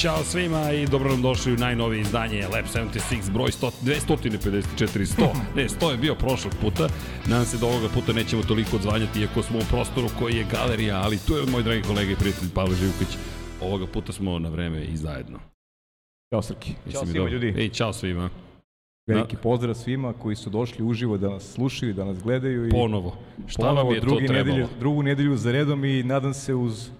Ćao svima i dobro nam došli u najnovije izdanje Lab 76 broj 100, 254 100. Ne, 100 je bio prošlog puta. Nadam se da ovoga puta nećemo toliko odzvanjati iako smo u prostoru koji je galerija, ali tu je moj dragi kolega i prijatelj Pavle Živković. Ovoga puta smo na vreme i zajedno. Ćao Srki. Ćao svima dobro? ljudi. Ej, čao svima. Veliki pozdrav svima koji su došli uživo da nas slušaju, da nas gledaju. I Ponovo. Šta ponovo vam je to trebalo? Nedelju, drugu nedelju za redom i nadam se uz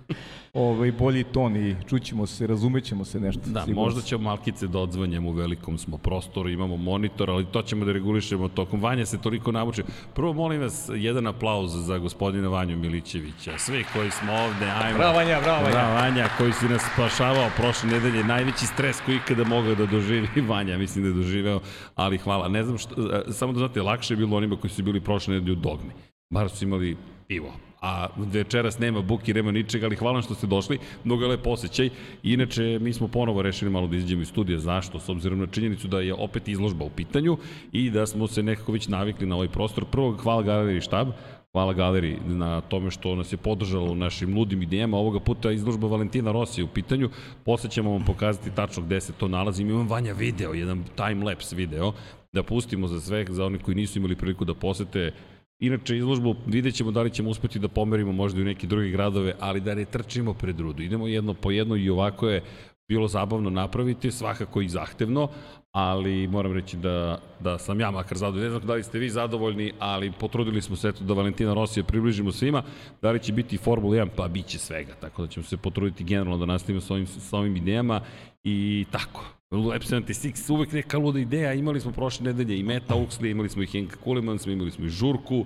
ovaj, bolji ton i čućemo se, razumećemo se nešto. Da, sigurno možda ćemo malkice da odzvanjamo u velikom smo prostoru, imamo monitor, ali to ćemo da regulišemo tokom. Vanja se toliko namučio. Prvo molim vas jedan aplauz za gospodina Vanju Milićevića. Svi koji smo ovde, ajmo. Bravo Vanja, bravo Vanja. Da, Vanja koji si nas spašavao prošle nedelje, najveći stres koji ikada mogao da doživi Vanja, mislim da je doživeo, ali hvala. Ne znam što, e, samo da znate, lakše je bilo onima koji su bili prošle nedelje u dogmi. Bar su imali pivo. A večeras nema buki, nema ničega, ali hvala što ste došli. Mnogo je lep osjećaj. Inače, mi smo ponovo rešili malo da izađemo iz studija. Zašto? S obzirom na činjenicu da je opet izložba u pitanju i da smo se nekako već navikli na ovaj prostor. Prvo, hvala galeriji štab, Hvala galeriji na tome što nas je podržalo u našim ludim idejama. Ovoga puta izložba Valentina Rossi je u pitanju. Posle ćemo vam pokazati tačno gde se to nalazi. Imam Vanja video, jedan time-lapse video, da pustimo za sve, za one koji nisu imali priliku da posete Inače, izložbu vidjet ćemo da li ćemo uspeti da pomerimo možda i u neke druge gradove, ali da ne trčimo pred rudu. Idemo jedno po jedno i ovako je bilo zabavno napraviti, svakako i zahtevno, ali moram reći da, da sam ja makar zadovoljan. Ne znam da li ste vi zadovoljni, ali potrudili smo se da Valentina Rosija približimo svima. Da li će biti Formula 1? Pa bit će svega, tako da ćemo se potruditi generalno da nastavimo sa ovim, sa ovim idejama i tako. Lab 76, uvek neka luda ideja, imali smo prošle nedelje i Meta Uxley, imali smo i Henka Kulemans, imali smo i Žurku,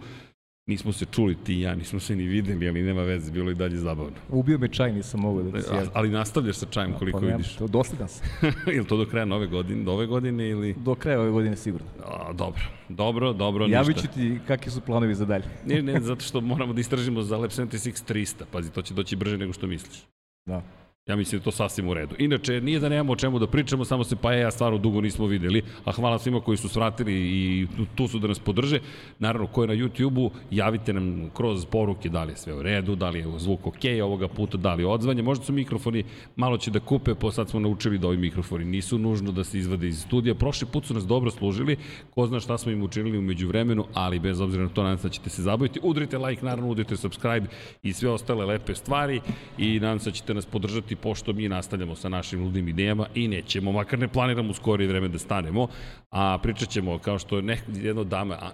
nismo se čuli ti i ja, nismo se ni videli, ali nema veze, bilo je i dalje zabavno. Ubio me čaj, nisam mogao da se A, javim. ali nastavljaš sa čajem koliko Pa nemam vidiš. što, Dosledan sam. Ili to do kraja nove godine, do ove godine ili... Do kraja ove godine sigurno. A, dobro, dobro, dobro, Javit ništa. ću ti kakvi su planovi za dalje. Ne, ne, zato što moramo da istražimo za Lab 76 300, pazi, to će doći brže nego što misliš. Da. Ja mislim da je to sasvim u redu. Inače, nije da nemamo o čemu da pričamo, samo se pa ja stvarno dugo nismo videli, a hvala svima koji su svratili i tu su da nas podrže. Naravno, ko je na YouTube-u, javite nam kroz poruke da li je sve u redu, da li je zvuk ok ovoga puta, da li je odzvanje. Možda su mikrofoni malo će da kupe, pa sad smo naučili da ovi mikrofoni nisu nužno da se izvade iz studija. Prošli put su nas dobro služili, ko zna šta smo im učinili umeđu vremenu, ali bez obzira na to nadam se da ćete se zabaviti. Udrite like, naravno, udrite subscribe i sve ostale lepe stvari i nadam se da ćete nas podržati pošto mi nastavljamo sa našim ludim idejama i nećemo, makar ne planiramo u skorije vreme da stanemo, a pričat ćemo kao što je nek, jedno dama, a,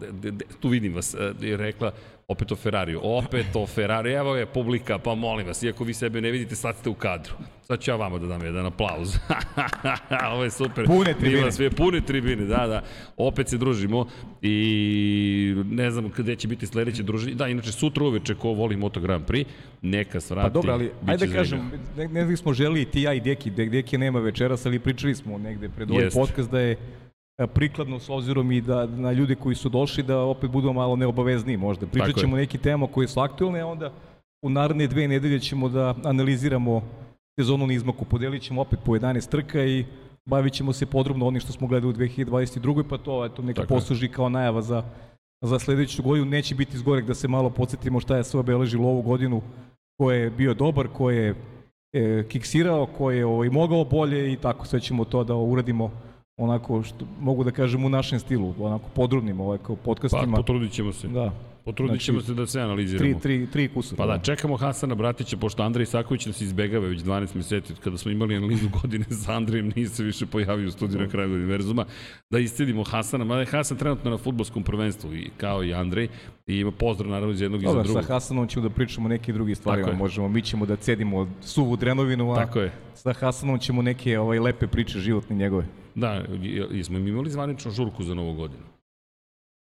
de, de, de, tu vidim vas, e, je rekla opet o Ferrariju, opet o Ferrariju, evo je publika, pa molim vas, iako vi sebe ne vidite, sad ste u kadru. Sad ću ja vama da dam jedan aplauz. Ovo je super. Pune tribine. Bila sve pune tribine, da, da. Opet se družimo i ne znam gde će biti sledeće druženje. Da, inače sutra uveče ko voli Moto Grand Prix, neka svrati. Pa dobro, ali ajde da kažem, ne, ne smo želi ti ja i Deki, Dek, Deki nema večeras, ali pričali smo negde pred ovaj Jest. podcast da je prikladno s obzirom i da na ljude koji su došli da opet budu malo neobavezniji možda. Pričat ćemo neki tema koje su aktualne, a onda u naredne dve nedelje ćemo da analiziramo sezonu na izmaku. Podelit ćemo opet po 11 trka i bavit ćemo se podrobno onim što smo gledali u 2022. Pa to eto, neka Tako posluži kao najava za, za sledeću godinu. Neće biti zgorek da se malo podsjetimo šta je sve obeležilo ovu godinu ko je bio dobar, ko je e, kiksirao, ko je ovaj, mogao bolje i tako sve ćemo to da uradimo onako što mogu da kažem u našem stilu, onako podrobnim ovaj, kao Pa, podcastima. potrudit ćemo se. da, Potrudit ćemo se da sve analiziramo. tri, tri, tri kusura. Pa da, čekamo Hasana Bratića, pošto Andrej Isaković nas izbegava već 12 meseci, od kada smo imali analizu godine sa Andrejem, nije se više pojavio u studiju na kraju univerzuma, da iscedimo Hasana, mada je Hasan trenutno na futbolskom prvenstvu, i, kao i Andrej, i ima pozdrav naravno iz jednog i za Dobar, sa drugog. Hasanom ćemo da pričamo neke drugi stvari, možemo, mi ćemo da cedimo suvu drenovinu, a Tako je. sa Hasanom ćemo neke ovaj, lepe priče životne njegove. Da, jesmo mi imali zvaničnu žurku za novu godinu.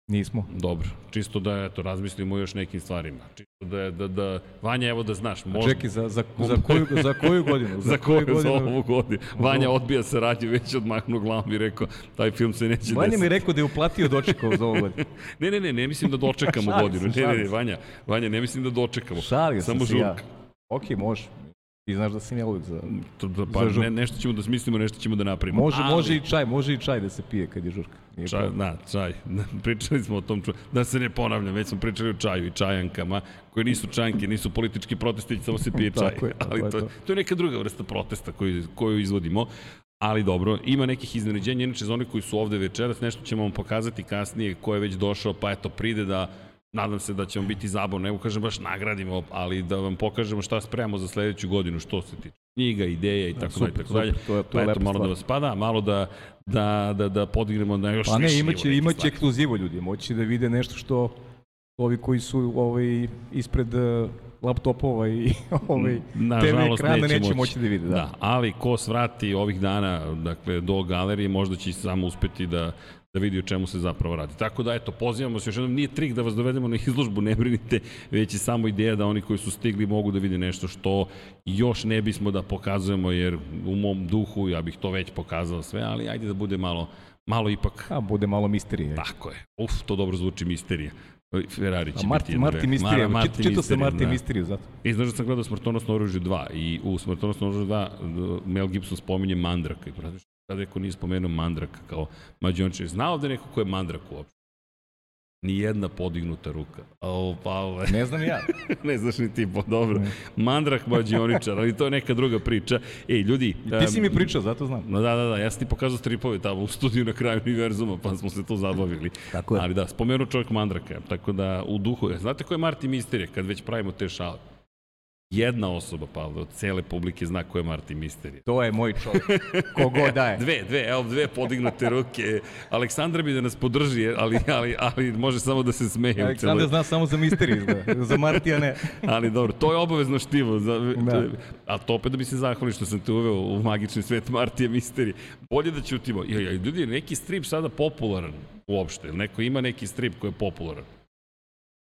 Nismo. Dobro, čisto da eto, razmislimo još nekim stvarima. Čisto da, da, da, Vanja, evo da znaš, možda... Čekaj, za, za, za, koju, za koju godinu? Za koju, za ovu godinu. Vanja odbija saradnju, već odmahnu glavom i rekao, taj film se neće Vanja desiti. mi je rekao da je uplatio dočekao za ovu godinu. Ne, ne, ne, ne mislim da dočekamo Šalim godinu. se, Ne, ne, ne, se. Vanja, Vanja, ne mislim da dočekamo. Šalio sam Samo se ja. žurka. Ok, može. Ti znaš da sam ja uvijek za... To, da, pa Za ne, nešto ćemo da smislimo, nešto ćemo da napravimo. Može, Ali- može i čaj, može i čaj da se pije kad je žurka. Nije Čaj, problem. da, čaj. Pričali smo o tom, ču- da se ne ponavljam, već smo pričali o čaju i čajankama, koje nisu čajanke, nisu politički protesti, samo se pije čaj. Tako je, tako Ali je to, to. to je neka druga vrsta protesta koju, koju izvodimo. Ali dobro, ima nekih iznenađenja, inače za one koji su ovde večeras, nešto ćemo vam pokazati kasnije ko je već došao, pa eto pride da nadam se da će vam biti zabavno, ne kažem baš nagradimo, ali da vam pokažemo šta spremamo za sledeću godinu, što se tiče knjiga, ideja i tako dalje, tako dalje. to je- to Pa je eto, malo da stvar. vas pada, malo da, da, da, da podignemo na još Pa ne, imaće, nivo imaće stvari. ekskluzivu ljudi, moći da vide nešto što ovi koji su ovaj, ispred uh, laptopova i ovaj, TV ekrana neće, neće moći da vide. Da. Da, ali ko svrati ovih dana, dakle, do galerije, možda će samo uspeti da da vidi o čemu se zapravo radi. Tako da, eto, pozivamo se još jednom, nije trik da vas dovedemo na izložbu, ne brinite, već je samo ideja da oni koji su stigli mogu da vide nešto što još ne bismo da pokazujemo, jer u mom duhu ja bih to već pokazao sve, ali ajde da bude malo, malo ipak A, bude malo misterije. Tako je. Uf, to dobro zvuči misterija. Ferrari će Marti, biti Marti Misterija, Mara- čit, čitao sam Marti da. Misteriju, zato. I znaš da sam gledao Smrtonosno oružje 2 i u Smrtonosno oružje 2 d- Mel Gibson spominje Mandraka i praviš kada neko nije spomenuo Mandraka kao mađonče. Znao da je neko ko je Mandrak uopšte? Nijedna podignuta ruka. O, Pavle, Ne znam ja. ne znaš ni ti, pa dobro. Mandrak mađioničar, ali to je neka druga priča. Ej, ljudi... Ti si mi pričao, zato znam. No da, da, da, ja sam ti pokazao stripove tamo u studiju na kraju univerzuma, pa smo se tu zabavili. Tako je. Ali da, spomenuo čovjek Mandraka, tako da u duhu, znate ko je Marti Misterija kad već pravimo te šale? Jedna osoba, Pavle, od cele publike zna ko je Marti Misterija. To je moj čovjek. Kogo daje. Dve, dve, evo dve podignute ruke. Aleksandra bi da nas podrži, ali, ali, ali može samo da se smeje. celoj- zna samo za Misteriju, izgleda. za Martija ne. Ali dobro, to je obavezno štivo. Za, Da. A to opet da bi se zahvali što sam te uveo u magični svet Martija Misteri. Bolje da ćutimo. Ljudi, neki strip sada popularan uopšte. Neko ima neki strip koji je popularan.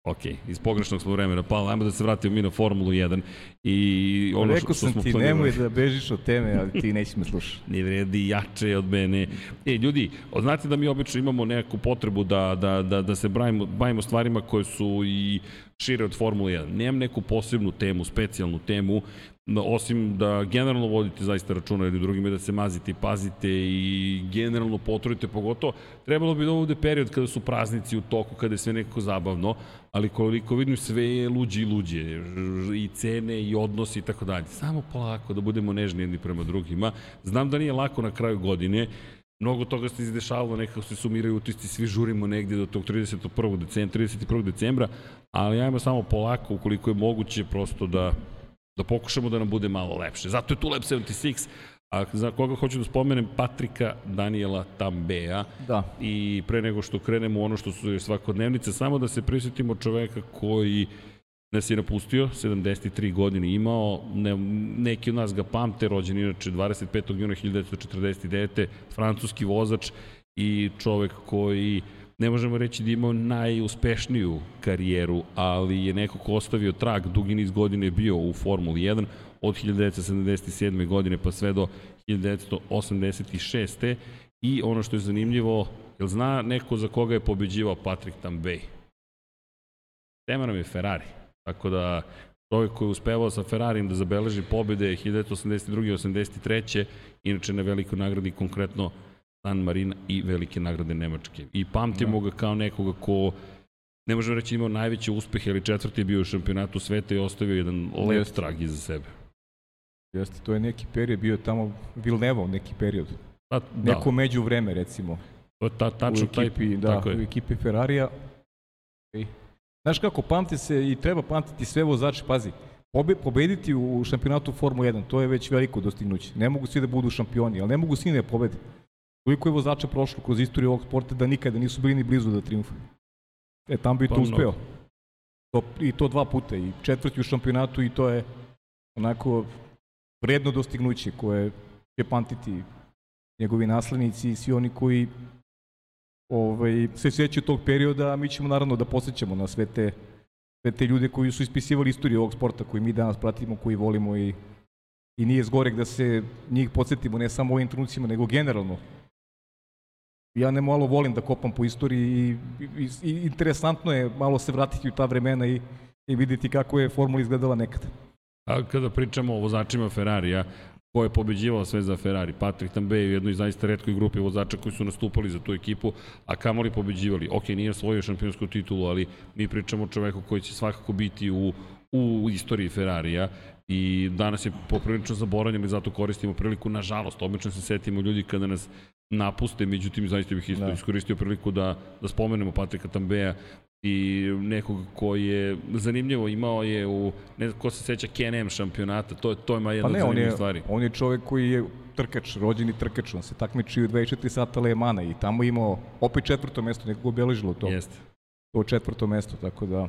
Ok, iz pogrešnog smo vremena pala, ajmo da se vratimo mi na Formulu 1 i ono što, Rekao što sam smo ti, planirali. nemoj da bežiš od teme, ali ti neće me slušati. ne vredi jače od mene. E, ljudi, znate da mi obično imamo neku potrebu da, da, da, da se bavimo, bavimo stvarima koje su i šire od Formule 1. Nemam neku posebnu temu, specijalnu temu, osim da generalno vodite zaista računa jedni drugima da se mazite i pazite i generalno potrudite, pogotovo trebalo bi da ovde period kada su praznici u toku, kada je sve nekako zabavno, ali koliko vidim sve je luđe i luđe, i cene i odnosi i tako dalje. Samo polako da budemo nežni jedni prema drugima. Znam da nije lako na kraju godine, Mnogo toga se izdešavalo, nekako se sumiraju utisci, svi žurimo negde do tog 31. decembra, 31. decembra, ali ajmo samo polako, ukoliko je moguće, prosto da, da pokušamo da nam bude malo lepše. Zato je tu Lab 76, a za koga hoću da spomenem, Patrika Daniela Tambeja, Da. I pre nego što krenemo u ono što su svakodnevnice, samo da se prisjetimo čoveka koji nas je napustio, 73 godine imao, ne, neki od nas ga pamte, rođen inače 25. juna 1949. francuski vozač i čovek koji ne možemo reći da je imao najuspešniju karijeru, ali je neko ko ostavio trag, dugi niz godine je bio u Formuli 1 od 1977. godine pa sve do 1986. I ono što je zanimljivo, jel zna neko za koga je pobeđivao Patrick Tambay? Tema nam je Ferrari. Tako da čovjek koji je uspevao sa Ferrarijem da zabeleži pobede 1982. i 83. Inače na velikoj nagradi konkretno San Marina i velike nagrade Nemačke. I pamtimo ga kao nekoga ko ne možemo reći imao najveće uspehe, ali četvrti je bio u šampionatu sveta i ostavio jedan lep Jeste. trag iza sebe. Jeste, to je neki period, bio tamo Vilnevo neki period. Pa, da, Neko među vreme, recimo. to je ta, tačno u ekipi, taj, da, tako je. u ekipi Ferrarija. I, znaš kako, pamti se i treba pamtiti sve vozače, pazi, pobe, pobediti u šampionatu Formu 1, to je već veliko dostignuće. Ne mogu svi da budu šampioni, ali ne mogu svi da pobede. Koliko je vozača prošlo kroz istoriju ovog sporta da nikada nisu bili ni blizu da triumfuju. E, tam bi Pa to mnogo. uspeo. To, I to dva puta, i četvrti u šampionatu i to je onako vredno dostignuće koje će pamtiti njegovi naslednici i svi oni koji ovaj, se sjećaju tog perioda, a mi ćemo naravno da posjećamo na sve te, sve te ljude koji su ispisivali istoriju ovog sporta, koji mi danas pratimo, koji volimo i, i nije zgorek da se njih podsjetimo ne samo u ovim trenucima, nego generalno. Ja ne malo volim da kopam po istoriji i, i, i interesantno je malo se vratiti u ta vremena i, i vidjeti kako je formula izgledala nekada. A kada pričamo o vozačima Ferrarija, ko je pobeđivao sve za Ferrari. Patrick Tambe je u jednoj zaista redkoj grupi vozača koji su nastupali za tu ekipu, a kamoli pobeđivali. Ok, nije osvojio šampionsku titulu, ali mi pričamo o čoveku koji će svakako biti u, u istoriji Ferrarija i danas je poprilično zaboravljen i zato koristimo priliku, nažalost, obično se setimo ljudi kada nas napuste, međutim, zaista bih isto da. iskoristio priliku da, da spomenemo Patrika Tambeja i nekog ko je zanimljivo imao je u ne znam ko se seća KNM šampionata to je to ima jedna pa ne, od zanimljivih stvari. On je čovek koji je trkač, rođeni trkač, on se takmiči u 24 sata Le Mana i tamo imao opet četvrto mesto, nekog obeležilo to. Jeste. To četvrto mesto, tako da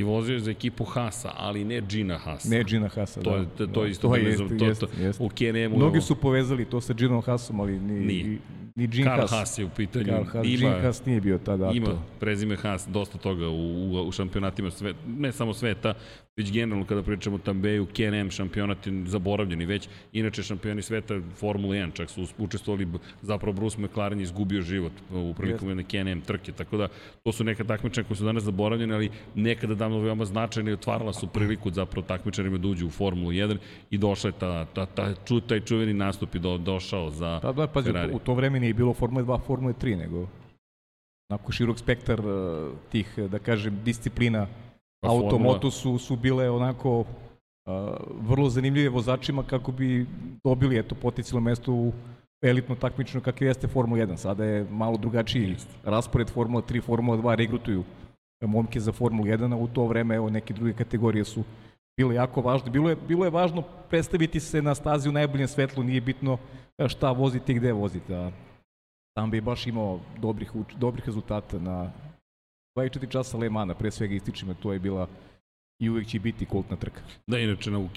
I vozio je za ekipu Hasa, ali ne Gina Hasa. Ne Gina Hasa, to, da. To, to, to isto to, jest, to, jest, to, jest. u KNM-u. Mnogi su povezali to sa Ginom Hasom, ali ni, Nije. ni Gin Karl Haas. Haas je u pitanju. Karl Haas, ima, Gin Haas nije bio tada. Ima to. prezime Haas, dosta toga u, u, u šampionatima, sve, ne samo sveta, već generalno kada pričamo o Tambeju, KNM šampionat je zaboravljeni već. Inače šampioni sveta Formula 1 čak su učestvovali, zapravo Bruce McLaren izgubio život u prilikom jedne KNM trke, tako da to su neka takmičenja koje su danas zaboravljene, ali nekada davno veoma značajne i otvarala su priliku zapravo takmičarima da uđu u Formulu 1 i došla je ta, ta, ta, ču, taj čuveni nastup i do, došao za da, da, pazi, Ferrari. U to vreme nije bilo Formule 2, Formule 3, nego onako širok spektar uh, tih, da kažem, disciplina Pa auto, moto su, su bile onako uh, vrlo zanimljive vozačima kako bi dobili eto potencijalno mesto u elitno takmično kako jeste Formula 1. Sada je malo drugačiji raspored Formula 3, Formula 2 regrutuju momke za Formulu 1, a u to vreme evo, neke druge kategorije su bile jako važne. Bilo je, bilo je važno predstaviti se na stazi u najboljem svetlu, nije bitno šta vozite i gde vozite. A tam bi baš imao dobrih, dobrih rezultata na 24 časa Le Mana, pre svega ističima, to je bila i uvek će biti kultna trka. Da, inače, u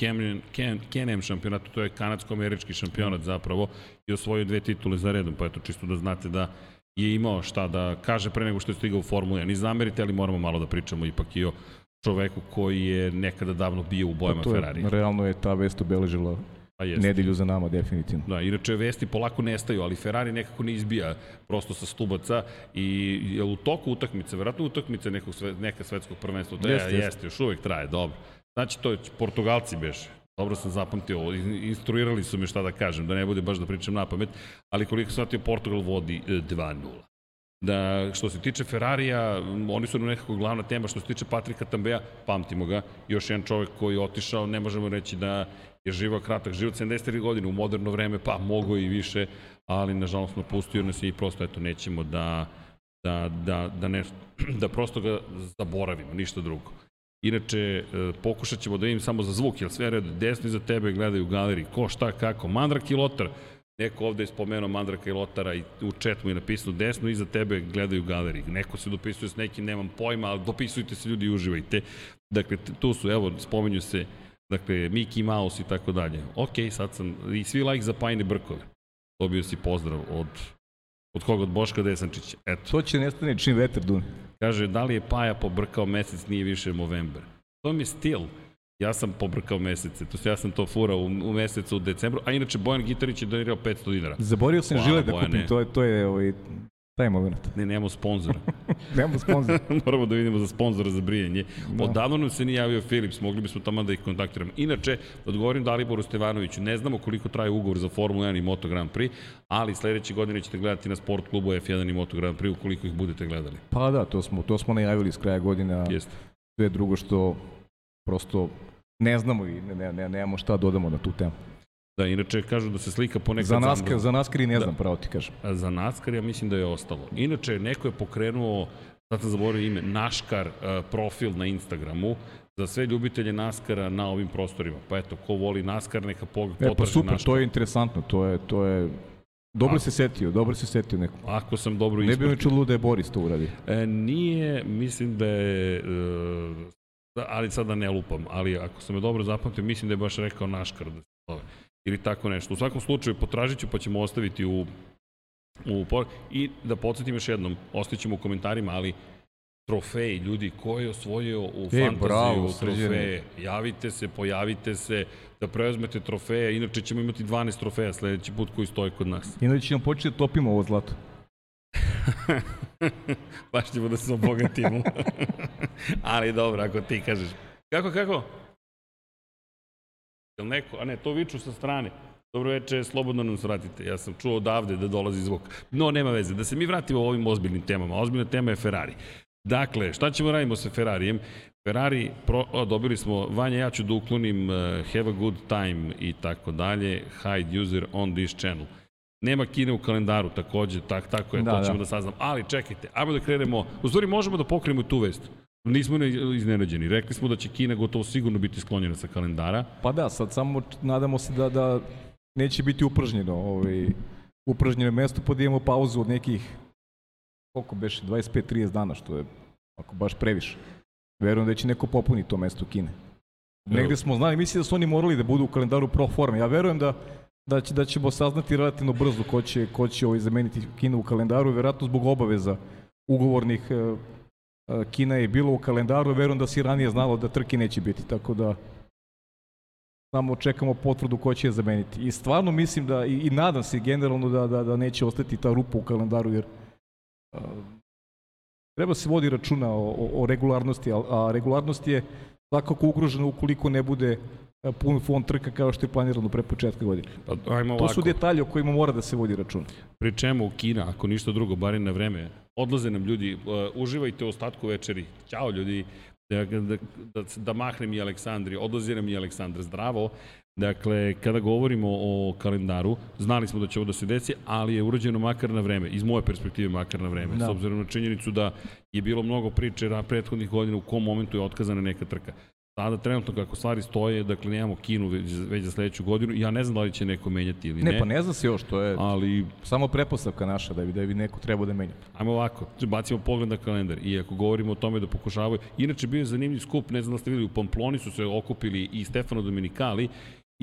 KNM šampionatu, to je kanadsko-američki šampionat zapravo, i osvojio dve titule za redom, pa eto, čisto da znate da je imao šta da kaže pre nego što je stigao u Formulu 1. Ni zamerite, ali moramo malo da pričamo ipak i o čoveku koji je nekada davno bio u bojama pa Ferrari. Realno je ta vest obeležila Pa. Nedelju za nama, definitivno. Da, inače vesti polako nestaju, ali Ferrari nekako ne izbija prosto sa stubaca i je u toku utakmice, verovatno utakmice nekog sve, neka svetskog prvenstva, to jeste, jeste, jeste, još uvek traje, dobro. Znači, to je Portugalci beše. Dobro sam zapamtio, instruirali su me šta da kažem, da ne bude baš da pričam na pamet, ali koliko sam shvatio, Portugal vodi 2-0 e, da što se tiče Ferrarija, oni su nekako glavna tema, što se tiče Patrika Tambeja, pamtimo ga, još jedan čovek koji je otišao, ne možemo reći da je živao kratak život, 73 godine u moderno vreme, pa mogo i više, ali nažalost napustio nas i prosto eto nećemo da, da, da, da, ne, da prosto ga zaboravimo, ništa drugo. Inače, e, pokušat ćemo da vidim samo za zvuk, jer sve red desno iza tebe gledaju u galeriji, ko, šta, kako. Mandrak i Lotar, neko ovde je spomenuo Mandraka i Lotara i u četu mu je napisano desno iza tebe gledaju galeriji. Neko se dopisuje s nekim, nemam pojma, ali dopisujte se ljudi i uživajte. Dakle, tu su, evo, spomenju se Dakle, Mickey Mouse i tako dalje. Ok, sad sam, i svi like za Pajne Brkove. Dobio si pozdrav od, od koga? Od Boška Desančića. Eto. To će nestane čim vetar dune. Kaže, da li je Paja pobrkao mesec, nije više Movember. To mi je stil. Ja sam pobrkao mesece, to ja sam to furao u, u mesecu u decembru, a inače Bojan Gitarić je donirao 500 dinara. Zaborio sam žile da kupim, to je, to je ovaj, Taj moment. Ne, nemamo sponzora. nemamo sponzora. Moramo da vidimo za sponzora za brijanje. Da. Odavno nam se nije javio Philips, mogli bismo tamo da ih kontaktiramo. Inače, da odgovorim Daliboru Stevanoviću, ne znamo koliko traje ugovor za Formula 1 i Moto Grand Prix, ali sledeće godine ćete gledati na sport klubu F1 i Moto Grand Prix ukoliko ih budete gledali. Pa da, to smo, to smo najavili s kraja godina. Jeste. Sve drugo što prosto ne znamo i ne, ne, ne, nemamo šta dodamo na tu temu. Da, inače kažu da se slika ponekad... Za NASCAR, za NASCAR i ne da. znam, pravo ti kažem. A za NASCAR ja mislim da je ostalo. Inače, neko je pokrenuo, sad sam zaboravio ime, Naškar uh, profil na Instagramu, za sve ljubitelje NASCAR-a na ovim prostorima. Pa eto, ko voli NASCAR, neka potraži e, pa super, NASCAR. to je interesantno, to je, to je Dobro se setio, dobro se setio neko. Ako sam dobro ispratio. Ne bi mi čulo da je Boris to uradio. E, nije, mislim da je, e, ali sad da ne lupam, ali ako sam je dobro zapamtio, mislim da je baš rekao Naškar da se zove ili tako nešto. U svakom slučaju potražit ću pa ćemo ostaviti u, u por... I da podsjetim još jednom, ostavićemo u komentarima, ali trofeji, ljudi, ko je osvojio u e, fantaziju trofeje, javite se, pojavite se, da preuzmete trofeje, inače ćemo imati 12 trofeja sledeći put koji stoje kod nas. Inače ćemo početi da topimo ovo zlato. Baš ćemo da se obogatimo. Ali dobro, ako ti kažeš. Kako, kako? Jel neko? A ne, to viču sa strane. Dobro veče, slobodno nam svratite. Ja sam čuo odavde da dolazi zvuk. No, nema veze. Da se mi vratimo ovim ozbiljnim temama. Ozbiljna tema je Ferrari. Dakle, šta ćemo radimo sa Ferrarijem? Ferrari, pro, o, dobili smo, Vanja, ja ću da uklonim uh, have a good time i tako dalje, hide user on this channel. Nema Kine u kalendaru, takođe, tak, tako je, da, to ćemo da. da saznam. Ali čekajte, ajmo da krenemo, u stvari možemo da pokrenemo tu vest. Nismo ne iznenađeni. Rekli smo da će Kina gotovo sigurno biti sklonjena sa kalendara. Pa da, sad samo nadamo se da, da neće biti upržnjeno. Ovaj, upržnjeno mesto, pa da imamo pauzu od nekih, koliko beše, 25-30 dana, što je ako baš previše. Verujem da će neko popuniti to mesto Kine. Negde smo znali, mislim da su oni morali da budu u kalendaru pro forme. Ja verujem da, da, će, da ćemo saznati relativno brzo ko će, ko će ovaj zameniti Kinu u kalendaru, verovatno zbog obaveza ugovornih e, e, Kina je bilo u kalendaru, verujem da si ranije znalo da trke neće biti, tako da samo čekamo potvrdu ko će je zameniti. I stvarno mislim da, i, i nadam se generalno da, da, da neće ostati ta rupa u kalendaru, jer uh, treba se vodi računa o, o, o regularnosti, a, a regularnost je svakako ugrožena ukoliko ne bude pun fond trka kao što je planirano pre početka godine. Pa, ajmo to su detalje o kojima mora da se vodi računa. Pri čemu Kina, ako ništa drugo, bar na vreme, odlaze nam ljudi, uh, uživajte u ostatku večeri. Ćao ljudi, da, da, da, da mahnem i Aleksandri, odlazi nam i Aleksandra zdravo. Dakle, kada govorimo o kalendaru, znali smo da će ovo da se desi, ali je urađeno makar na vreme, iz moje perspektive makar na vreme, da. s obzirom na činjenicu da je bilo mnogo priče na prethodnih godina u kom momentu je otkazana neka trka. Sada trenutno kako stvari stoje, dakle nemamo Kinu već, već za sledeću godinu. Ja ne znam da li će neko menjati ili ne. Ne, pa ne zna se još, to je ali... samo prepostavka naša da bi, da bi neko trebao da menja. Ajmo ovako, bacimo pogled na kalendar i ako govorimo o tome da pokušavaju, inače bio je zanimljiv skup, ne znam da ste videli, u Pamploni su se okupili i Stefano Dominikali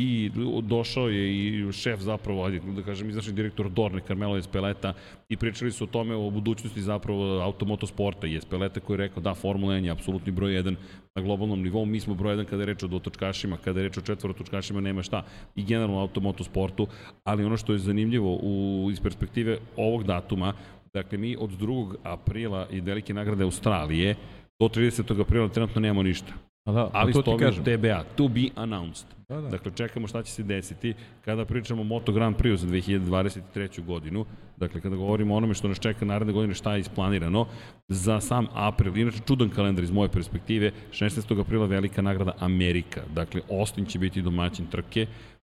i došao je i šef zapravo, da kažem, izvršni direktor Dorne, Carmelo Espeleta i pričali su o tome o budućnosti zapravo automotosporta i Espeleta koji je rekao da Formula 1 je apsolutni broj 1 na globalnom nivou, mi smo broj 1 kada je reč o dotočkašima, kada je reč o četvorotočkašima nema šta i generalno automotosportu, ali ono što je zanimljivo u, iz perspektive ovog datuma, dakle mi od 2. aprila i velike nagrade Australije do 30. aprila trenutno nemamo ništa. A da, ali to ti kažem. TBA, to be announced. Da, da. Dakle, čekamo šta će se desiti kada pričamo o Moto Grand Prix za 2023. godinu. Dakle, kada govorimo o onome što nas čeka naredne godine, šta je isplanirano za sam april. Inače, čudan kalendar iz moje perspektive. 16. aprila velika nagrada Amerika. Dakle, Austin će biti domaćin trke.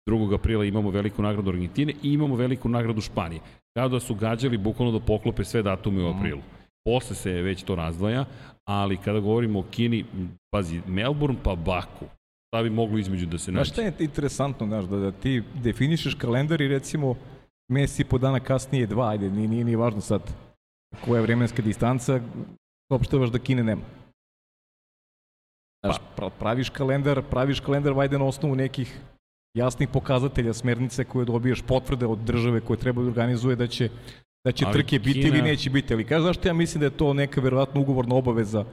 2. aprila imamo veliku nagradu Argentine i imamo veliku nagradu Španije. Kada su gađali bukvalno da poklope sve datume u mhm. aprilu. Posle se već to razdvaja, ali kada govorimo o Kini, pazi, Melbourne pa Baku, šta bi moglo između da se nađe? Znaš šta je interesantno, znaš, da, da ti definišeš kalendar i recimo mesec i po dana kasnije dva, ajde, nije, nije, nije važno sad koja je vremenska distanca, opštavaš da Kine nema. Znaš, pa. praviš kalendar, praviš kalendar, vajde na osnovu nekih jasnih pokazatelja, smernice koje dobiješ potvrde od države koje treba da organizuje da će da će ali trke biti Kina... ili neće biti. Ali kaže, zašto ja mislim da je to neka verovatno ugovorna obaveza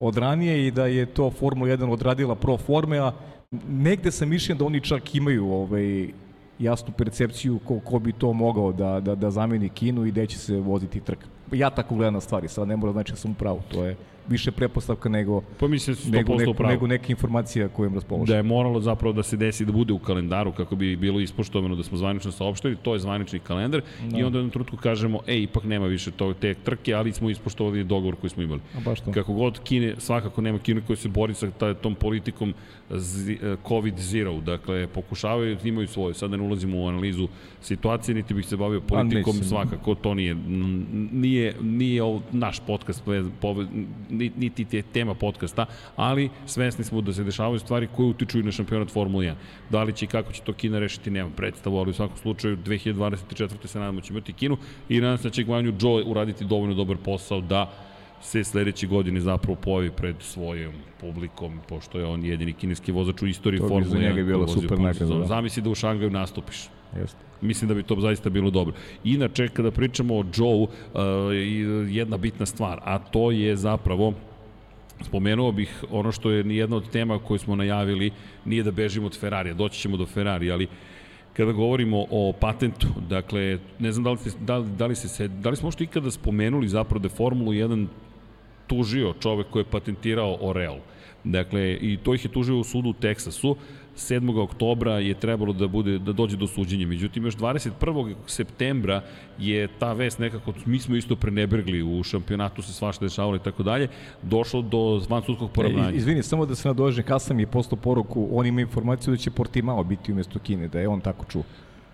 od ranije i da je to Formula 1 odradila pro forme, a negde sam mišljen da oni čak imaju ovaj, jasnu percepciju ko, ko bi to mogao da, da, da zameni Kinu i gde će se voziti trka. Ja tako gledam na stvari, sad ne mora znači da sam u pravu, to je više prepostavka nego, pa mislim, da nego, nego, nego neka informacija kojom raspoložim. Da je moralo zapravo da se desi da bude u kalendaru kako bi bilo ispoštovano da smo zvanično saopštili, to je zvanični kalendar da. i onda u jednom trenutku kažemo, ej, ipak nema više to, te trke, ali smo ispoštovali dogovor koji smo imali. A baš to. Kako god Kine, svakako nema Kine koji se bori sa tom politikom COVID zero, dakle, pokušavaju, imaju svoju, sad ne ulazimo u analizu situacije, niti bih se bavio politikom, svakako to nije, nije, nije naš podcast, niti te tema podcasta, ali svesni smo da se dešavaju stvari koje utiču i na šampionat Formula 1. Da li će i kako će to Kina rešiti, nemam predstavu, ali u svakom slučaju 2024. se nadamo da će imati Kinu i nadam se da će Gvanju Joe uraditi dovoljno dobar posao da se sledeće godine zapravo pojavi pred svojom publikom, pošto je on jedini kineski vozač u istoriji Formula 1. To bi za njega bila super nagrada. Da. Zamisli da u Šangaju nastupiš. Jeste. Mislim da bi to zaista bilo dobro. Inače, kada pričamo o Joe, uh, jedna bitna stvar, a to je zapravo Spomenuo bih ono što je jedna od tema koju smo najavili, nije da bežimo od Ferrarija, doći ćemo do Ferrarija, ali kada govorimo o patentu, dakle, ne znam da li, da, da li, se, da li smo možda ikada spomenuli zapravo da je Formulu 1 tužio čovek koji je patentirao Oreal. Dakle, i to ih je tužio u sudu u Teksasu. 7. oktobra je trebalo da bude da dođe do suđenja. Međutim, još 21. septembra je ta vest nekako, mi smo isto prenebrgli u šampionatu se svašta dešavalo i tako dalje, došlo do vansudskog poravnanja. E, izvini, samo da se nadožem, Kasam je poslao poruku, on ima informaciju da će Portimao biti umesto Kine, da je on tako čuo.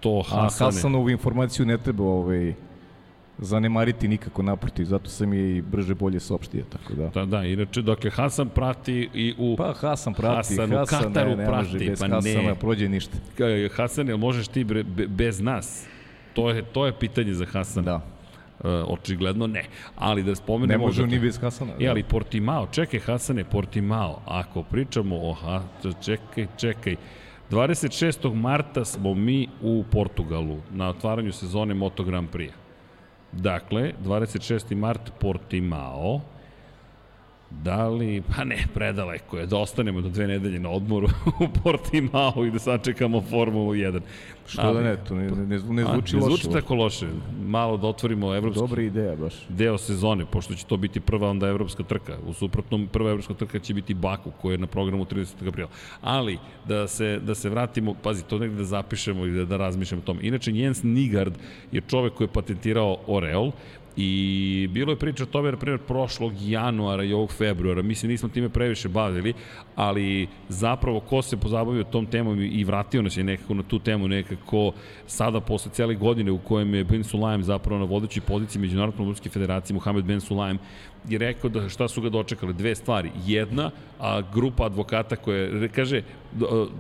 To Hasane. A Hasanovu informaciju ne treba ovaj, zanemariti nikako naprotiv, zato sam je i brže bolje saopštio, tako da. Da, da, inače, dakle, Hasan prati i u... Pa Hasan prati, Hasan, Hasan u Kataru ne, ne prati, može, bez pa Hasana ne. prođe ništa. Hasan, jel možeš ti bre, be, bez nas? To je, to je pitanje za Hasana. Da. Uh, očigledno ne. Ali da spomenemo... Ne može dakle, ni bez Hasana. E, ali Portimao, čekaj Hasane, Portimao, ako pričamo o... Ha, čekaj, čekaj. 26. marta smo mi u Portugalu na otvaranju sezone Moto Grand Prix. Dakle, 26. mart Portimao. Da li, pa ne, predaleko je, da ostanemo do dve nedelje na odmoru u Portimao i da sačekamo Formulu 1. Što Ali, da ne, to ne, ne, ne zvuči a, loše. Ne zvuči tako loše. Malo da otvorimo evropski Dobra ideja baš. deo sezone, pošto će to biti prva onda evropska trka. U suprotnom, prva evropska trka će biti Baku, koja je na programu 30. aprila. Ali, da se, da se vratimo, pazi, to negde da zapišemo i da, da razmišljamo o tome. Inače, Jens Nigard je čovek koji je patentirao Oreol, I bilo je priča o tome, na primjer, prošlog januara i ovog februara. Mi se nismo time previše bavili, ali zapravo ko se pozabavio tom temom i vratio nas je nekako na tu temu, nekako sada posle cijele godine u kojem je Ben Sulaim zapravo na vodećoj poziciji Međunarodne Olimpijske federacije, Mohamed Ben Sulaim, je rekao da šta su ga dočekali. Dve stvari. Jedna, a grupa advokata koja kaže,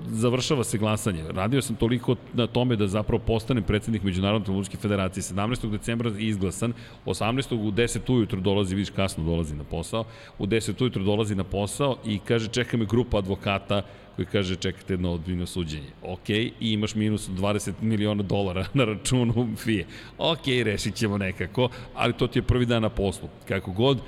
završava se glasanje. Radio sam toliko na tome da zapravo postanem predsednik Međunarodne Olimpijske federacije. 17. decembra je izglasan, 18. u 10 ujutru dolazi, vidiš kasno dolazi na posao, u 10 ujutru dolazi na posao i kaže čeka me grupa advokata koji kaže čekate jedno odbiljno suđenje. Ok, i imaš minus 20 miliona dolara na računu FIE. Ok, rešit ćemo nekako, ali to ti je prvi dan na poslu. Kako god,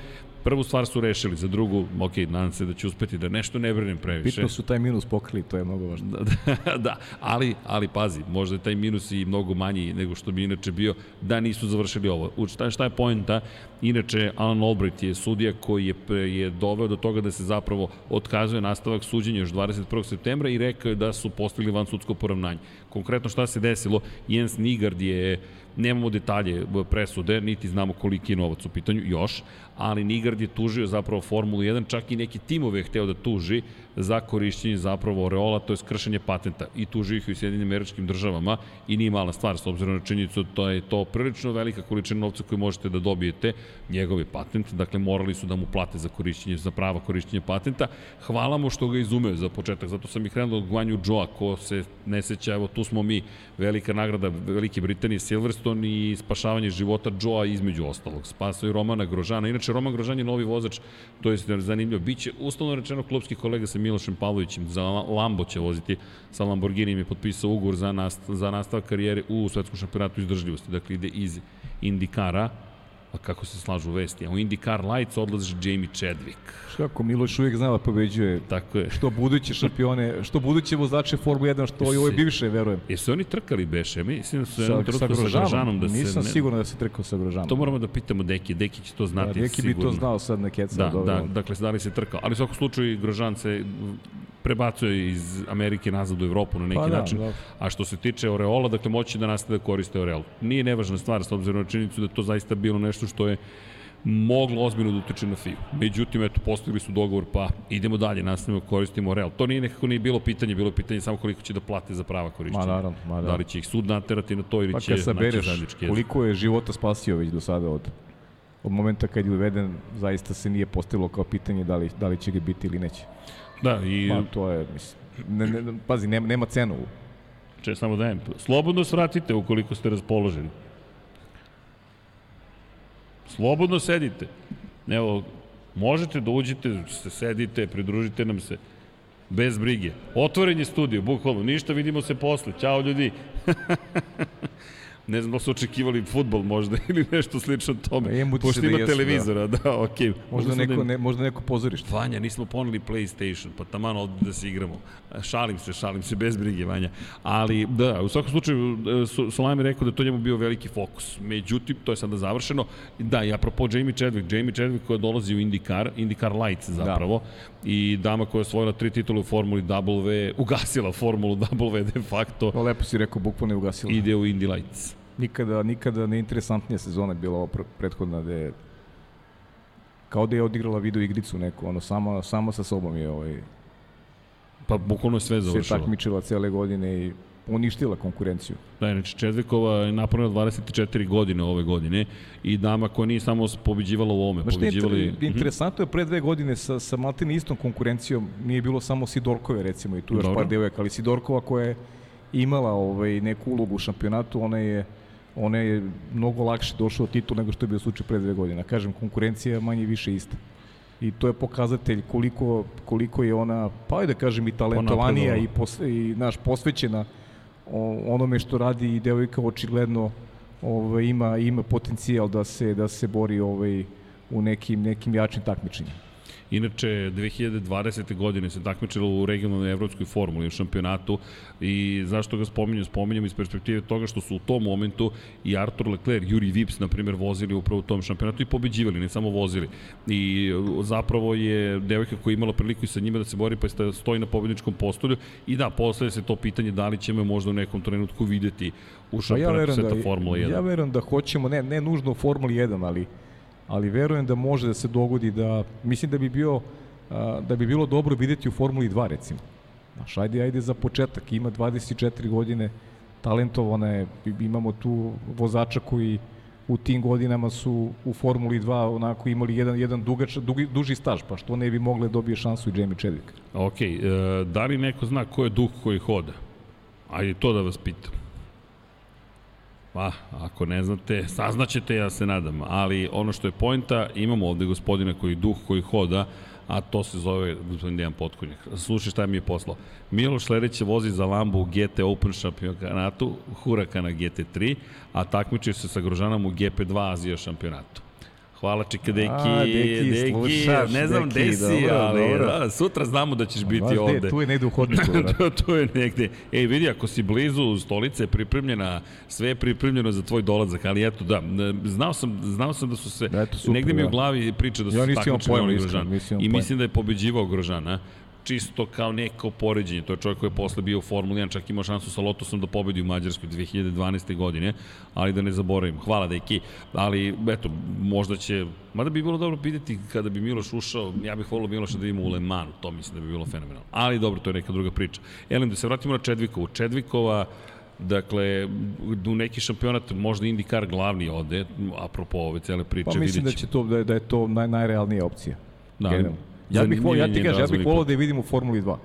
Prvu stvar su rešili, za drugu, ok, nadam se da će uspeti da nešto ne brinem previše. Bitno su taj minus pokrili, to je mnogo važno. Da, da, da, ali, ali pazi, možda je taj minus i mnogo manji nego što bi inače bio da nisu završili ovo. U šta, šta je pojenta? Inače, Alan Albright je sudija koji je, je doveo do toga da se zapravo otkazuje nastavak suđenja još 21. septembra i rekao je da su postigli van sudsko poravnanje. Konkretno šta se desilo, Jens Nigard je nemamo detalje presude, niti znamo koliki je novac u pitanju, još, ali Nigard je tužio zapravo Formulu 1, čak i neki timove je hteo da tuži za korišćenje zapravo Oreola, to je skršenje patenta i tuži ih u Sjedinim američkim državama i nije mala stvar, s obzirom na činjenicu to je to prilično velika količina novca koju možete da dobijete, njegov je patent, dakle morali su da mu plate za korišćenje, za prava korišćenja patenta. Hvala mu što ga izumeo za početak, zato sam i krenuo od Guanju Joa, ko se ne seća, evo tu smo mi, velika nagrada Velike Britanije, Silverstone i spašavanje života Joa između ostalog. Spasao i Romana Grožana. Inače, Roman Grožan je novi vozač, to je zanimljivo. Biće uslovno rečeno klubski kolega sa Milošem Pavlovićem, za Lambo će voziti, sa Lamborghini je potpisao ugovor za, nast, za nastavak karijere u svetskom šampionatu izdržljivosti. Dakle, ide iz Indikara, a kako se slažu vesti. A u IndyCar Lights odlazi Jamie Chadwick. Kako Miloš uvijek zna da pobeđuje. Tako je. Što buduće šampione, što buduće vozače Formule 1, što i ove bivše, verujem. Jesu oni trkali beše? Mislim da su sa, sa, sa Grožanom. Da Nisam se, ne... siguran da se trkao sa Grožanom. To moramo da pitamo Deki. Deki će to znati da, Deki sigurno. bi to znao sad na keca. Da, dobro. da, dakle, da li se trkao. Ali u svakom slučaju Grožan se prebacuje iz Amerike nazad u Evropu na neki pa, da, način. Da. A što se tiče Oreola, dakle moći da nastave da koriste Oreol. Nije nevažna stvar s obzirom na činjenicu da to zaista bilo nešto što je moglo ozbiljno da utiče na FIU. Međutim, eto, postigli su dogovor, pa idemo dalje, nastavimo da koristimo Real. To nije nekako nije bilo pitanje, bilo je pitanje samo koliko će da plate za prava korišćenja. Ma naravno, ma da. Da li će ih sud naterati na to ili pa, će naći zajednički koliko je života spasio već do sada od, od momenta kad je uveden, zaista se nije postavilo kao pitanje da li, da li će ga biti ili neće. Da, i... Ma, to je, mislim, ne, ne, pazi, nema, nema cenu. Če, samo dajem. Slobodno svratite ukoliko ste raspoloženi. Slobodno sedite. Evo, možete da uđete, se sedite, pridružite nam se. Bez brige. Otvoren je studio, bukvalno. Ništa, vidimo se posle. Ćao ljudi. Ne znam da su očekivali futbol možda ili nešto slično tome. Pa imam Pošto da ima jesu, da. televizora, da, da okej. Okay. Možda neko, ne, možda neko pozorište. Vanja, nismo poneli PlayStation, pa taman ovde da se igramo. Šalim se, šalim se, bez brige, Vanja. Ali, da, u svakom slučaju, Solajm je rekao da to njemu bio veliki fokus. Međutim, to je sada završeno. Da, i apropo Jamie Chadwick, Jamie Chadwick koja dolazi u IndyCar, IndyCar Lights da. zapravo, da. i dama koja je osvojila tri titule u Formuli W, ugasila Formulu W de facto. No, lepo si rekao, bukvalno je ugasila. Ide u Indy Lights. Nikada, nikada neinteresantnija sezona je bila ova prethodna gde je kao da je odigrala video igricu neku, ono, sama, sama sa sobom je ovaj, Pa bukvalno je sve završilo. Sve takmičila cele godine i uništila konkurenciju. Da, znači Čedvikova je napravila 24 godine ove godine i dama koja nije samo pobeđivala u ovome, Znaš, pobeđivali... Inter, interesantno je pre dve godine sa, sa Maltini istom konkurencijom, nije bilo samo Sidorkove recimo i tu još Dobro. par devojaka, ali Sidorkova koja je imala ovaj, neku ulogu u šampionatu, ona je ona je mnogo lakše došla do titul nego što je bio slučaj pre dve godine. Kažem, konkurencija je manje više ista i to je pokazatelj koliko, koliko je ona, pa da kažem i talentovanija i, pos, i naš posvećena onome što radi i devojka očigledno ovaj, ima, ima potencijal da se, da se bori ovaj, u nekim, nekim jačim takmičenjima. Inače, 2020. godine se takmičilo u regionalnoj evropskoj formuli u šampionatu i zašto ga spominjem? Spominjem iz perspektive toga što su u tom momentu i Artur Leclerc, Juri Vips, na primjer, vozili upravo u tom šampionatu i pobeđivali, ne samo vozili. I zapravo je devojka koja je imala priliku i sa njima da se bori, pa stoji na pobedničkom postolju i da, postoje se to pitanje da li ćemo možda u nekom trenutku videti u šampionatu pa ja sveta da, Formula 1. Ja verujem da hoćemo, ne, ne nužno u Formuli 1, ali ali verujem da može da se dogodi da, mislim da bi bio, da bi bilo dobro videti u Formuli 2 recimo. Znaš, ajde, ajde za početak, ima 24 godine, talentovana je, imamo tu vozača koji u tim godinama su u Formuli 2 onako imali jedan, jedan dugač, dugi, duži staž, pa što ne bi mogle da dobije šansu i Jamie Chadwick. Ok, e, da li neko zna ko je duh koji hoda? Ajde to da vas pitam. Pa, ako ne znate, saznaćete, ja se nadam. Ali ono što je pojenta, imamo ovde gospodina koji duh, koji hoda, a to se zove gospodin Dejan Potkonjak. Slušaj šta mi je poslao. Miloš sledeće vozi za Lambu u GT Open šampionatu, Hurakana GT3, a takmiči se sa Grožanom u GP2 Azija šampionatu. Hvala Čika Deki, A, deki, deki slušaš, ne znam deki, gde si, dobro, ali dobro. Da, sutra znamo da ćeš biti ovde. De, tu je negde u hodniku. tu, tu je negde. Ej, vidi, ako si blizu stolice, pripremljena, sve je pripremljeno za tvoj dolazak, ali eto, da, znao sam, znao sam da su se, da, eto, super, negde mi u glavi priča da su ja se takmičili Grožan. I mislim da je pobeđivao Grožana čisto kao neko poređenje. To je čovjek koji je posle bio u Formuli 1, čak imao šansu sa Lotusom da pobedi u Mađarskoj 2012. godine, ali da ne zaboravim. Hvala deki. Ali, eto, možda će... Mada bi bilo dobro videti kada bi Miloš ušao, ja bih volio Miloša da ima u Le Manu, to mislim da bi bilo fenomenalno. Ali dobro, to je neka druga priča. Elem, da se vratimo na Čedvikovu. Čedvikova, Dakle, u neki šampionat možda IndyCar glavni ode, apropo ove cele priče. Pa mislim da, će to, da, je, da je to naj, najrealnija opcija. Da, Generalno. Ja bih volio, ja ti kažem, ja bih volio da je vidim u Formuli 2.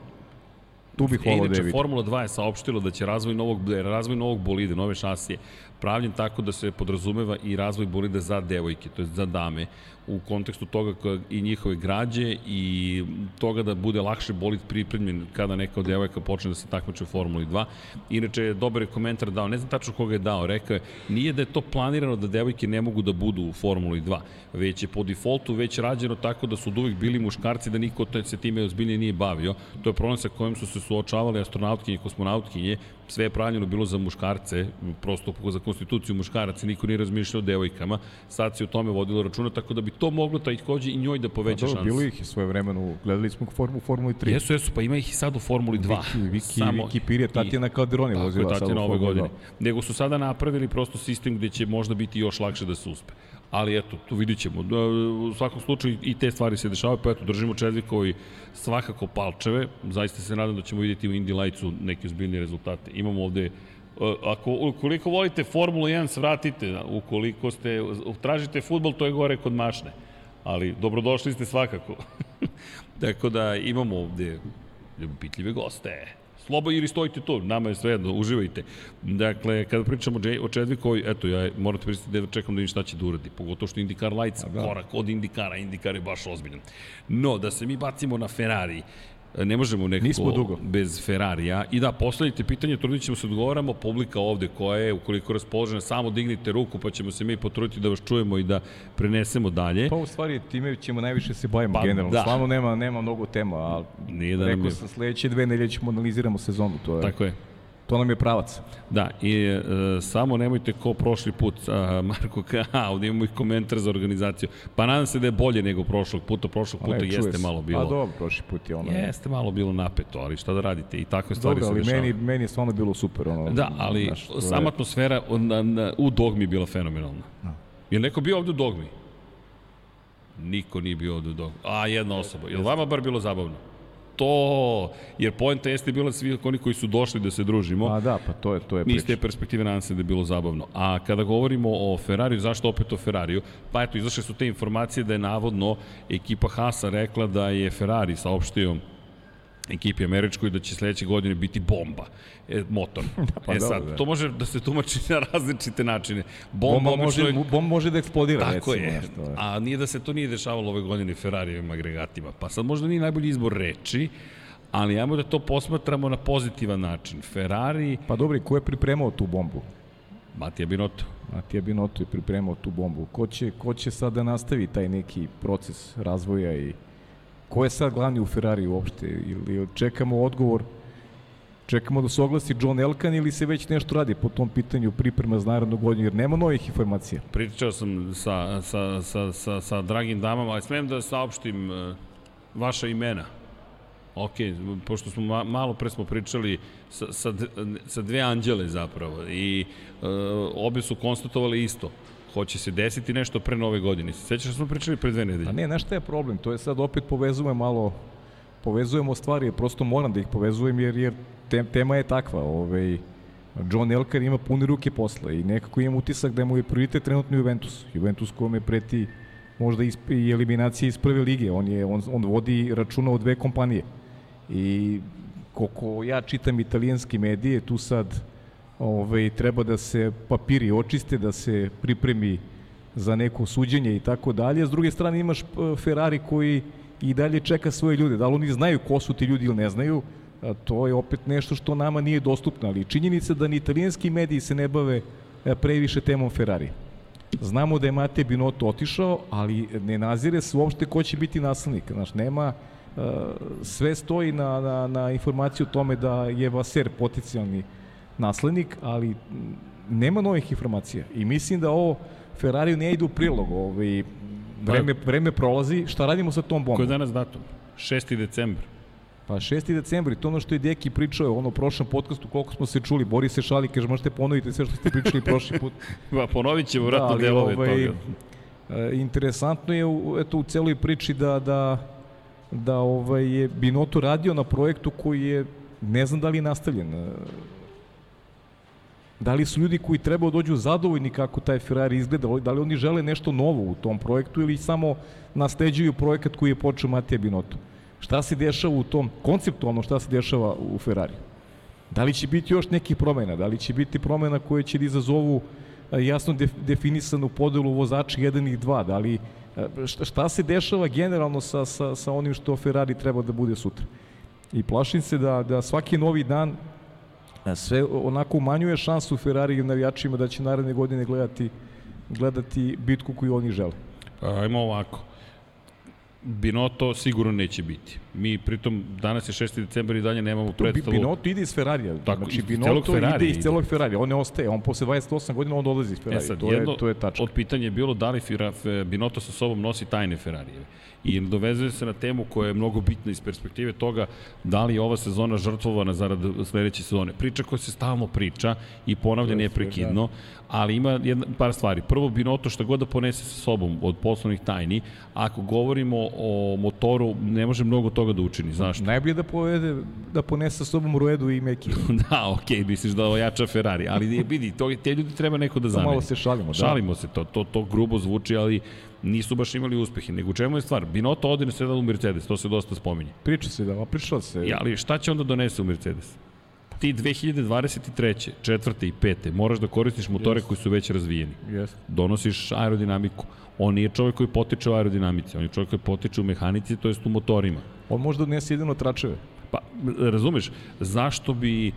Tu bih volio da je vidim. Formula 2 je saopštila da će razvoj novog, da razvoj novog bolide, nove šasije, pravljen tako da se podrazumeva i razvoj bolida za devojke, to je za dame, u kontekstu toga i njihove građe i toga da bude lakše bolid pripremljen kada neka od devojka počne da se takmiče u Formuli 2. Inače, dobar je komentar dao, ne znam tačno koga je dao, rekao je, nije da je to planirano da devojke ne mogu da budu u Formuli 2, već je po defaultu već rađeno tako da su od uvijek bili muškarci, da niko se time ozbiljnije nije bavio. To je problem sa kojim su se suočavali astronautkinje i kosmonautkinje, sve je pravljeno bilo za muškarce, prosto za konstituciju muškaraca, niko nije razmišljao o devojkama, sad se o tome vodilo računa, tako da bi to moglo takođe i njoj da poveća pa, šanse. Bilo ih je svoje vremenu, gledali smo u Formuli 3. Jesu, jesu, pa ima ih i sad u Formuli 2. Viki, Viki, Samo, Viki Pirje, Tatjana Kalderoni vozila sad u Formuli godine. 2. Nego su sada napravili prosto sistem gde će možda biti još lakše da se uspe ali eto, tu vidit ćemo. Da, u svakom slučaju i te stvari se dešavaju, pa eto, držimo Čedvikovi svakako palčeve. Zaista se nadam da ćemo vidjeti u Indy Lightsu neke ozbiljne rezultate. Imamo ovde ako ukoliko volite Formulu 1, svratite. Ukoliko ste tražite fudbal, to je gore kod mašne. Ali dobrodošli ste svakako. Tako da imamo ovde ljubitljive goste. Slobo ili stojite tu, nama je sve jedno, uživajte. Dakle, kada pričamo o Čedvikovoj, eto, ja morate pristati da čekam da vidim šta će da uradi, pogotovo što IndyCar Lights, da. korak od IndyCara, IndyCar je baš ozbiljan. No, da se mi bacimo na Ferrari, Ne možemo nekako Nismo dugo. bez Ferrarija. I da, poslednjite pitanje, trudit ćemo se da odgovaramo, publika ovde koja je, ukoliko raspoložena, samo dignite ruku pa ćemo se mi potruditi da vas čujemo i da prenesemo dalje. Pa u stvari time ćemo najviše se bavimo Pa, generalno. da. Stvarno nema, nema mnogo tema, ali Nije da rekao je- sam sledeće dve nelje ćemo analiziramo sezonu. To, je, Tako je. To nam je pravac. Da, i e, samo nemojte ko prošli put, a, Marko, ka, a, ovdje imamo i komentar za organizaciju. Pa nadam se da je bolje nego prošlog puta, prošlog puta Ne, jeste malo bilo. Pa dobro, prošli put je ono. Jeste malo bilo napeto, ali šta da radite, i takve stvari Dobro, se dešavaju. meni, meni je stvarno bilo super. Ono, Da, ali znaš, to je- sama atmosfera na, na, u Dogmi je bila fenomenalna. Je li neko bio ovde u Dogmi? Niko nije bio ovde u Dogmi. A, jedna osoba. Je li vama bar bilo zabavno? To, jer poenta jeste bila svi oni koji su došli da se družimo. Pa da, pa to je, to je Iz priča. te perspektive nadam se da je bilo zabavno. A kada govorimo o Ferrariju, zašto opet o Ferrariju? Pa eto, izašle su te informacije da je navodno ekipa Haasa rekla da je Ferrari saopštio ekipi američkoj da će sledeće godine biti bomba, e, motor. pa e dobro, sad, da. to može da se tumači na različite načine. Bomba, Bomba, može, je- bomba može da eksplodira, Tako recimo. je, znaš, to je. a nije da se to nije dešavalo ove godine Ferrarijevim agregatima. Pa sad možda nije najbolji izbor reči, ali ajmo da to posmatramo na pozitivan način. Ferrari, Pa dobro, ko je pripremao tu bombu? Matija Binotto, Matija Binotto je pripremao tu bombu. Ko će, ko će sad da nastavi taj neki proces razvoja i ko je sad glavni u Ferrari uopšte? Ili čekamo odgovor Čekamo da se oglasi John Elkan ili se već nešto radi po tom pitanju priprema za narednu godinu, jer nema novih informacija. Pričao sam sa, sa, sa, sa, sa dragim damama, ali smem da saopštim uh, vaša imena. Ok, pošto smo ma, malo pre smo pričali sa, sa, sa dve anđele zapravo i uh, obe su konstatovali isto. Hoće se desiti nešto pre nove godine. Se Sećaš da smo pričali pre dve nedelje? Pa ne, šta je problem? To je sad opet povezujemo malo, povezujemo stvari, prosto moram da ih povezujem jer, jer te, tema je takva. Ovaj, John Elkar ima pune ruke posla i nekako imam utisak da mu je prioritet trenutno Juventus. Juventus kome preti možda i eliminacija iz prve lige. On, je, on, on vodi računa o dve kompanije. I koliko ja čitam italijanske medije, tu sad ovaj, treba da se papiri očiste, da se pripremi za neko suđenje i tako dalje. S druge strane imaš Ferrari koji i dalje čeka svoje ljude. Da li oni znaju ko su ti ljudi ili ne znaju, to je opet nešto što nama nije dostupno, ali činjenica da ni italijanski mediji se ne bave e, previše temom Ferrari. Znamo da je Mate Binotto otišao, ali ne nazire se uopšte ko će biti naslednik. Znaš, nema, e, sve stoji na, na, na informaciju o tome da je Vaser potencijalni naslednik, ali nema novih informacija. I mislim da ovo Ferrari ne ide u prilog. Ovaj, vreme, vreme prolazi, šta radimo sa tom Koji je bombom? danas datum? 6. decembar. Pa 6. decembri, to je ono što je Deki pričao, ono prošlom podcastu, koliko smo se čuli, Boris se šali, kaže, možete ponoviti sve što ste pričali prošli put. Pa ponovit ćemo vratno ali, delove ovaj, toga. e, interesantno je u, eto, u celoj priči da, da, da ovaj, je Binotto radio na projektu koji je, ne znam da li je nastavljen. E, Da li su ljudi koji treba dođu zadovoljni kako taj Ferrari izgleda, da li oni žele nešto novo u tom projektu ili samo nasleđuju projekat koji je počeo Matija Binotto? Šta se dešava u tom, konceptualno šta se dešava u Ferrari? Da li će biti još nekih promena? Da li će biti promena koje će da izazovu a, jasno def, definisanu podelu vozača 1 i 2? Da li, a, šta, se dešava generalno sa, sa, sa onim što Ferrari treba da bude sutra? I plašim se da, da svaki novi dan sve onako umanjuje šansu Ferrari i navijačima da će naredne godine gledati gledati bitku koju oni žele. Ajmo ovako. Binotto sigurno neće biti. Mi pritom danas je 6. decembar i dalje nemamo predstavu. Binotto ide iz Ferrarija. Tako, znači, iz Binotto celog Ferrarija ide iz celog Ferrarija. On ne ostaje. On posle 28 godina on odlazi iz E Ferrarija. sad, to, jedno je, to je tačka. od pitanja je bilo da li Binotto sa sobom nosi tajne Ferrarijeve. I dovezuje se na temu koja je mnogo bitna iz perspektive toga da li je ova sezona žrtvovana zarad sledeće sezone. Priča koja se stalno priča i ponavlja neprekidno, ali ima jedna, par stvari. Prvo, Binotto šta god da ponese sa sobom od poslovnih tajni, ako govorimo o motoru, ne može mnogo toga da učini. Zašto? Najbolje da povede, da ponese sa sobom Ruedu i Meki. da, okej, okay, misliš da ojača Ferrari, ali vidi, to, te ljudi treba neko da zameni. malo se šalimo, da. Šalimo se, to, to, to grubo zvuči, ali nisu baš imali uspehe. Nego u čemu je stvar? Binotto ode na sredan u Mercedes, to se dosta spominje. Priča se da, a pričala se. Ja, ali šta će onda donese u Mercedes? Ti 2023. četvrte i pete moraš da koristiš motore koji su već razvijeni. Yes. Donosiš aerodinamiku. On nije čovjek koji potiče u aerodinamici, on je čovjek koji potiče u mehanici, to jest u motorima. On može da odnese jedino tračeve. Pa, razumeš, zašto bi e,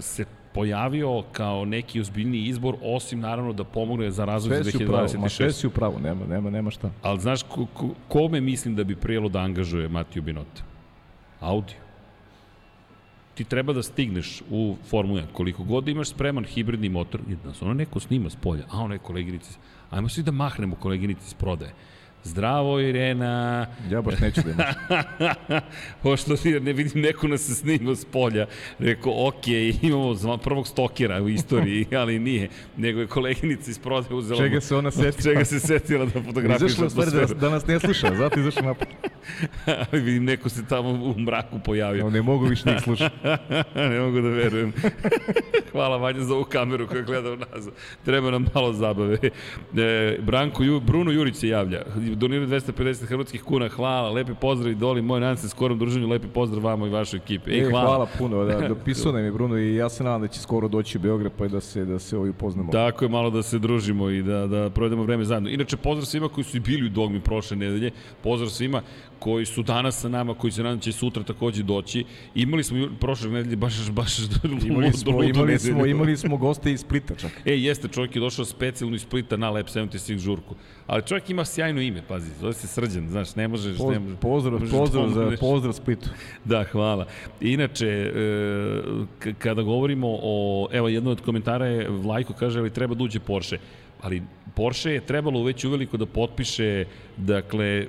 se pojavio kao neki ozbiljni izbor, osim naravno da pomogne za razvoj za 2026. Ma sve si upravo, nema, nema, nema šta. Ali znaš, ko, ko, kome mislim da bi prijelo da angažuje Matiju Binota? Audi. Ti treba da stigneš u Formulu 1. Koliko god imaš spreman hibridni motor, se ono neko snima s polja, a ono je koleginici, ajmo svi da mahnemo koleginici s prodaje. Zdravo, Irena. Ja baš neću da imaš. Pošto ne vidim neko nas se snima s polja. Rekao, ok, imamo prvog stokera u istoriji, ali nije. Nego je koleginica iz prodaje uzela... Čega se ona setila? Čega se setila da fotografiša Izašla stvari da, da nas ne sluša, zato izašla napad. ali vidim, neko se tamo u mraku pojavio. No, ne mogu više njih slušati. ne mogu da verujem. Hvala Vanja za ovu kameru koja gleda u nas. Treba nam malo zabave. E, Branko, Ju, Bruno Jurić se javlja doniraju 250 hrvatskih kuna, hvala, lepi pozdrav i doli, moj nadam se skorom druženju, lepi pozdrav vama i vašoj ekipi. E, hvala. hvala puno, da, dopisao nam je Bruno i ja se nadam da će skoro doći u Beograd pa da se, da se ovi upoznamo. Tako je, malo da se družimo i da, da provedemo vreme zajedno. Inače, pozdrav svima koji su i bili u Dogmi prošle nedelje, pozdrav svima koji su danas sa nama, koji se nadam će sutra takođe doći. Imali smo prošle nedelje baš baš imali smo imali smo imali smo goste iz Splita čak. E jeste, čovjek je došao specijalno iz Splita na Lab 76 žurku. Ali čovjek ima sjajno ime, pazi, zove se Srđan, znaš, ne možeš... Poz, ne možeš pozdrav, možeš pozdrav, za, pozdrav Splitu. Da, hvala. Inače, e, kada govorimo o, evo, jedno od komentara je, Vlajko kaže, ali treba da uđe Porsche. Ali Porsche je trebalo već uveliko da potpiše, dakle,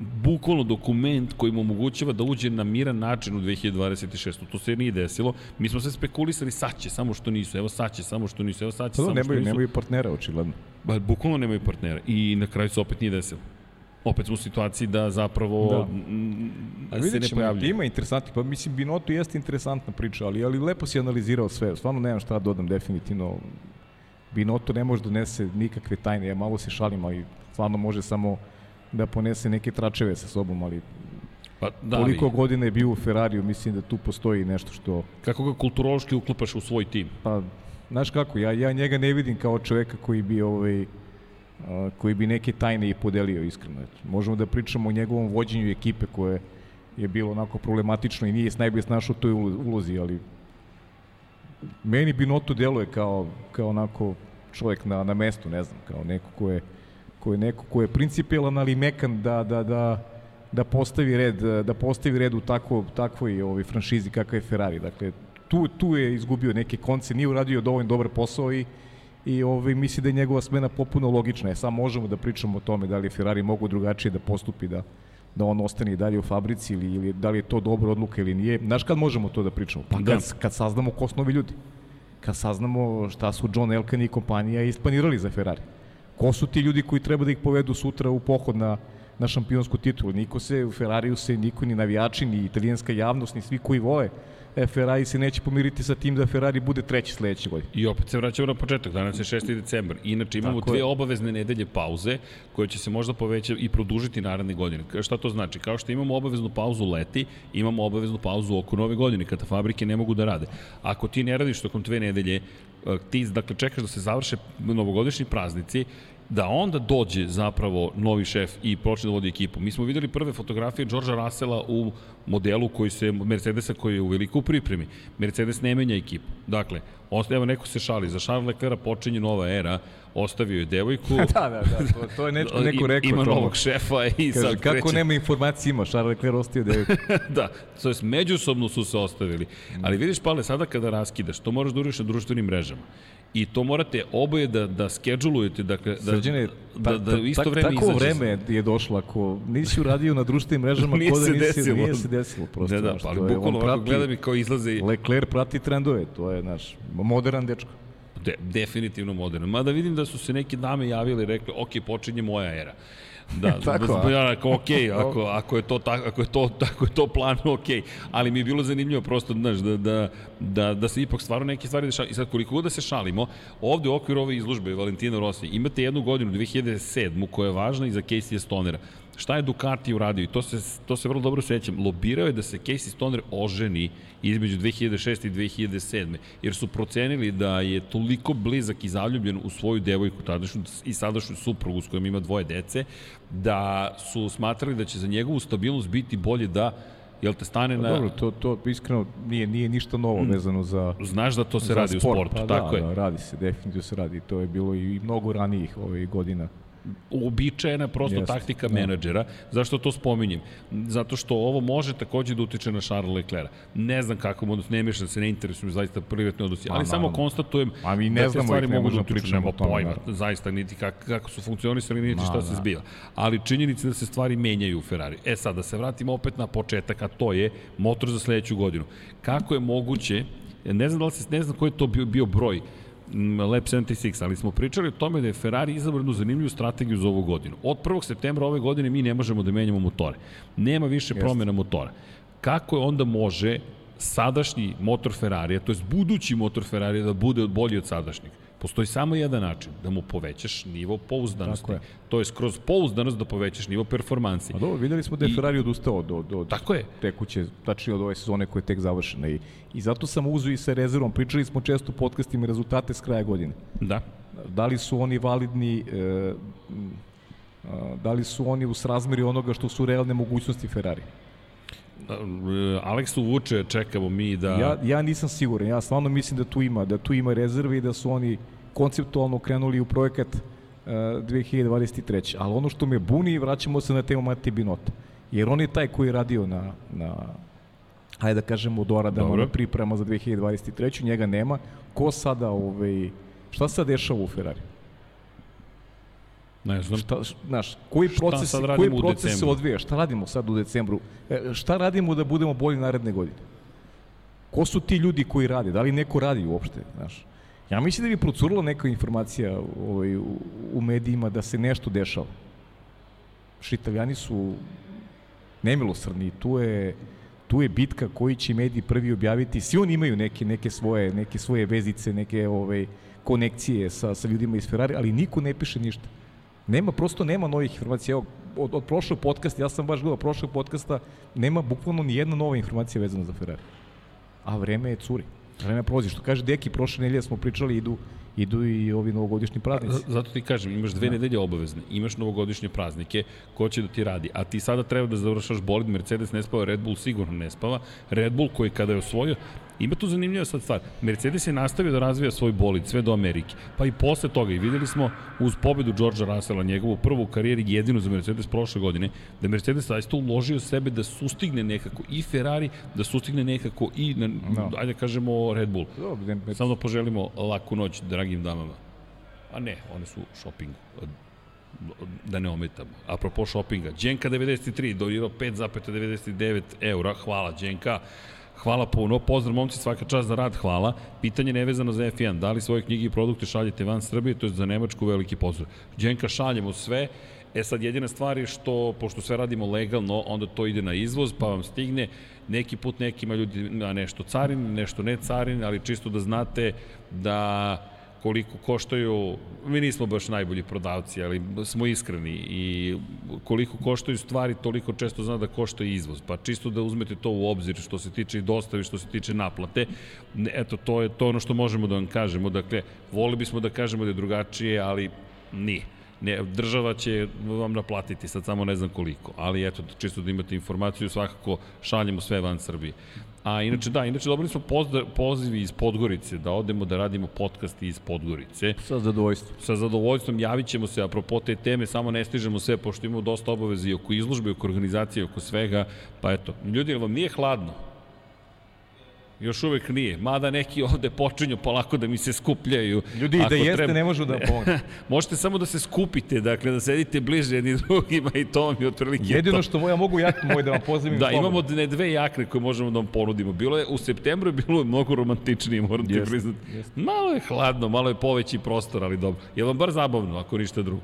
bukvalno dokument koji mu omogućava da uđe na miran način u 2026. To se nije desilo. Mi smo se spekulisali sad će, samo što nisu. Evo sad će, samo što nisu. Evo sad će, pa, samo nemaju, što nisu. Nemaju partnera, očigledno. Ba, bukvalno nemaju partnera. I na kraju se opet nije desilo. Opet smo u situaciji da zapravo da. se ne pojavljaju. Ima interesantni, pa mislim Binotto jeste interesantna priča, ali, ali lepo si analizirao sve. Stvarno nemam šta da dodam definitivno. Binotto ne može da nese nikakve tajne. Ja malo se šalim, ali stvarno može samo da ponese neke tračeve sa sobom, ali Pa, da, Koliko ali... godina je bio u Ferrariju, mislim da tu postoji nešto što... Kako ga kulturološki uklapaš u svoj tim? Pa, znaš kako, ja, ja njega ne vidim kao čoveka koji bi, ovaj, koji bi neke tajne i podelio iskreno. Možemo da pričamo o njegovom vođenju ekipe koje je bilo onako problematično i nije najbolje snašao toj ulozi, ali meni Binotto deluje kao, kao onako čovjek na, na mestu, ne znam, kao neko ko je ko je neko ko je principijalan, ali mekan da, da, da, da postavi red, da postavi red u takvo, takvoj ovaj, franšizi kakva je Ferrari. Dakle, tu, tu je izgubio neke konce, nije uradio dovoljno dobar posao i i ovaj, misli da je njegova smena popuno logična. E, sad možemo da pričamo o tome da li Ferrari mogu drugačije da postupi, da, da on ostane i dalje u fabrici ili, ili da li je to dobra odluka ili nije. Znaš kad možemo to da pričamo? Pa da. kad, kad saznamo ko su novi ljudi. Kad saznamo šta su John Elkan i kompanija isplanirali za Ferrari. Ko su ti ljudi koji treba da ih povedu sutra u pohod na, na šampionsku titulu? Niko se, u Ferrariju se, niko ni navijači, ni italijanska javnost, ni svi koji vole e, Ferrari se neće pomiriti sa tim da Ferrari bude treći sledeće godine. I opet se vraćamo na početak, danas je 6. decembar. Inače imamo Tako dve je. obavezne nedelje pauze koje će se možda povećati i produžiti naredne godine. Šta to znači? Kao što imamo obaveznu pauzu leti, imamo obaveznu pauzu oko nove godine, kada fabrike ne mogu da rade. Ako ti ne radiš tokom dve nedelje, e, ti dakle čekaš da se završe novogodišnji praznici, da onda dođe zapravo novi šef i počne da vodi ekipu. Mi smo videli prve fotografije Đorđa Rasela u modelu koji se, Mercedesa koji je u veliku pripremi. Mercedes ne menja ekipu. Dakle, evo neko se šali, za Charles Leclerc počinje nova era, ostavio je devojku. da, da, da, to, to je neko, neko rekao. Ima novog šefa i Kaže, sad kako kreće. nema informacije ima, Charles Leclerc ostavio devojku. da, to je međusobno su se ostavili. Ali vidiš, Pale, sada kada raskidaš, to moraš da uriš na društvenim mrežama i to morate oboje da, da skedžulujete, dakle, da, Srđene, da, da, da isto vreme Tako vreme je došlo, ako nisi uradio na društvenim mrežama, nije, se da nisi, desilo. nije se desilo. Prosto, da, da, pa ali bukvalno ovako gledam i kao izlaze... Leclerc prati trendove, to je naš modern dečko. De, definitivno modern. Mada vidim da su se neke dame javile i rekli, ok, počinje moja era. Da, tako, da, ako, ok, ako, ako, je to, tako, ako, je to, ako je to plan, ok. Ali mi je bilo zanimljivo prosto, znaš, da, da, da, da se ipak stvarno neke stvari dešavaju. I sad, koliko god da se šalimo, ovde u okviru ove izlužbe Valentina Rossi imate jednu godinu, 2007. koja je važna i za Casey Stonera. Šta je Ducati uradio? I to se, to se vrlo dobro sećam. Lobirao je da se Casey Stoner oženi između 2006. i 2007. Jer su procenili da je toliko blizak i zaljubljen u svoju devojku tadašnju i sadašnju suprugu s kojom ima dvoje dece, da su smatrali da će za njegovu stabilnost biti bolje da Jel te stane pa na... Dobro, to, to iskreno nije, nije ništa novo mm. vezano za... Znaš da to se radi sport, u sportu, pa tako da, je. Da, radi se, definitivno se radi. To je bilo i mnogo ranijih ovih godina uobičajena prosto Jest, taktika da. menadžera. Zašto to spominjem? Zato što ovo može takođe da utiče na Charles Leclerc. Ne znam kako mu odnos, ne mišljam da se ne interesujem zaista privatne odnosi, ali samo naravno. konstatujem A mi ne da te stvari mogu da utiču, nema pojma, da. zaista niti kako, kako su funkcionisali, niti šta da. se zbiva. Ali činjenica da se stvari menjaju u Ferrari. E sad, da se vratimo opet na početak, a to je motor za sledeću godinu. Kako je moguće, ne znam da li se, ne znam koji je to bio, bio broj, Lab 76, ali smo pričali o tome da je Ferrari izabrao jednu zanimljivu strategiju za ovu godinu. Od 1. septembra ove godine mi ne možemo da menjamo motore. Nema više Jeste. promjena motora. Kako je onda može sadašnji motor Ferrarija, to je budući motor Ferrarija da bude bolji od sadašnjeg? Postoji samo jedan način, da mu povećaš nivo pouzdanosti. Je. To je skroz pouzdanost da povećaš nivo performansi. A dobro, videli smo da je I, Ferrari odustao do, do, tako je. tekuće, tačnije od ove sezone koja je tek završena. I, I zato sam uzu i sa rezervom. Pričali smo često u podcastima rezultate s kraja godine. Da. Da li su oni validni, e, da li su oni u srazmeri onoga što su realne mogućnosti Ferrari? Aleksu Vuče čekamo mi da... Ja, ja nisam siguran, ja stvarno mislim da tu ima, da tu ima rezerve i da su oni konceptualno krenuli u projekat uh, 2023. Ali ono što me buni, vraćamo se na temu Mati Binota. Jer on je taj koji je radio na, na hajde da kažemo, doradama na priprema za 2023. Njega nema. Ko sada, ovaj, šta se dešava u Ferrari? Ne znam. Šta, znaš, koji proces, koji proces se odvija? Šta radimo sad u decembru? E, šta radimo da budemo bolji naredne godine? Ko su ti ljudi koji rade? Da li neko radi uopšte? Znaš? Ja mislim da bi procurila neka informacija ovaj, u, u medijima da se nešto dešava. Šitalijani su nemilosrdni. Tu je, tu je bitka koji će mediji prvi objaviti. Svi oni imaju neke, neke, svoje, neke svoje vezice, neke ovaj, konekcije sa, sa ljudima iz Ferrari, ali niko ne piše ništa. Nema, prosto nema novih informacija. Evo, od, od prošlog podcasta, ja sam baš gledao prošlog podcasta, nema bukvalno ni jedna nova informacija vezana za Ferrari. A vreme je curi. Vreme prolazi. Što kaže Deki, prošle nedelje smo pričali, idu idu i ovi novogodišnji praznici. Zato ti kažem, imaš dve da. nedelje obavezne, imaš novogodišnje praznike, ko će da ti radi, a ti sada treba da završaš bolid, Mercedes ne spava, Red Bull sigurno ne spava, Red Bull koji kada je osvojio, Ima tu zanimljiva sad stvar. Mercedes je nastavio da razvija svoj bolid sve do Amerike. Pa i posle toga i videli smo uz pobedu Georgea Russella, njegovu prvu karijeri jedinu za Mercedes prošle godine, da Mercedes zaista uložio sebe da sustigne nekako i Ferrari, da sustigne nekako i, na, no. ajde da kažemo, Red Bull. No, Samo da poželimo laku noć dragim damama. A ne, one su shopping da ne ometamo. Apropo shoppinga, Đenka 93, dojiro 5,99 eura, hvala Đenka. Hvala puno, pozdrav momci, svaka čast za rad, hvala. Pitanje nevezano za F1, da li svoje knjige i produkte šaljete van Srbije, to je za Nemačku veliki pozdrav. Đenka, šaljemo sve, E sad, jedina stvar je što, pošto sve radimo legalno, onda to ide na izvoz, pa vam stigne, neki put nekima ljudi na nešto carin, nešto ne carin, ali čisto da znate da koliko koštaju, mi nismo baš najbolji prodavci, ali smo iskreni i koliko koštaju stvari, toliko često zna da košta i izvoz. Pa čisto da uzmete to u obzir što se tiče i dostave, što se tiče naplate. Eto, to je to ono što možemo da vam kažemo. Dakle, voli bismo da kažemo da je drugačije, ali nije. Ne, država će vam naplatiti, sad samo ne znam koliko, ali eto, čisto da imate informaciju, svakako šaljemo sve van Srbije. A inače, da, inače dobili smo pozivi iz Podgorice, da odemo da radimo podcast iz Podgorice. Sa zadovoljstvom. Sa zadovoljstvom, javit ćemo se, apropo te teme, samo ne stižemo sve, pošto imamo dosta obaveze i oko izložbe, oko organizacije, oko svega, pa eto, ljudi, vam nije hladno? Još uvek nije. Mada neki ovde počinju polako da mi se skupljaju. Ljudi, da jeste, treba... ne možu da pomoći. Možete samo da se skupite, dakle, da sedite bliže jedni drugima i to vam je otprilike Jedino to. što ja mogu jaknu moj da vam pozivim. da, imamo ne dve jakne koje možemo da vam ponudimo. Bilo je, u septembru je bilo mnogo romantičnije, moram ti priznati. Malo je hladno, malo je poveći prostor, ali dobro. Je vam bar zabavno, ako ništa drugo?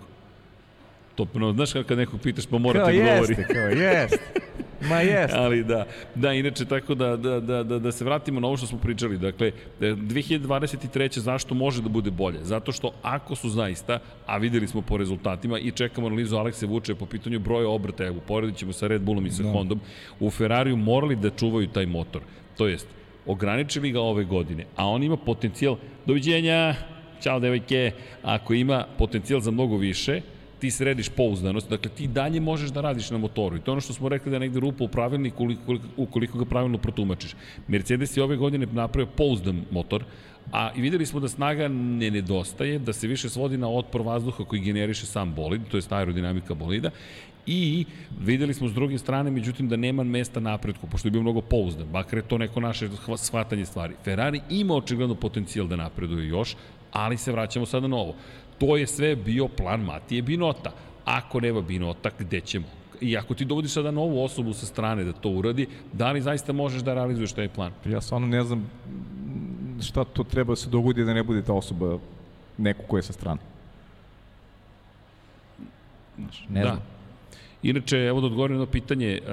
To, no, znaš kad nekog pitaš pa mora kao ti govori. Jeste, kao jeste. Ma jest. Ali da, da, inače tako da, da, da, da, da se vratimo na ovo što smo pričali. Dakle, 2023. zašto može da bude bolje? Zato što ako su zaista, a videli smo po rezultatima i čekamo analizu Alekse Vuče po pitanju broja obrta, evo, poredit ćemo sa Red Bullom i sa. Da. Hondom, u Ferrariju morali da čuvaju taj motor. To jest, ograničili ga ove godine, a on ima potencijal, doviđenja, Ćao devojke, ako ima potencijal za mnogo više, ti središ pouzdanost, dakle ti dalje možeš da radiš na motoru i to je ono što smo rekli da je negde rupa u pravilniku ukoliko, ukoliko ga pravilno protumačiš. Mercedes je ove godine napravio pouzdan motor, a i videli smo da snaga ne nedostaje, da se više svodi na otpor vazduha koji generiše sam bolid, to je aerodinamika bolida i videli smo s druge strane, međutim, da nema mesta napretku, pošto je bio mnogo pouzdan, bakar je to neko naše shvatanje stvari. Ferrari ima očigledno potencijal da napreduje još, ali se vraćamo sada na ovo. To je sve bio plan Matije Binota. Ako nema Binota, gde ćemo? I ako ti dovodiš sada novu osobu sa strane da to uradi, da li zaista možeš da realizuješ taj plan? Ja stvarno ne znam šta to treba da se dogodi da ne bude ta osoba neko ko je sa strane. Ne da. znam. Inače, evo da odgovorim na pitanje uh,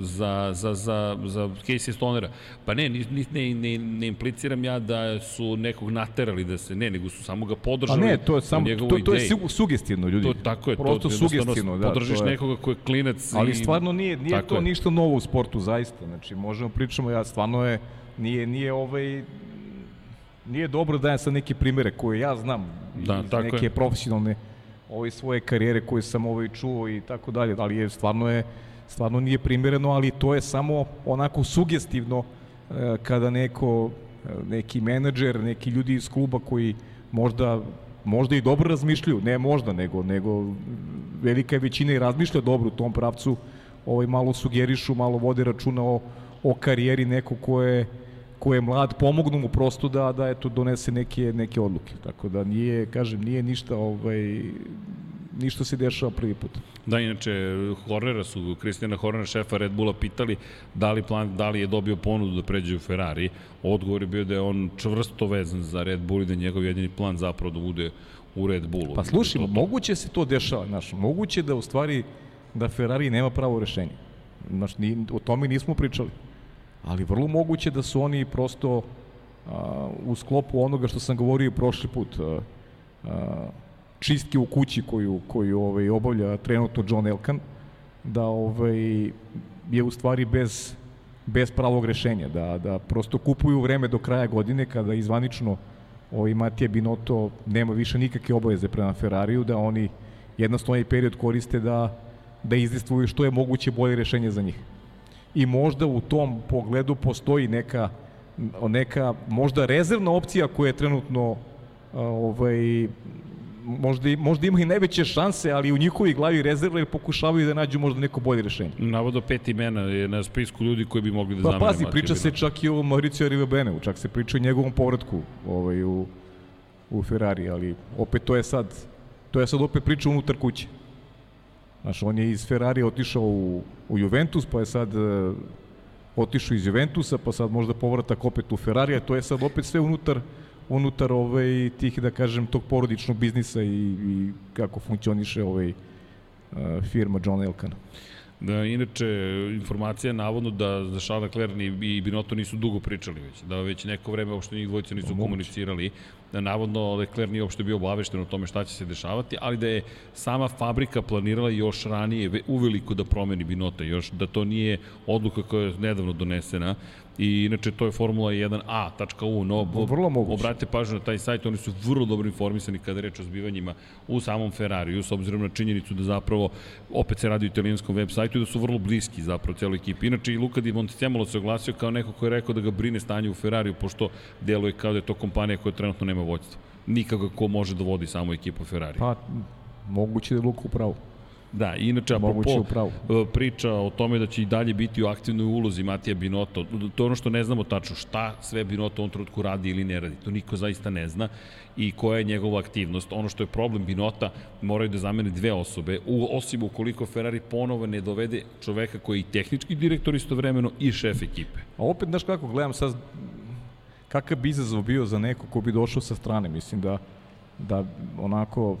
za, za, za, za Casey Stonera. Pa ne, ne, ne, ne, ne impliciram ja da su nekog naterali da se, ne, nego su samo ga podržali. A ne, to je samo, to, to je sugestivno, ljudi. To, tako je, Prosto to, sugestivno, da. Podržiš je... nekoga ko je klinac. Ali i... stvarno nije, nije to je. ništa novo u sportu, zaista. Znači, možemo pričamo, ja stvarno je, nije, nije ovaj, nije dobro da ja sad neke primere koje ja znam da, iz neke je. profesionalne ove svoje karijere koje sam ovaj čuo i tako dalje, ali je stvarno je stvarno nije primereno, ali to je samo onako sugestivno e, kada neko e, neki menadžer, neki ljudi iz kluba koji možda možda i dobro razmišljaju, ne možda, nego nego velika većina i razmišlja dobro u tom pravcu, ovaj malo sugerišu, malo vode računa o, o karijeri nekog ko je ko je mlad, pomognu mu prosto da, da eto, donese neke, neke odluke. Tako da nije, kažem, nije ništa, ovaj, ništa se dešava prvi put. Da, inače, Hornera su, Kristijana Hornera, šefa Red Bulla, pitali da li, plan, da li je dobio ponudu da pređe u Ferrari. Odgovor je bio da je on čvrsto vezan za Red Bull i da je njegov jedini plan zapravo da bude u Red Bullu. Pa slušaj, to, to... moguće se to dešava, znaš, moguće da u stvari da Ferrari nema pravo rešenje. Znaš, ni, o tome nismo pričali ali vrlo moguće da su oni prosto a, u sklopu onoga što sam govorio prošli put, a, a, čistke u kući koju, koju ovaj, obavlja trenutno John Elkan, da ovaj, je u stvari bez, bez pravog rešenja, da, da prosto kupuju vreme do kraja godine kada izvanično ovaj, Matija Binotto nema više nikakve obaveze prema Ferrariju, da oni jednostavno ovaj period koriste da, da izdestvuju što je moguće bolje rešenje za njih i možda u tom pogledu postoji neka neka možda rezervna opcija koja je trenutno ovaj možda, možda ima i najveće šanse, ali u njihovi glavi rezerve pokušavaju da nađu možda neko bolje rešenje. Navodo pet imena je na spisku ljudi koji bi mogli da pa, zamene. Pa pazi, priča se čak i o Mauricio Rivabeneu, čak se priča o njegovom povratku ovaj, u, u Ferrari, ali opet to je sad to je sad opet priča unutar kuće. Znaš, on je iz Ferrari otišao u, u Juventus, pa je sad uh, otišao iz Juventusa, pa sad možda povratak opet u Ferrari, a to je sad opet sve unutar unutar ovaj, tih, da kažem, tog porodičnog biznisa i, i kako funkcioniše ovaj, uh, firma John Elkana. Da, inače, informacija je navodno da za Charles Leclerc i Binotto nisu dugo pričali već, da već neko vreme uopšte njih dvojica nisu komunicirali, da navodno Leclerc nije uopšte bio obavešten o tome šta će se dešavati, ali da je sama fabrika planirala još ranije uveliko da promeni Binotto, još da to nije odluka koja je nedavno donesena, I inače to je Formula 1a.u, no vrlo moguće. Obratite pažnju na taj sajt, oni su vrlo dobro informisani kada reč o zbivanjima u samom Ferrariju, s obzirom na činjenicu da zapravo opet se radi o italijanskom web sajtu i da su vrlo bliski zapravo celoj ekipi. Inače i Luka Di Montezemolo se oglasio kao neko ko je rekao da ga brine stanje u Ferrariju, pošto deluje kao da je to kompanija koja trenutno nema vođstvo. Nikako ko može da vodi samo ekipu Ferrari. Pa, moguće da je Luka upravo. Da, inače, apropo e, priča o tome da će i dalje biti u aktivnoj ulozi Matija Binotto, to je ono što ne znamo tačno, šta sve Binotto u ovom trenutku radi ili ne radi, to niko zaista ne zna i koja je njegova aktivnost. Ono što je problem Binota, moraju da zamene dve osobe, u, osim ukoliko Ferrari ponovo ne dovede čoveka koji je i tehnički direktor istovremeno i šef ekipe. A opet, znaš kako, gledam sad, kakav bi izazov bio za neko ko bi došao sa strane, mislim da, da onako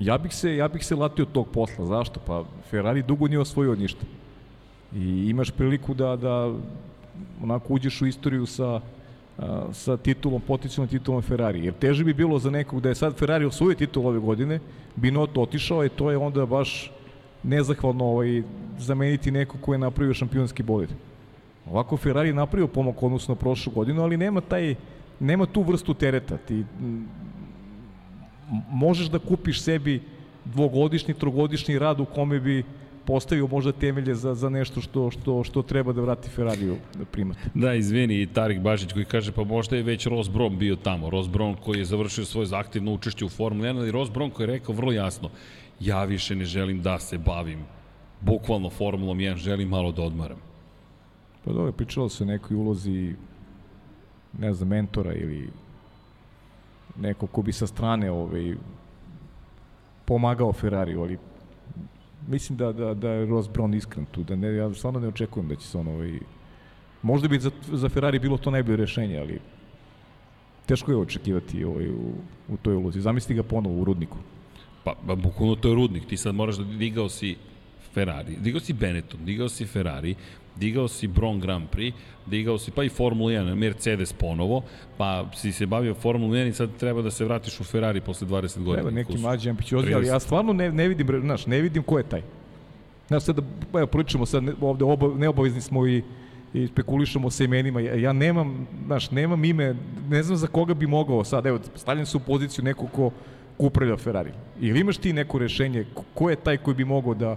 Ja bih se, ja bih se latio tog posla. Zašto? Pa Ferrari dugo nije osvojio ništa. I imaš priliku da, da onako uđeš u istoriju sa, sa titulom, potencijalnom titulom Ferrari. Jer teže bi bilo za nekog da je sad Ferrari osvojio titul ove godine, Binotto otišao i to je onda baš nezahvalno ovaj, zameniti neko ko je napravio šampionski bolid. Ovako Ferrari napravio pomak odnosno prošlu godinu, ali nema taj nema tu vrstu tereta. Ti možeš da kupiš sebi dvogodišnji, trogodišnji rad u kome bi postavio možda temelje za, za nešto što, što, što treba da vrati Ferrariju da primat. Da, izvini, i Tarik Bažić koji kaže pa možda je već Ross Brown bio tamo. Ross Brown koji je završio svoje zahtevno učešće u Formuli 1, ali Ross Brown koji je rekao vrlo jasno, ja više ne želim da se bavim bukvalno Formulom 1, želim malo da odmaram. Pa dobro, pričalo se o nekoj ulozi ne znam, mentora ili neko ko bi sa strane ovaj, pomagao Ferrari, ali mislim da, da, da je Ross Brown iskren tu, da ne, ja stvarno ne očekujem da će se on ovaj, možda bi za, za Ferrari bilo to najbolje rešenje, ali teško je očekivati ovaj, u, u toj ulozi. Zamisli ga ponovo u Rudniku. Pa, pa bukvalno to je Rudnik, ti sad moraš da digao si Ferrari, digao si Benetton, digao si Ferrari, digao si Bron Grand Prix, digao si pa i Formula 1, Mercedes ponovo, pa si se bavio Formula 1 i sad treba da se vratiš u Ferrari posle 20 godina. Treba neki mlađi ambiciozni, ali ja stvarno ne, ne vidim, znaš, ne vidim ko je taj. Znaš, sad da, evo, pričamo sad, ovde oba, neobavezni smo i, i spekulišemo sa imenima. Ja, ja nemam, znaš, nemam ime, ne znam za koga bi mogao sad, evo, stavljam se u poziciju neko ko, ko upravlja Ferrari. Ili imaš ti neko rešenje, ko je taj koji bi mogao da,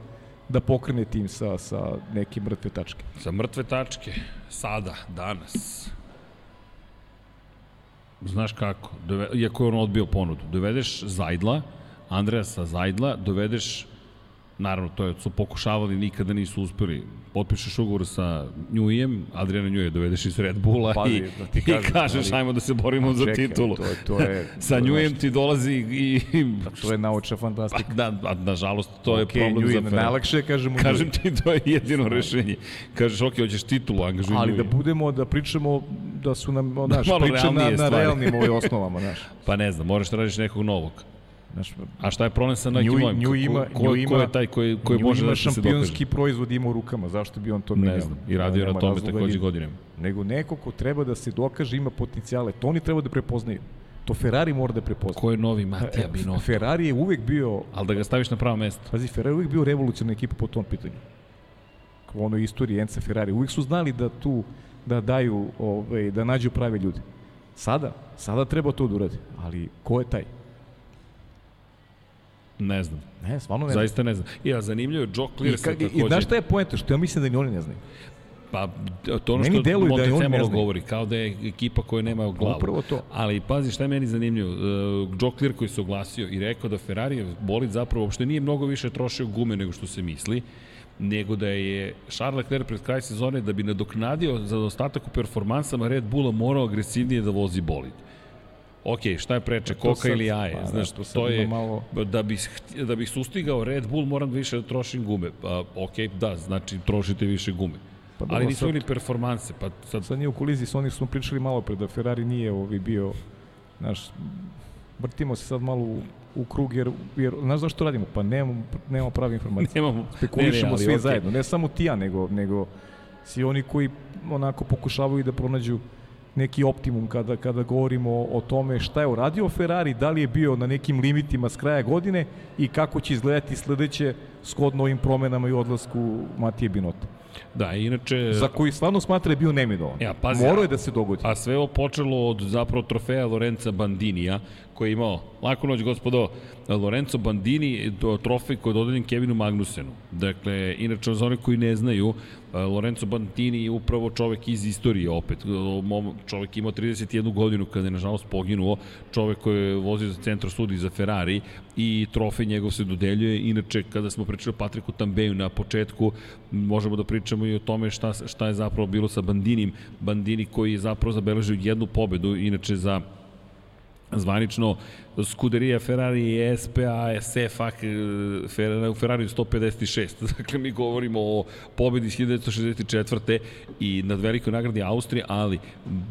da pokrene tim sa, sa neke mrtve tačke. Sa mrtve tačke, sada, danas. Znaš kako, dove, iako je on odbio ponudu, dovedeš Zajdla, Andreasa Zajdla, dovedeš Naravno, to je, su pokušavali, nikada nisu uspeli. Potpišeš ugovor sa Njujem, Adriana Njuje dovedeš iz Red Bulla Pazi, i, da ti kažem, i kažeš ali, ajmo da se borimo za čekaj, titulu. To, to je, sa Njujem ti dolazi i... Pa to je naučna fantastika. Pa, da, a, nažalost, to okay, je problem Njujem, za Ferrari. Najlakše kažemo Kažem ti, to je jedino rešenje. Kažeš, ok, hoćeš titulu, angažuj Ali da budemo, da pričamo, da su nam, naš, da, priče na, na realnim ovoj osnovama, znaš. Pa ne znam, moraš da radiš nekog novog. Znaš, a šta je problem sa nekim novim? Nju ima, ko, ko, ko je taj koji, koji može da se dokaže? šampionski proizvod ima u rukama, zašto bi on to menjao? Ne znam, i radio na tome takođe godinama. Nego neko ko treba da se dokaže ima potencijale, to oni treba da prepoznaju. To Ferrari mora da prepozna. Ko je novi Matija Binotto? Ferrari je uvek bio... Ali da ga staviš na pravo mesto. Pazi, Ferrari je uvek bio revolucionarna ekipa po tom pitanju. Kao ono istoriji Enca Ferrari. Uvek su znali da tu, da daju, ovaj, da nađu prave ljude. Sada, sada treba to da uradi. Ali ko je taj? Ne znam. Ne, stvarno ne Zaista ne znam. I, a zanimljivo je, Joe Clear se takođe... I znaš šta je poenta? Što ja mislim da ni oni ne znaju. Pa, to ono meni što da Montecemolo govori, kao da je ekipa koja nema glavu. Upravo to. Ali, pazi, šta je meni zanimljivo? Uh, Joe Clear koji se oglasio i rekao da Ferrari bolid zapravo uopšte nije mnogo više trošio gume nego što se misli nego da je Charles Leclerc pred kraj sezone da bi nadoknadio za ostatak u performansama Red Bulla morao agresivnije da vozi bolid ok, šta je preče, koka sad, ili jaje, pa, znaš, to, to je, malo... da bih, da bih sustigao Red Bull moram više da trošim gume, pa, ok, da, znači trošite više gume. Pa, ali nisu imali performanse. Pa sad... sad nije u kolizi, s onih smo pričali malo pre da Ferrari nije ovi bio, znaš, vrtimo se sad malo u, u krug, jer, jer znaš zašto radimo? Pa nemamo, nemamo prave informacije. Nemamo. Spekulišemo ne, ne, svi okay. zajedno, ne samo ti ja, nego, nego svi oni koji onako pokušavaju da pronađu neki optimum kada, kada govorimo o tome šta je uradio Ferrari, da li je bio na nekim limitima s kraja godine i kako će izgledati sledeće shodno ovim promenama i odlasku Matije Binota. Da, inače... Za koji stvarno smatra je bio nemidovan. Ja, pazi, Morao je da se dogodi. A sve ovo počelo od zapravo trofeja Lorenza Bandinija, koji je imao, lako noć gospodo, Lorenzo Bandini, trofej koji je dodeljen Kevinu Magnusenu. Dakle, inače, za one koji ne znaju, Lorenzo Bandini je upravo čovek iz istorije opet. Čovek imao 31 godinu kada je nažalost poginuo, čovek koji je vozio za centro studi za Ferrari i trofej njegov se dodeljuje. Inače, kada smo pričali o Patriku Tambeju na početku, možemo da pričamo i o tome šta, šta je zapravo bilo sa Bandinim. Bandini koji je zapravo zabeležio jednu pobedu, inače za zvanično Scuderia Ferrari SPA, SFAC, Ferrari, u Ferrari 156. Dakle, mi govorimo o pobedi iz 1964. i nad velikoj nagradi Austrije, ali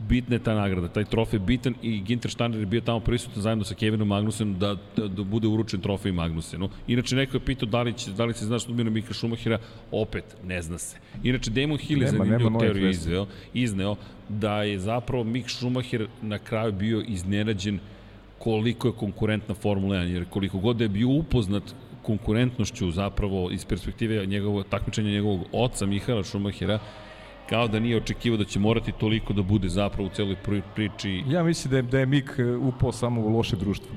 bitna je ta nagrada, taj trofej bitan i Ginter Steiner je bio tamo prisutan zajedno sa Kevinom Magnusenom da, da, da bude uručen trofej Magnusenu. Inače, neko je pitao da li, će, da li se zna sudbina Mika Šumahira, opet, ne zna se. Inače, Damon Hill je zanimljivu teoriju izveo, izneo da je zapravo Mik Schumacher na kraju bio iznenađen koliko je konkurentna Formula 1, jer koliko god da je bio upoznat konkurentnošću zapravo iz perspektive njegovog takmičenja njegovog oca Mihaela Šumahira, kao da nije očekivao da će morati toliko da bude zapravo u celoj priči. Ja mislim da je, da je Mik e, upao samo u loše društvo.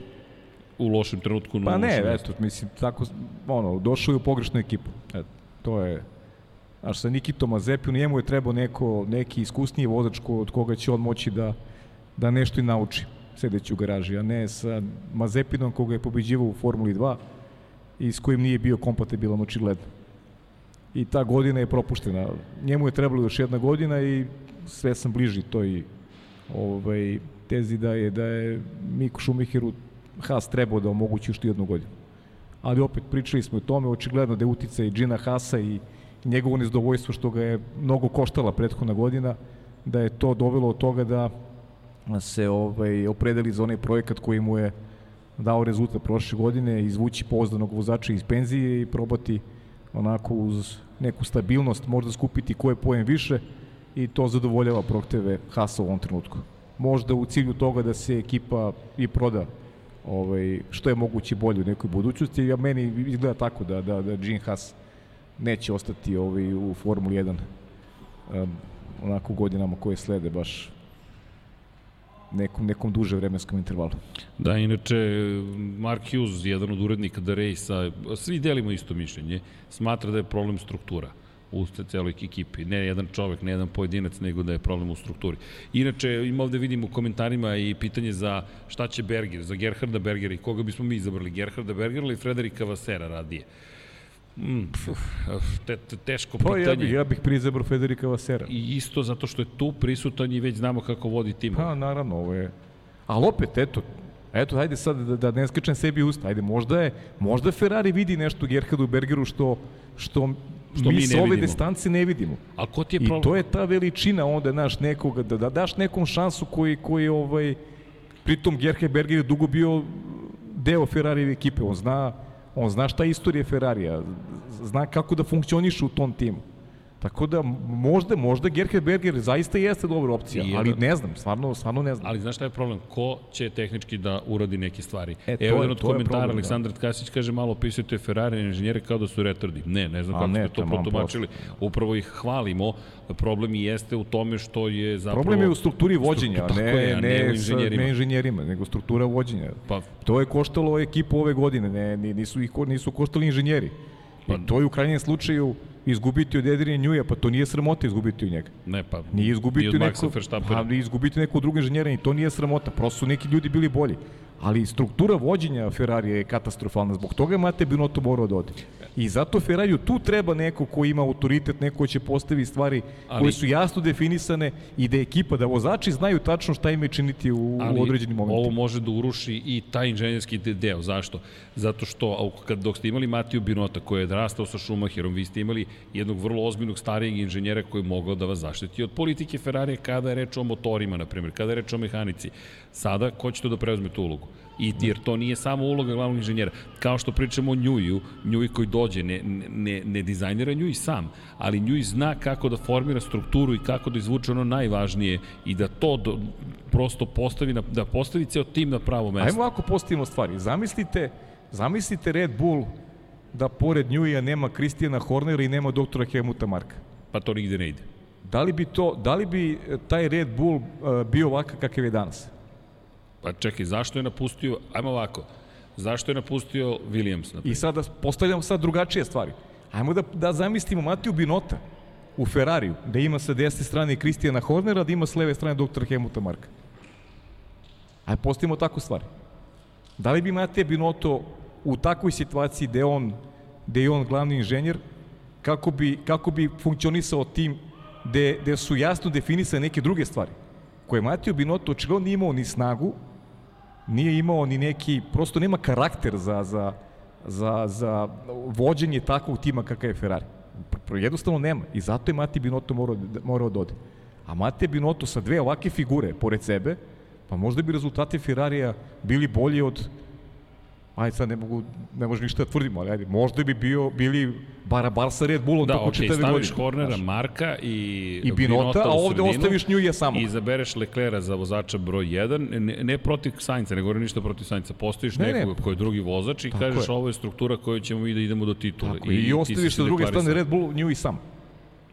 U lošem trenutku. Pa ne, eto, mislim, tako, ono, došao je u pogrešnu ekipu. Eto, to je, Znaš, sa Nikitom Mazepiju, njemu je trebao neko, neki iskusniji vozač od koga će on moći da, da nešto i nauči sedeći u garaži, a ne sa Mazepinom koga je pobeđivao u Formuli 2 i s kojim nije bio kompatibilan očigledno. I ta godina je propuštena. Njemu je trebalo još jedna godina i sve sam bliži toj ovaj, tezi da je, da je Miku Šumihiru Haas trebao da omogući još jednu godinu. Ali opet pričali smo o tome, očigledno da je i Gina Hasa i njegovo nezdovoljstvo što ga je mnogo koštala prethodna godina, da je to dovelo od toga da se ovaj, opredeli za onaj projekat koji mu je dao rezultat prošle godine, izvući pozdanog vozača iz penzije i probati onako uz neku stabilnost možda skupiti koje pojem više i to zadovoljava prohteve Hasa u ovom trenutku. Možda u cilju toga da se ekipa i proda ovaj, što je moguće bolje u nekoj budućnosti. Ja meni izgleda tako da, da, da Gene Haas neće ostati ovaj, u Formuli 1 um, onako godinama koje slede baš nekom, nekom duže vremenskom intervalu. Da, inače, Mark Hughes, jedan od urednika da Rejsa, svi delimo isto mišljenje, smatra da je problem struktura u celoj ekipi. Ne jedan čovek, ne jedan pojedinac, nego da je problem u strukturi. Inače, ima ovde vidimo u komentarima i pitanje za šta će Berger, za Gerharda Bergera i koga bismo mi izabrali, Gerharda Bergera ili Frederika Vasera radije. Mm, te, te, teško pa, pitanje. Ja bih, ja bih prizabro Federika Vasera. I isto zato što je tu prisutan i već znamo kako vodi tim. Pa, naravno, ovo je... Ali opet, eto, eto, hajde sad da, da ne skačem sebi usta, hajde, možda je, možda Ferrari vidi nešto u Gerhardu Bergeru što, što, što mi, mi sa ove distance ne vidimo. A ko ti je problem? I to je ta veličina onda, naš, nekoga, da, da daš nekom šansu koji, koji ovaj, pritom Gerhard Berger je dugo bio deo Ferrari ekipe, on zna On zna šta je istorija Ferrarija, zna kako da funkcioniše u tom timu. Tako da možda, možda Gerhard Berger zaista jeste dobra opcija, Jedan, ali ne znam, stvarno, stvarno ne znam. Ali znaš šta je problem? Ko će tehnički da uradi neke stvari? E, Evo jedan od komentara, da. Aleksandar da. Kasić kaže malo opisujete Ferrari inženjere kao da su retardi. Ne, ne znam A, kako ne, ste to protumačili. Upravo ih hvalimo. Problem i jeste u tome što je zapravo... Problem je u strukturi vođenja, struktu, ne, je, ne, ne, inženjerima. ne inženjerima, nego struktura vođenja. Pa, to je koštalo ekipu ove godine, ne, nisu, ih, nisu koštali inženjeri. Pa, I to je u krajnjem slučaju izgubiti od Edrija Njuja, pa to nije sramota izgubiti od njega. Ne, pa nije izgubiti od neko, pa izgubiti neko drugo inženjera i to nije sramota, prosto su neki ljudi bili bolji. Ali struktura vođenja Ferrarija je katastrofalna, zbog toga Mate Binotto morao da ode. I zato Ferrariju tu treba neko ko ima autoritet, neko ko će postavi stvari ali, koje su jasno definisane i da ekipa, da vozači znaju tačno šta im je činiti u, ali, u određenim momentima. ovo može da uruši i taj inženjerski deo. Zašto? Zato što kad, dok ste imali Matiju Binota koji je rastao sa Schumacherom, vi ste imali jednog vrlo ozbiljnog starijeg inženjera koji je mogao da vas zaštiti od politike Ferrarija kada je reč o motorima, na primjer, kada je reč o mehanici. Sada, ko će to da preuzme tu ulogu? I, jer to nije samo uloga glavnog inženjera. Kao što pričamo o Njuju, Njuj koji dođe, ne, ne, ne dizajnira Njuj sam, ali Njuj zna kako da formira strukturu i kako da izvuče ono najvažnije i da to do, prosto postavi, na, da postavi ceo tim na pravo mesto. Ajmo ovako postavimo stvari. Zamislite, zamislite Red Bull da pored Njuja nema Kristijana Hornera i nema doktora Helmuta Marka. Pa to nigde ne ide. Da li bi, to, da li bi taj Red Bull uh, bio ovakav kakav je danas? Pa čekaj, zašto je napustio, ajmo ovako, zašto je napustio Williams? Naprijed? I sada postavljamo sad drugačije stvari. Ajmo da, da zamislimo Matiju Binota u Ferrariju, da ima sa desne strane Kristijana Hornera, da ima s leve strane doktora Helmuta Marka. Ajde, postavimo takvu stvar. Da li bi Matija Binoto u takvoj situaciji gde on, gde je on glavni inženjer, kako bi, kako bi funkcionisao tim gde, gde su jasno definisane neke druge stvari, koje Matiju Binoto očigledno nije imao ni snagu, nije imao ni neki, prosto nema karakter za, za, za, za vođenje takvog tima kakav je Ferrari. Jednostavno nema i zato je Mati Binotto morao, morao da ode. A Mate Binotto sa dve ovake figure pored sebe, pa možda bi rezultati Ferrarija bili bolji od ajde sad ne mogu, ne može ništa da tvrdimo, ali ajde, možda bi bio, bili Barabar sa Red Bullom da, toko okay, četave godine. godine. staviš Hornera, Marka i, I Binota, a ovde sredinu, ostaviš nju je samo. I izabereš Leclera za vozača broj 1, ne, ne protiv Sainca, ne govorim ništa protiv Sainca, postojiš ne, nekog ne. koji je drugi vozač i Tako kažeš je. ovo je struktura koju ćemo mi da idemo do titule. Tako I, i ostaviš sa druge strane Red Bull nju i sam.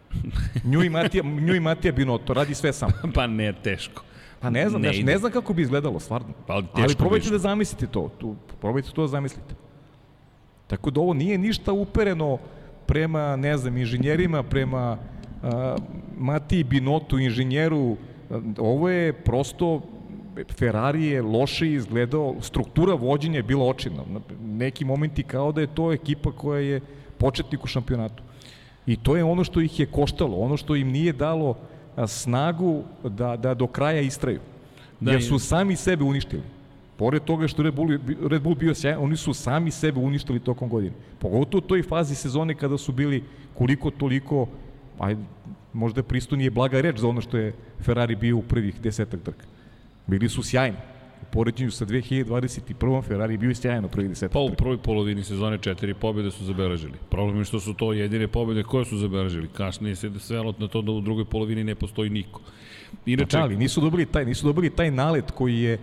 nju i Matija, nju i Matija Binotto, radi sve sam. pa ne, teško. Pa ne znam, ne, znaš, ne znam kako bi izgledalo, stvarno. Pa, ali, ali probajte da zamislite to, tu, probajte to da zamislite. Tako da ovo nije ništa upereno prema, ne znam, inženjerima, prema uh, Mati Binotu, inženjeru, ovo je prosto Ferrari je loše izgledao, struktura vođenja je bila očina. Neki momenti kao da je to ekipa koja je početnik u šampionatu. I to je ono što ih je koštalo, ono što im nije dalo snagu da, da do kraja istraju. Da, jer su sami sebe uništili. Pored toga što Red Bull, Red Bull bio sjajan, oni su sami sebe uništili tokom godine. Pogotovo u toj fazi sezone kada su bili koliko toliko, ajde, možda pristojnije blaga reč za ono što je Ferrari bio u prvih desetak trka. Bili su sjajni. U poređenju sa 2021. Ferrari bio sjajan u prvih desetak Pa u prvoj polovini sezone četiri pobjede su zabeležili. Problem je što su to jedine pobjede koje su zabeležili. Kasnije se svelo na to da u drugoj polovini ne postoji niko. Inače, da, ali nisu dobili taj, nisu dobili taj nalet koji je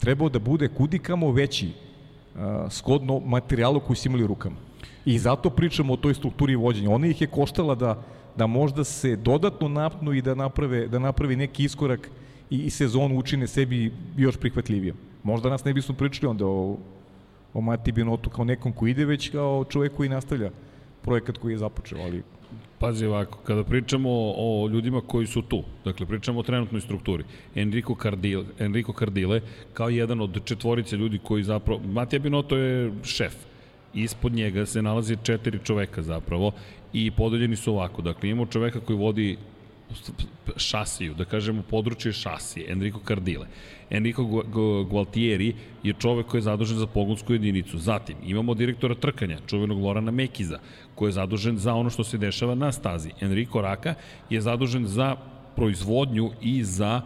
trebao da bude kudikamo veći uh, skodno materijalu koji su imali u rukama. I zato pričamo o toj strukturi vođenja. Ona ih je koštala da, da možda se dodatno napnu i da naprave, da napravi neki iskorak i, i sezonu učine sebi još prihvatljivijom. Možda nas ne bismo pričali onda o, o Mati Binotu kao nekom ko ide, već kao čovek koji nastavlja projekat koji je započeo, ali Pazi ovako, kada pričamo o ljudima koji su tu, dakle pričamo o trenutnoj strukturi, Enrico Cardile, Enrico Cardile kao jedan od četvorice ljudi koji zapravo, Matija Binotto je šef, ispod njega se nalazi četiri čoveka zapravo i podeljeni su ovako, dakle imamo čoveka koji vodi šasiju, da kažemo područje šasije, Enrico Cardile. Enrico Gualtieri je čovek koji je zadužen za pogonsku jedinicu. Zatim imamo direktora trkanja, čuvenog Lorana Mekiza, koji je zadužen za ono što se dešava na stazi. Enrico Raka je zadužen za proizvodnju i za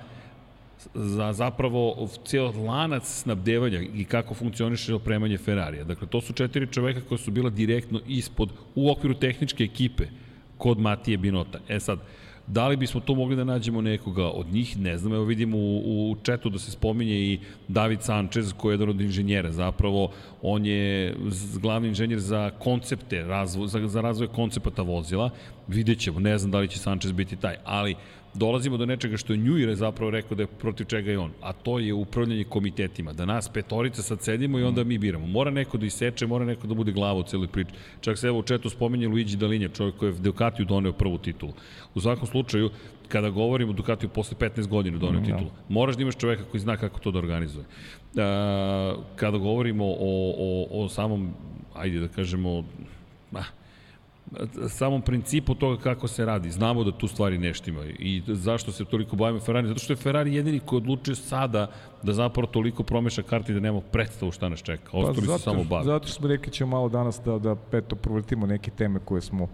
za zapravo cijel lanac snabdevanja i kako funkcioniše opremanje Ferrarija. Dakle, to su četiri čoveka koja su bila direktno ispod, u okviru tehničke ekipe kod Matije Binota. E sad, Da li bismo to mogli da nađemo nekoga od njih? Ne znam, evo vidimo u, u četu da se spominje i David Sanchez, koji je jedan od inženjera. Zapravo, on je glavni inženjer za koncepte, razvo, za, za razvoj koncepata vozila. Vidjet ćemo, ne znam da li će Sanchez biti taj, ali dolazimo do nečega što je Njujire zapravo rekao da je protiv čega je on, a to je upravljanje komitetima, da nas petorica sad sedimo i onda mi biramo. Mora neko da iseče, mora neko da bude glava u celoj priči. Čak se evo u četu spominje Luigi Dalinja, čovjek koji je Ducatiju doneo prvu titulu. U svakom slučaju, kada govorimo o Ducatiju posle 15 godina doneo mm, titulu, moraš da imaš čoveka koji zna kako to da organizuje. A, kada govorimo o, o, o samom, ajde da kažemo, ah, samom principu toga kako se radi. Znamo da tu stvari neštima i zašto se toliko bavimo Ferrari? Zato što je Ferrari jedini koji odlučuje sada da zapravo toliko promeša karti da nemamo predstavu šta nas čeka. Pa Ostali pa, su samo bavi. Zato smo rekli ćemo malo danas da, da peto provrtimo neke teme koje smo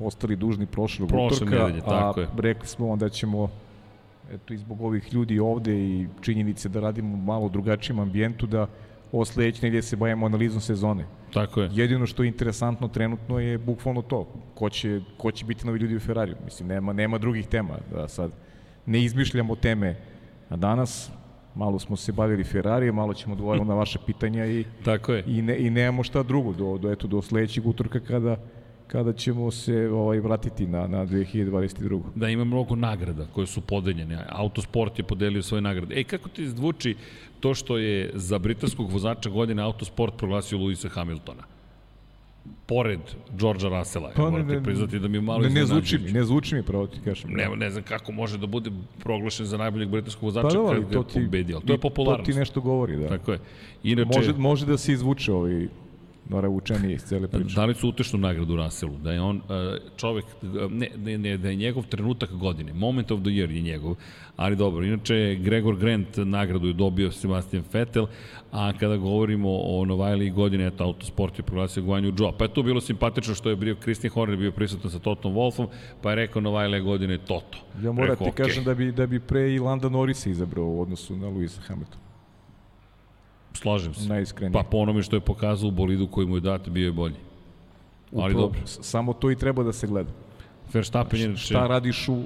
ostali dužni prošlog Prošle utorka, nedelje, tako a je. rekli smo onda ćemo eto i zbog ovih ljudi ovde i činjenice da radimo malo drugačijem ambijentu da ovo sledeće nedelje se bavimo analizom sezone. Tako je. Jedino što je interesantno trenutno je bukvalno to. Ko će, ko će biti novi ljudi u Ferrariju. Mislim, nema, nema drugih tema. Da sad ne izmišljamo teme a danas. Malo smo se bavili Ferrarije, malo ćemo odgovoriti na vaše pitanja i, Tako je. i, ne, i nemamo šta drugo do, do, eto, do sledećeg utorka kada kada ćemo se ovaj vratiti na na 2022. Da ima mnogo nagrada koje su podeljene. Autosport je podelio svoje nagrade. Ej, kako ti zvuči to što je za britanskog vozača godine Autosport proglasio Luisa Hamiltona? pored Georgea Russella. Pa, ne, ne, priznati da mi malo ne, ne zvuči mi, ne zvuči mi pravo ti kažem. Ne, ne znam kako može da bude proglašen za najboljeg britanskog vozača pa, kada je pobedio. To je popularnost. To ti nešto govori, da. Tako je. Inače, može, može da se izvuče ovaj naravučenije iz cele priče. Dali su utešnu nagradu Russellu, da je on e, čovek, ne, ne, ne, da je njegov trenutak godine, moment of the year je njegov, ali dobro, inače Gregor Grant nagradu je dobio Sebastian Vettel, a kada govorimo o Novajli godine, eto, Autosport je proglasio Guanju Joe, pa je to bilo simpatično što je bio Christian Horner bio prisutan sa Totom Wolfom, pa je rekao Novajli godine Toto. Ja moram ti okay. kažem da bi, da bi pre i Landa Norris izabrao u odnosu na Luisa Hamiltona. Slažem se. Najiskrenije. Pa po onome što je pokazao u bolidu koji mu je dat, bio je bolji. Ali Upravo, dobro. Samo to i treba da se gleda. Verstappen je... Šta radiš u,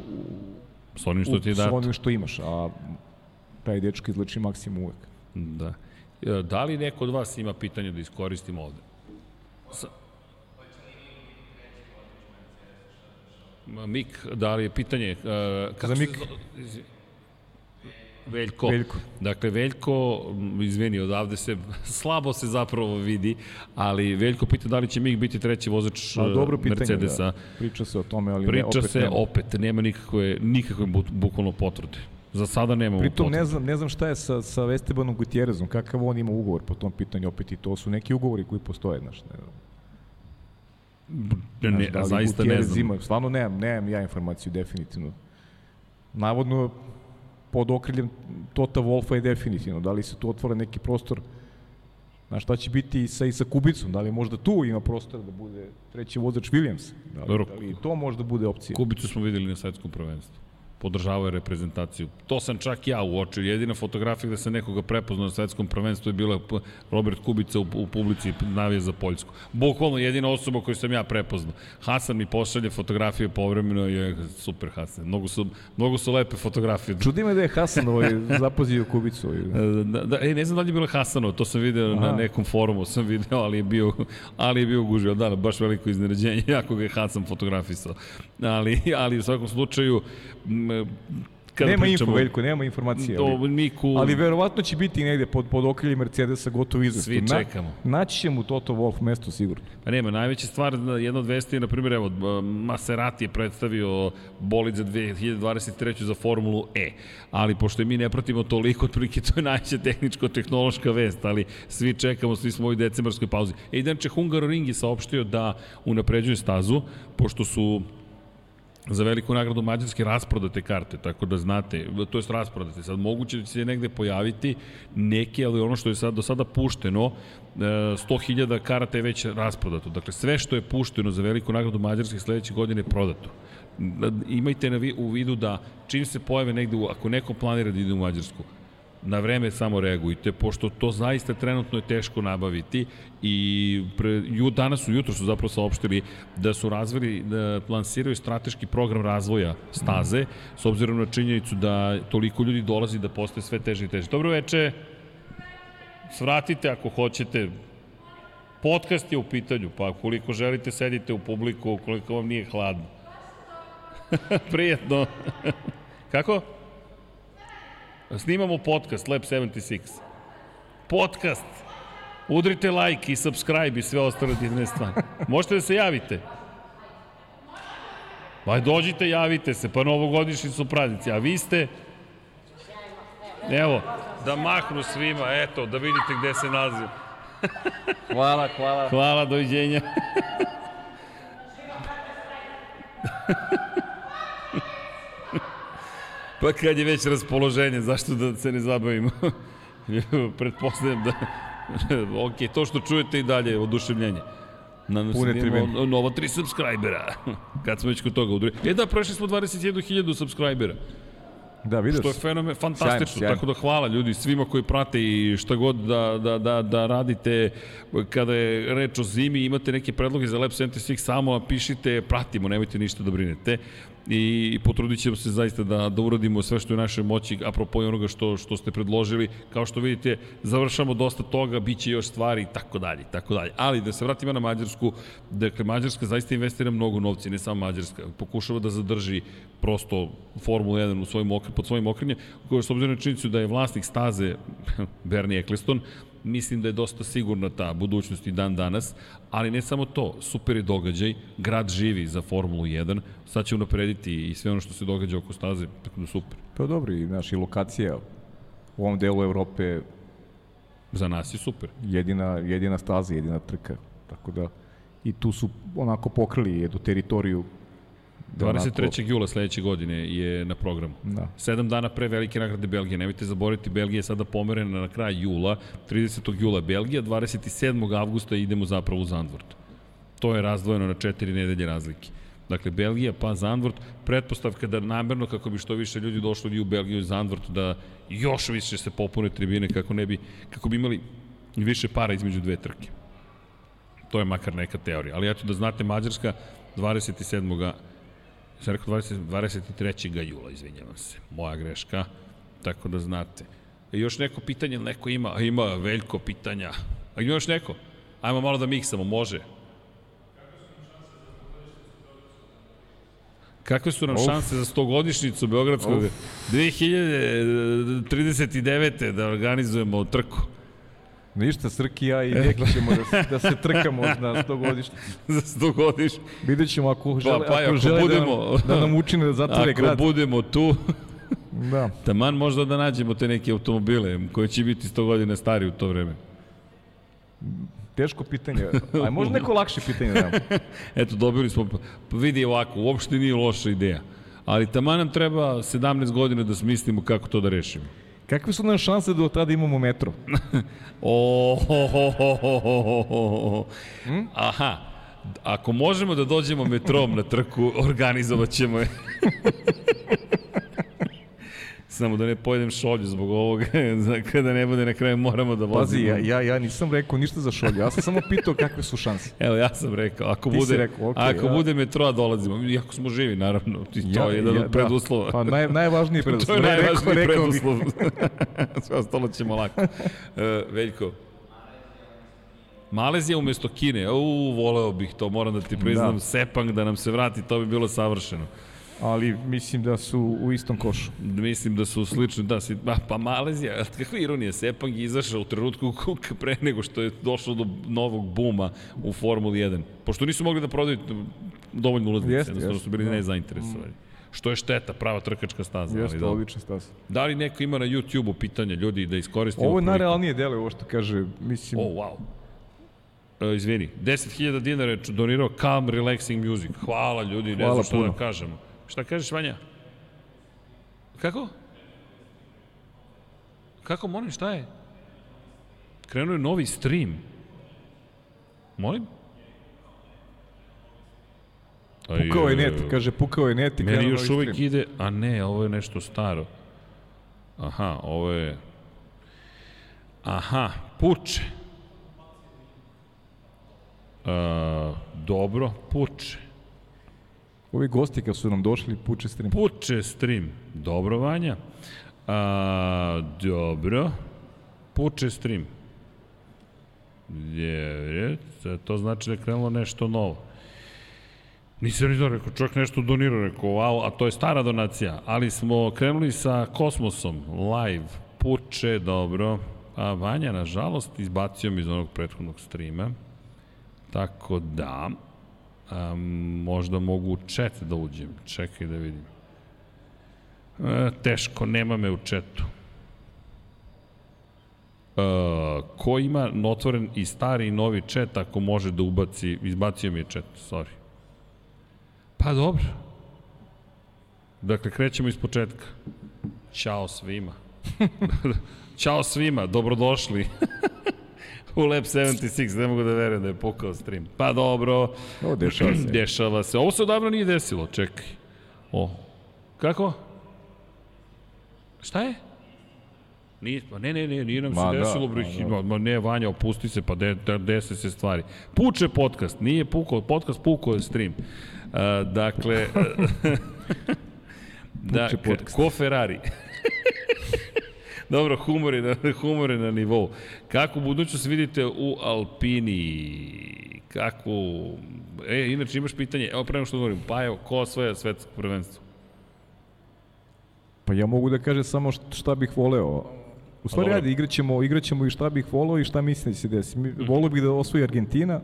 s onim što ti je dato. S onim što imaš, a taj dečko izleči maksimum uvek. Da. E, da li neko od vas ima pitanje da iskoristimo ovde? Sa... Mik, da li je pitanje... Uh, kako Za Mik. Se... Veljko. Veljko. Dakle, Veljko, izvini, odavde se, slabo se zapravo vidi, ali Veljko pita da li će Mik biti treći vozač A, dobro pitanje, Mercedesa. Da. Priča se o tome, ali Priča ne, opet se nema. opet, nema nikakve, nikakve bukvalno potvrde. Za sada nemamo Pritom potvrde. ne znam, ne znam šta je sa, sa Estebanom Gutierrezom, kakav on ima ugovor po tom pitanju, opet i to su neki ugovori koji postoje, znaš, ne znam. Ne, ne, znaš, da zaista ne znam. Ima, stvarno nemam, nemam ja informaciju definitivno. Navodno pod okriljem Tota Wolfa je definitivno. Da li se tu otvora neki prostor Na šta će biti i sa, i sa Kubicom? Da li možda tu ima prostor da bude treći vozač Williams? Da li, da li to možda bude opcija? Kubicu smo videli na svetskom prvenstvu podržavaju reprezentaciju. To sam čak ja uočio. Jedina fotografija gde se nekoga prepoznao na svetskom prvenstvu je bila Robert Kubica u, u publici navije za Poljsku. Bukvalno jedina osoba koju sam ja prepoznao. Hasan mi pošalje fotografije povremeno i je super Hasan. Mnogo su, mnogo su lepe fotografije. Čudi me da je Hasan ovaj zapazio Kubicu. da, da, e, ne znam da li je bilo Hasanov, to sam video Aha. na nekom forumu, sam video, ali je bio, ali je bio gužio. Da, baš veliko iznenađenje, jako ga je Hasan fotografisao. Ali, ali u svakom slučaju, kada nema pričamo, info, Veljko, nema informacije. Ali, Miku... ali verovatno će biti negde pod, pod okrilje Mercedesa gotovo izvestno. Svi čekamo. Na, naći će mu Toto Wolf mesto sigurno. Pa nema, najveća stvar, jedna od vesti je, na primjer, evo, Maserati je predstavio bolid za 2023. za Formulu E, ali pošto mi ne pratimo toliko, otprilike to je najveća tehničko-tehnološka vest, ali svi čekamo, svi smo u ovoj decembarskoj pauzi. E, inače, Hungaroring je saopštio da unapređuje stazu, pošto su za veliku nagradu Mađarske rasprodate karte, tako da znate, to je rasprodate. Sad moguće da će se negde pojaviti neke, ali ono što je sad do sada pušteno, 100.000 e, karata je već rasprodato. Dakle, sve što je pušteno za veliku nagradu Mađarske sledeće godine je prodato. Imajte na u vidu da čim se pojave negde, ako neko planira da ide u Mađarsku, na vreme samo reagujte, pošto to zaista trenutno je teško nabaviti i pre, ju, danas su, jutro su zapravo saopštili da su razvili, da lansiraju strateški program razvoja staze, s obzirom na činjenicu da toliko ljudi dolazi da postoje sve teže i teže. Dobro veče, svratite ako hoćete, podcast je u pitanju, pa koliko želite sedite u publiku, koliko vam nije hladno. Prijetno. Kako? Snimamo podcast Lab 76. Podcast. Udrite like i subscribe i sve ostale divne stvari. Možete da se javite. Pa dođite, javite se, pa novogodišnji su praznici. A vi ste... Evo, da mahnu svima, eto, da vidite gde se nalazim. hvala, hvala. Hvala, doviđenja. Pa kad je već raspoloženje, zašto da se ne zabavimo? Pretpostavljam da... ok, to što čujete i dalje oduševljenje. Na Pune tribine. Novo tri subscribera. Kad smo već kod toga udrili. E da, prešli smo 21.000 subscribera. Da, vidio Što je fenomen, fantastično, sjajn, sjajn. tako da hvala ljudi svima koji prate i šta god da, da, da, da radite kada je reč o zimi, imate neke predloge za Lab 76, samo pišite, pratimo, nemojte ništa da brinete i potrudit ćemo se zaista da, da uradimo sve što je u našoj moći, apropo onoga što, što ste predložili. Kao što vidite, završamo dosta toga, bit će još stvari i tako dalje, tako dalje. Ali da se vratimo na Mađarsku, dakle, Mađarska zaista investira mnogo novca, ne samo Mađarska. Pokušava da zadrži prosto Formula 1 u svojim okre, pod svojim okrenjem, s obzirom na činjenicu da je vlasnik staze Bernie Eccleston, mislim da je dosta sigurna ta budućnost i dan danas, ali ne samo to, super je događaj, grad živi za Formulu 1, sad će unaprediti i sve ono što se događa oko staze, tako da super. Pa dobro, i naša lokacija u ovom delu Evrope Za nas je super. Jedina, jedina staza, jedina trka. tako da i tu su onako pokrili jednu teritoriju da 23. Onako... jula sledeće godine je na programu. Da. Sedam dana pre velike nagrade Belgije. Nemojte zaboraviti, Belgija je sada pomerena na kraj jula. 30. jula Belgija, 27. avgusta idemo zapravo u Zandvort. To je razdvojeno na četiri nedelje razlike. Dakle, Belgija pa Zandvort, pretpostavka da namerno kako bi što više ljudi došlo i u Belgiju i Zandvort, da još više se popune tribine kako ne bi, kako bi imali više para između dve trke. To je makar neka teorija. Ali ja ću da znate, Mađarska 27. Sam rekao 20, 23. jula, izvinjavam se. Moja greška. Tako da znate. E, još neko pitanje, neko ima? A ima veliko pitanja. A ima još neko? Ajmo malo da miksamo, može. Kakve su nam Uf. šanse za 100 godišnicu Beogradskog 2039. da organizujemo trku? Ništa, Srki ja i Deki ćemo da, se, da se trkamo na 100 godišnje. za 100 godišnje. Vidjet ćemo ako žele, pa, pa, ako, ako žele budemo, da, da nam učine da zatvore grad. Ako budemo tu, da. taman možda da nađemo te neke automobile koji će biti 100 godina stari u to vreme. Teško pitanje. Aj možda neko lakše pitanje da Eto, dobili smo, pa vidi ovako, uopšte nije loša ideja. Ali taman nam treba 17 godina da smislimo kako to da rešimo. Kakve su nam šanse da od tada imamo metro? o, ho, ho, ho, ho, ho. Hmm? Aha, ako možemo da dođemo metrom na trku, organizovat ćemo je. Samo da ne pojedem šolju zbog ovoga, kada ne bude na kraju moramo da vozimo. Pazi, ja, ja, ja nisam rekao ništa za šolju, ja sam samo pitao kakve su šanse. Evo, ja sam rekao, ako, Ti bude, rekao, okay, ako ja. bude metroa dolazimo, iako smo živi, naravno, to ja, je jedan ja, od da. preduslova. Da. Pa naj, najvažniji preduslov. to je najvažniji rekao, preduslov. Sve ostalo ćemo lako. Uh, Veljko, Malezija umesto Kine, u, voleo bih to, moram da ti priznam, da. Sepang da nam se vrati, to bi bilo savršeno ali mislim da su u istom košu. Mislim da su slični, da, si, pa, pa Malezija, kakva ironija, Sepang je izašao u trenutku pre nego što je došlo do novog buma u Formuli 1, pošto nisu mogli da prodaju dovoljno ulaznice, jednostavno su bili da. nezainteresovani. Što je šteta, prava trkačka staza. Jeste, ali da. odlična staza. Da li neko ima na YouTube-u pitanja ljudi da iskoristi Ovo je najrealnije delo, ovo što kaže, mislim... Oh, wow. Uh, izvini, 10.000 dinara je donirao Calm Relaxing Music. Hvala ljudi, Hvala ne znam što puno. da kažemo. Šta kažeš, Vanja? Kako? Kako, molim, šta je? Krenuo je novi stream. Molim? Pukao je net, kaže pukao je net i krenuo novi stream. Meni još uvijek ide, a ne, ovo je nešto staro. Aha, ovo je... Aha, puče. Uh, dobro, puče. Ovi gosti kad su nam došli, puče stream. Puče stream. Dobro, Vanja. A, dobro. Puče stream. Je, je, to znači da je krenulo nešto novo. Nisam ni znao, rekao, čovjek nešto donirao, rekao, wow, a to je stara donacija, ali smo krenuli sa Kosmosom, live, puče, dobro, a Vanja, nažalost, izbacio mi iz onog prethodnog streama, tako da, Možda mogu u chat da uđem. Čekaj da vidim. E, teško, nema me u chatu. E, ko ima otvoren i stari i novi chat ako može da ubaci, izbacio mi je chat, sorry. Pa dobro. Dakle, krećemo iz početka. Ćao svima. Ćao svima, dobrodošli. u Lab 76, ne mogu da verujem da je pukao stream. Pa dobro. O, dešava se. dešava se. Ovo se odavno nije desilo, čekaj. O, kako? Šta je? Nije, ma ne, ne, ne, nije nam ma se da, desilo, da, ma, ma, ne, Vanja, opusti se, pa de, de, dese se stvari. Puče podcast, nije pukao, podcast pukao je stream. Uh, dakle, da, ko Ferrari. Dobro, humor je, na, humor je na nivou. Kako budućnost vidite u Alpini? Kako... E, inače imaš pitanje, evo prema što govorim, pa evo, ko osvaja svetsko prvenstvo? Pa ja mogu da kažem samo šta bih voleo. U stvari, ajde, igraćemo, igraćemo i šta bih voleo i šta mislim da se desi. Mhm. Volio bih da osvoji Argentina,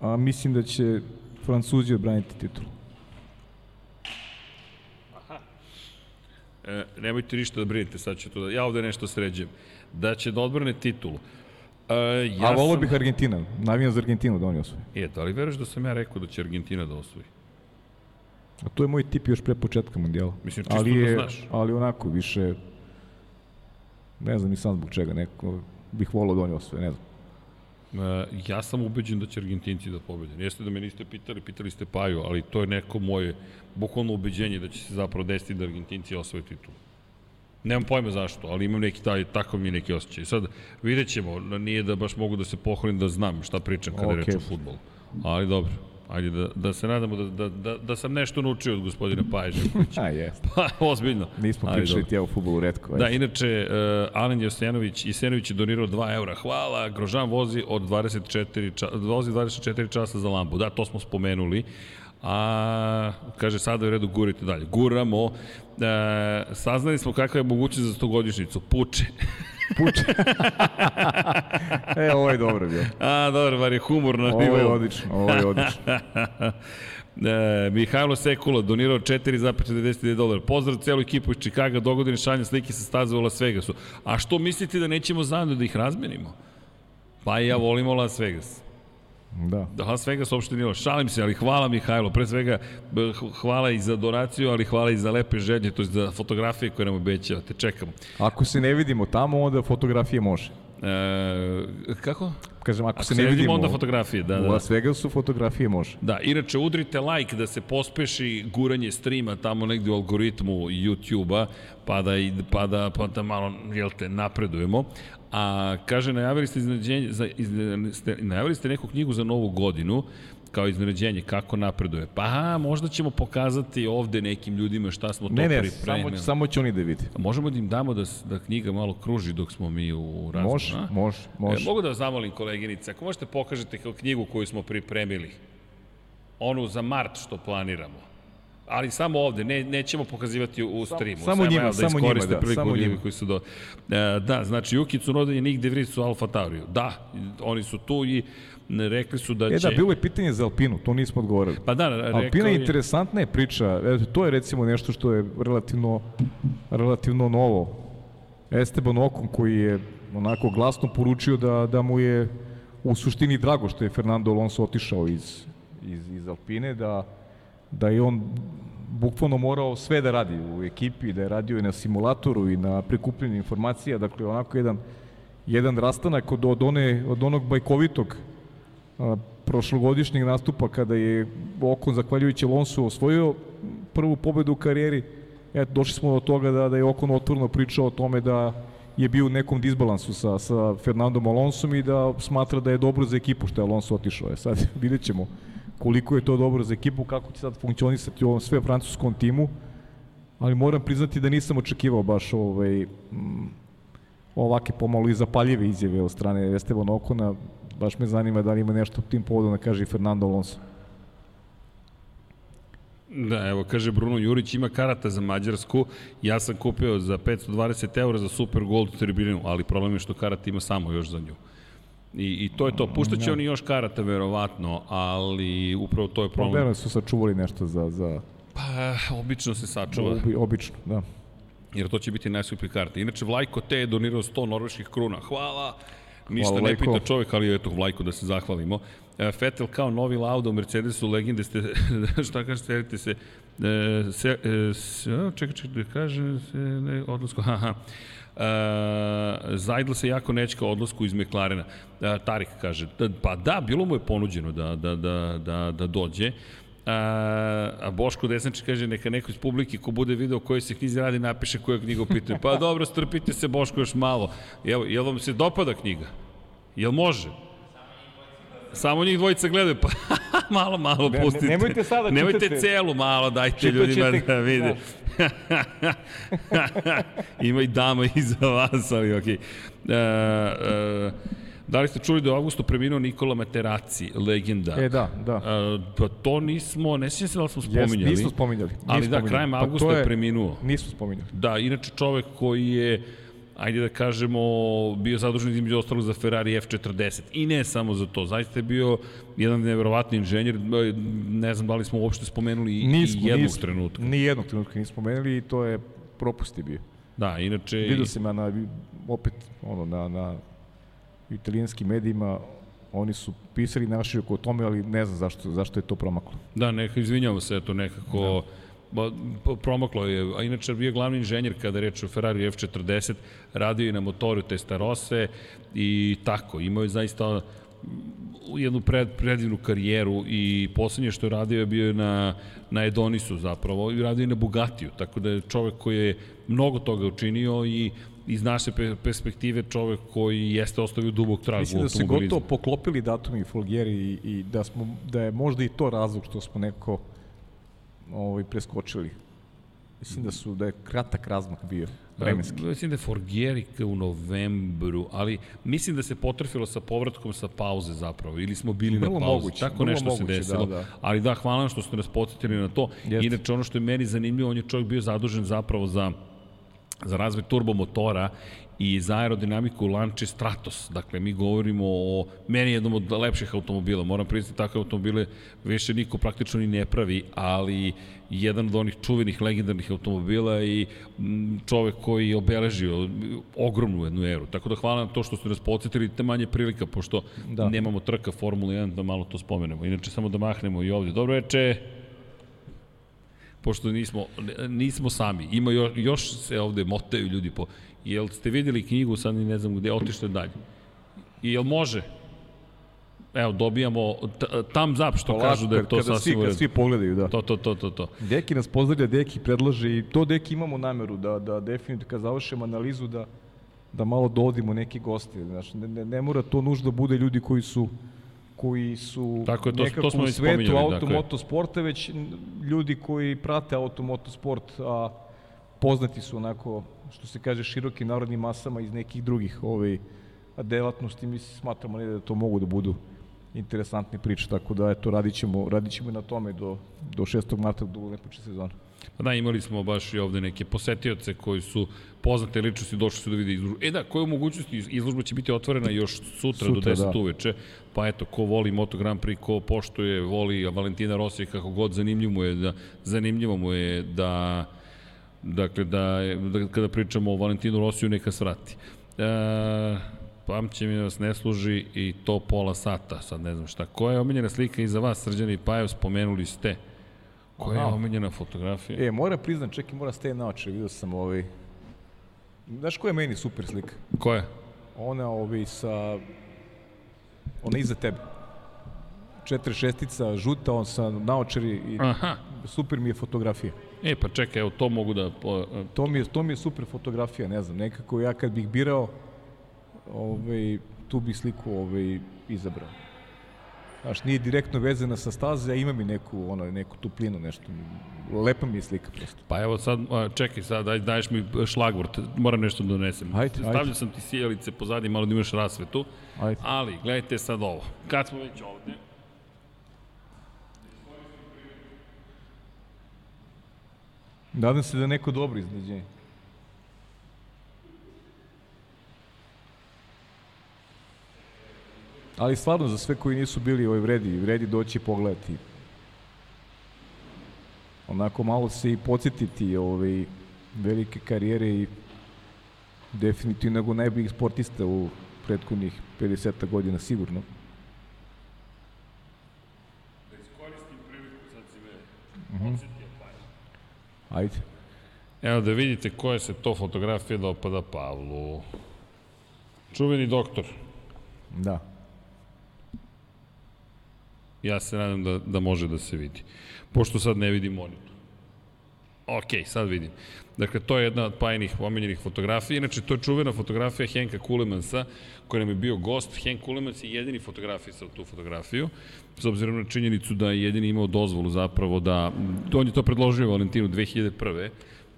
a mislim da će Francuzi odbraniti titulu. E, nemojte ništa da brinete, sad ću to da, ja ovde nešto sređujem, da će da odbrane titulu. Uh, ja A volio sam... bih Argentina, navijam za Argentinu da oni osvoje. E, da li veruješ da sam ja rekao da će Argentina da osvoji? A to je moj tip još pre početka mundijala. Mislim, čisto ali da je, znaš. Ali onako, više, ne znam ni sam zbog čega, neko bih volio da oni osvoje, ne znam. Uh, ja sam ubeđen da će Argentinci da pobede. Jeste da me niste pitali, pitali ste Paju, ali to je neko moje bukvalno ubeđenje da će se zapravo desiti da Argentinci osvoje titul. Nemam pojma zašto, ali imam neki taj, takav mi je neki osjećaj. Sad, vidjet ćemo, nije da baš mogu da se pohvalim da znam šta pričam kada okay. je reč o futbolu. Ali dobro, ajde da, da se nadamo da, da, da, da sam nešto naučio od gospodina Živkovića. A, jest. Pa, ozbiljno. Nismo Ali pričali dobro. ti ja u futbolu redko. Da, inače, uh, Alen Josenović, Isenović je donirao 2 eura. Hvala, Grožan vozi od 24, ča, vozi 24 časa za lampu. Da, to smo spomenuli. A, kaže, sada je u redu, gurite dalje. Guramo. E, saznali smo kakva je mogućnost za stogodišnicu. Puče. Puče. e, ovo je dobro bio. A, dobro, bar je humor na Ovo je nivou. odlično, ovo je odlično. E, Mihajlo Sekula donirao 4,49 dolara. Pozdrav celu ekipu iz Čikaga, dogodine šaljem slike sa staze u Las Vegasu. A što mislite da nećemo zajedno da ih razmenimo? Pa ja volimo Las Vegas. Da. Da, Las Vegas uopšte nije. Šalim se, ali hvala Mihajlo. Pre svega, hvala i za donaciju, ali hvala i za lepe želje, to je za fotografije koje nam obećavate. Čekamo. Ako se ne vidimo tamo, onda fotografije može. E, kako? Kažem, ako, Ako se ne vidimo, onda fotografije, da, u da. Las Vegasu fotografije može. Da, inače udrite like da se pospeši guranje streama tamo negde u algoritmu YouTube-a, pa da, pa da, pa da malo, jel te, napredujemo. A kaže, najavili ste, iznenađenje, za, izne, ste, najavili ste neku knjigu za novu godinu, kao iznenađenje, kako napreduje. Pa, a, možda ćemo pokazati ovde nekim ljudima šta smo to Ne, ne, pripremili. samo, samo će oni da vide. Možemo da im damo da, da knjiga malo kruži dok smo mi u razgovoru, Može, a? može, može. E, mogu da vas zamolim, koleginice, ako možete pokažete kao knjigu koju smo pripremili, onu za mart što planiramo, ali samo ovde, ne, nećemo pokazivati u, streamu. samo njima, evo samo njima, da, priliku samo njima. koji su do... E, da, znači, Juki Tsunoda i Nick De Vries su Alfa Tauriju. Da, oni su tu i rekli su da E će... da, bilo je pitanje za Alpinu, to nismo odgovorili. Pa da, rekao Alpina je interesantna je priča, eto, to je recimo nešto što je relativno, relativno novo. Esteban Okon koji je onako glasno poručio da, da mu je u suštini drago što je Fernando Alonso otišao iz, iz, iz Alpine, da, da je on bukvalno morao sve da radi u ekipi, da je radio i na simulatoru i na prikupljenju informacija, dakle onako jedan, jedan rastanak od, od, one, od onog bajkovitog a, prošlogodišnjeg nastupa kada je Okon zahvaljujući Alonso osvojio prvu pobedu u karijeri. Eto, došli smo do toga da, da je Okon otvorno pričao o tome da je bio u nekom disbalansu sa, sa Fernandom Alonsom i da smatra da je dobro za ekipu što je Alonso otišao. E sad vidjet ćemo koliko je to dobro za ekipu, kako će sad funkcionisati u ovom sve francuskom timu, ali moram priznati da nisam očekivao baš ovaj, mm, ovake pomalo i zapaljive izjave od strane Esteban Okona. Baš me zanima da li ima nešto tim povodom da kaže i Fernando Alonso. Da, evo, kaže Bruno Jurić, ima karata za Mađarsku, ja sam kupio za 520 eura za Super Gold tribinu, ali problem je što karata ima samo još za nju. I, i to je to. Puštat će oni još karata, verovatno, ali upravo to je problem. Problem su sačuvali nešto za, za Pa, obično se sačuva, obi, obično, da. jer to će biti najskuplji karta. Inače, Vlajko T je donirao 100 norveških kruna. Hvala! Ništa Hvala, ne Vlajko. pita čovjek, ali eto, Vlajko da se zahvalimo. E, Vettel kao novi Lauda u Mercedesu, legende ste, šta kaže, selite se, e, se, e, se, čekaj, čekaj, da kaže, se, ne, odlasku, haha, E, Zajdl se jako nečka odlasku iz McLarena. E, Tarik kaže, da, pa da, bilo mu je ponuđeno da, da, da, da, da dođe. A, a Boško Desnič kaže neka neko iz publike ko bude video o kojoj se knjizi radi napiše koju knjigu pitaju. Pa dobro, strpite se Boško još malo. Evo, jel vam se dopada knjiga? Jel može? Samo njih dvojica gledaju, pa malo, malo Ne, ne, pustite. nemojte sada, Nemojte čitate. celu, malo dajte ljudima ćete, da vide. Ima i dama iza vas, ali okej. Okay. E, e, da li ste čuli da je u avgustu preminuo Nikola Materazzi, legenda? E, da, da. E, pa to nismo, ne sjećam se da li smo Jes, spominjali. nismo spominjali. Ali nismo da, spominjali. krajem Pa avgusta to je preminuo. Nismo spominjali. Da, inače čovek koji je ajde da kažemo, bio zadužen između ostalog za Ferrari F40. I ne samo za to, zaista je bio jedan nevjerovatni inženjer, ne znam da li smo uopšte spomenuli Nismo, i jednog nismo, trenutka. Ni jednog trenutka nismo spomenuli i to je propust je bio. Da, inače... Vidio sam ja na, opet, ono, na, na italijanskim medijima, oni su pisali naši oko tome, ali ne znam zašto, zašto je to promaklo. Da, neka, izvinjamo se, eto nekako... Da. Promaklo je, a inače bio glavni inženjer kada reče o Ferrari F40, radio i na motoru Testarose i tako, imao je zaista jednu pred, predivnu karijeru i poslednje što je radio je bio na, na Edonisu zapravo i radio je na Bugatiju, tako da je čovek koji je mnogo toga učinio i iz naše perspektive čovek koji jeste ostavio dubog trag Mislim da se gotovo poklopili datumi Folgeri i, i da, smo, da je možda i to razlog što smo neko ovaj, preskočili. Mislim da su da je kratak razmak bio vremenski. Mislim da je u novembru, ali mislim da se potrefilo sa povratkom sa pauze zapravo, ili smo bili vrlo na pauzi. Moguće, Tako nešto moguće, se desilo. Da, da. Ali da, hvala vam što ste nas podsjetili na to. Jeste. Inače, ono što je meni zanimljivo, on je čovjek bio zadužen zapravo za za razvoj turbomotora i za aerodinamiku lanče Stratos. Dakle, mi govorimo o meni jednom od lepših automobila. Moram priznati, takve automobile više niko praktično ni ne pravi, ali jedan od onih čuvenih legendarnih automobila i čovek koji je obeležio ogromnu jednu eru. Tako da hvala na to što ste nas podsjetili, te manje prilika, pošto da. nemamo trka Formula 1, da malo to spomenemo. Inače, samo da mahnemo i ovde. Dobro veče! pošto nismo, nismo sami. Ima još, još se ovde motaju ljudi po... Jel ste videli knjigu, sad ni ne znam gde, otište dalje. I jel može? Evo, dobijamo thumbs up što Polako, kažu da je to kada sasvim svi, svi pogledaju, da. To, to, to, to, to. Deki nas pozdravlja, Deki predlaže i to Deki imamo nameru da, da definitivno kad završimo analizu da, da malo dovodimo neki gosti. Znači, ne, ne, ne mora to nužno da bude ljudi koji su koji su Tako je, to, nekako to smo u svetu automotosporta, već ljudi koji prate automotosport, a poznati su onako, što se kaže, širokim narodnim masama iz nekih drugih ovaj, delatnosti. Mi smatramo ne da to mogu da budu interesantne priče, tako da eto, radit ćemo, radit ćemo na tome do, do 6. marta, do ne počne sezona. Pa da, imali smo baš i ovde neke posetioce koji su poznate ličnosti, došli su da vide izložbu. E da, koja mogućnosti izložba će biti otvorena još sutra, sutra do 10 da. uveče, pa eto, ko voli Moto Grand Prix, ko poštuje, voli Valentina Rossi, kako god zanimljivo mu je da, zanimljivo mu je da dakle, da, da kada pričamo o Valentinu Rosiju, neka svrati. E, pamće mi vas ne služi i to pola sata, sad ne znam šta. Koja je omiljena slika iza vas, Srđani Pajev, spomenuli ste? Koja je omiljena fotografija? E, mora priznat, čekaj, mora ste na oči, vidio sam ovaj... Znaš koja je meni super slika? Koja? Ona ovaj sa... Ona iza tebe. Četiri šestica, žuta, on sa naočari i Aha. super mi je fotografija. E, pa čekaj, evo, to mogu da... Po... To mi je, to mi je super fotografija, ne znam, nekako ja kad bih birao, ovaj, tu bih sliku ovaj, izabrao. Znaš, nije direktno vezana sa staze, a ima mi neku, ono, neku tuplinu, nešto. Lepa mi je slika prosto. Pa evo sad, čekaj sad, daj, daješ mi šlagvort, moram nešto da donesem. Ajde, Stavljam ajde. sam ti sijalice pozadi, malo da imaš rasvetu. Ajde. Ali, gledajte sad ovo. Kad smo već ovde, Nadam se da je neko dobro izneđenje. Ali stvarno, za sve koji nisu bili ovaj vredi, vredi doći pogledati. Onako malo se i podsjetiti ovaj, velike karijere i definitivno nego najboljih sportista u prethodnih 50 godina sigurno. Da iskoristim priliku, sad si me uh -huh. Ajde. Evo da vidite koja se to fotografija dopada Pavlu. Čuveni doktor. Da. Ja se nadam da, da može da se vidi. Pošto sad ne vidim monitor. Ok, sad vidim. Dakle, to je jedna od pajenih omenjenih fotografija. Inače, to je čuvena fotografija Henka Kulemansa, koji nam je bio gost. Henk Kulemans je jedini fotografisao tu fotografiju, s obzirom na činjenicu da je jedini imao dozvolu zapravo da... On je to predložio Valentinu 2001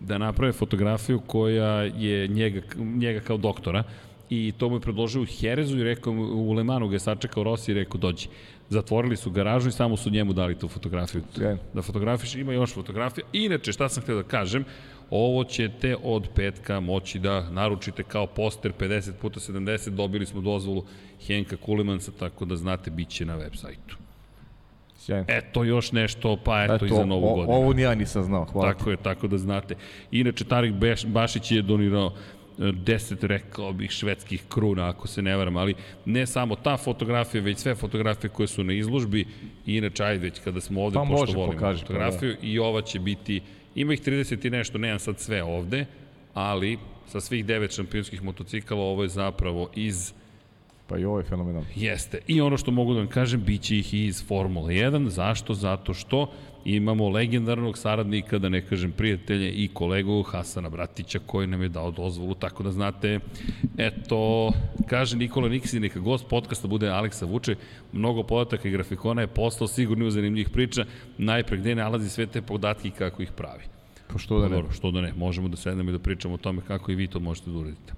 da naprave fotografiju koja je njega, njega kao doktora i to mu je predložio u Herezu i rekao u Lemanu ga je sačekao Rossi i rekao dođi. Zatvorili su garažu i samo su njemu dali tu fotografiju. Yeah. Da fotografiš, ima još fotografija. Inače, šta sam htio da kažem, ovo ćete od petka moći da naručite kao poster 50 puta 70, dobili smo dozvolu Henka Kulemansa, tako da znate, bit će na web sajtu. Sjajno. Eto još nešto, pa eto, eto i za novu godinu. Ovo ni ja nisam znao, hvala Tako je, tako da znate. Inače, Tarik Bašić je donirao deset, rekao bih, švedskih kruna, ako se ne varam, ali ne samo ta fotografija, već sve fotografije koje su na izložbi. I inače, ajde, već kada smo ovde, Pa pošto može, volimo pokaži, pa fotografiju, i ova će biti, ima ih 30 i nešto, nemam sad sve ovde, ali sa svih devet šampionskih motocikala, ovo je zapravo iz Pa i ovo je fenomenalno. Jeste. I ono što mogu da vam kažem, bit će ih i iz Formule 1. Zašto? Zato što imamo legendarnog saradnika, da ne kažem prijatelje i kolegu Hasana Bratića koji nam je dao dozvolu, tako da znate, eto, kaže Nikola Niksi, neka gost podcasta bude Aleksa Vuče, mnogo podataka i grafikona je poslao, sigurno u zanimljivih priča, najpre gde nalazi sve te podatke i kako ih pravi. Pa što da ne? Dobro, što da ne, možemo da sednemo i da pričamo o tome kako i vi to možete da uradite.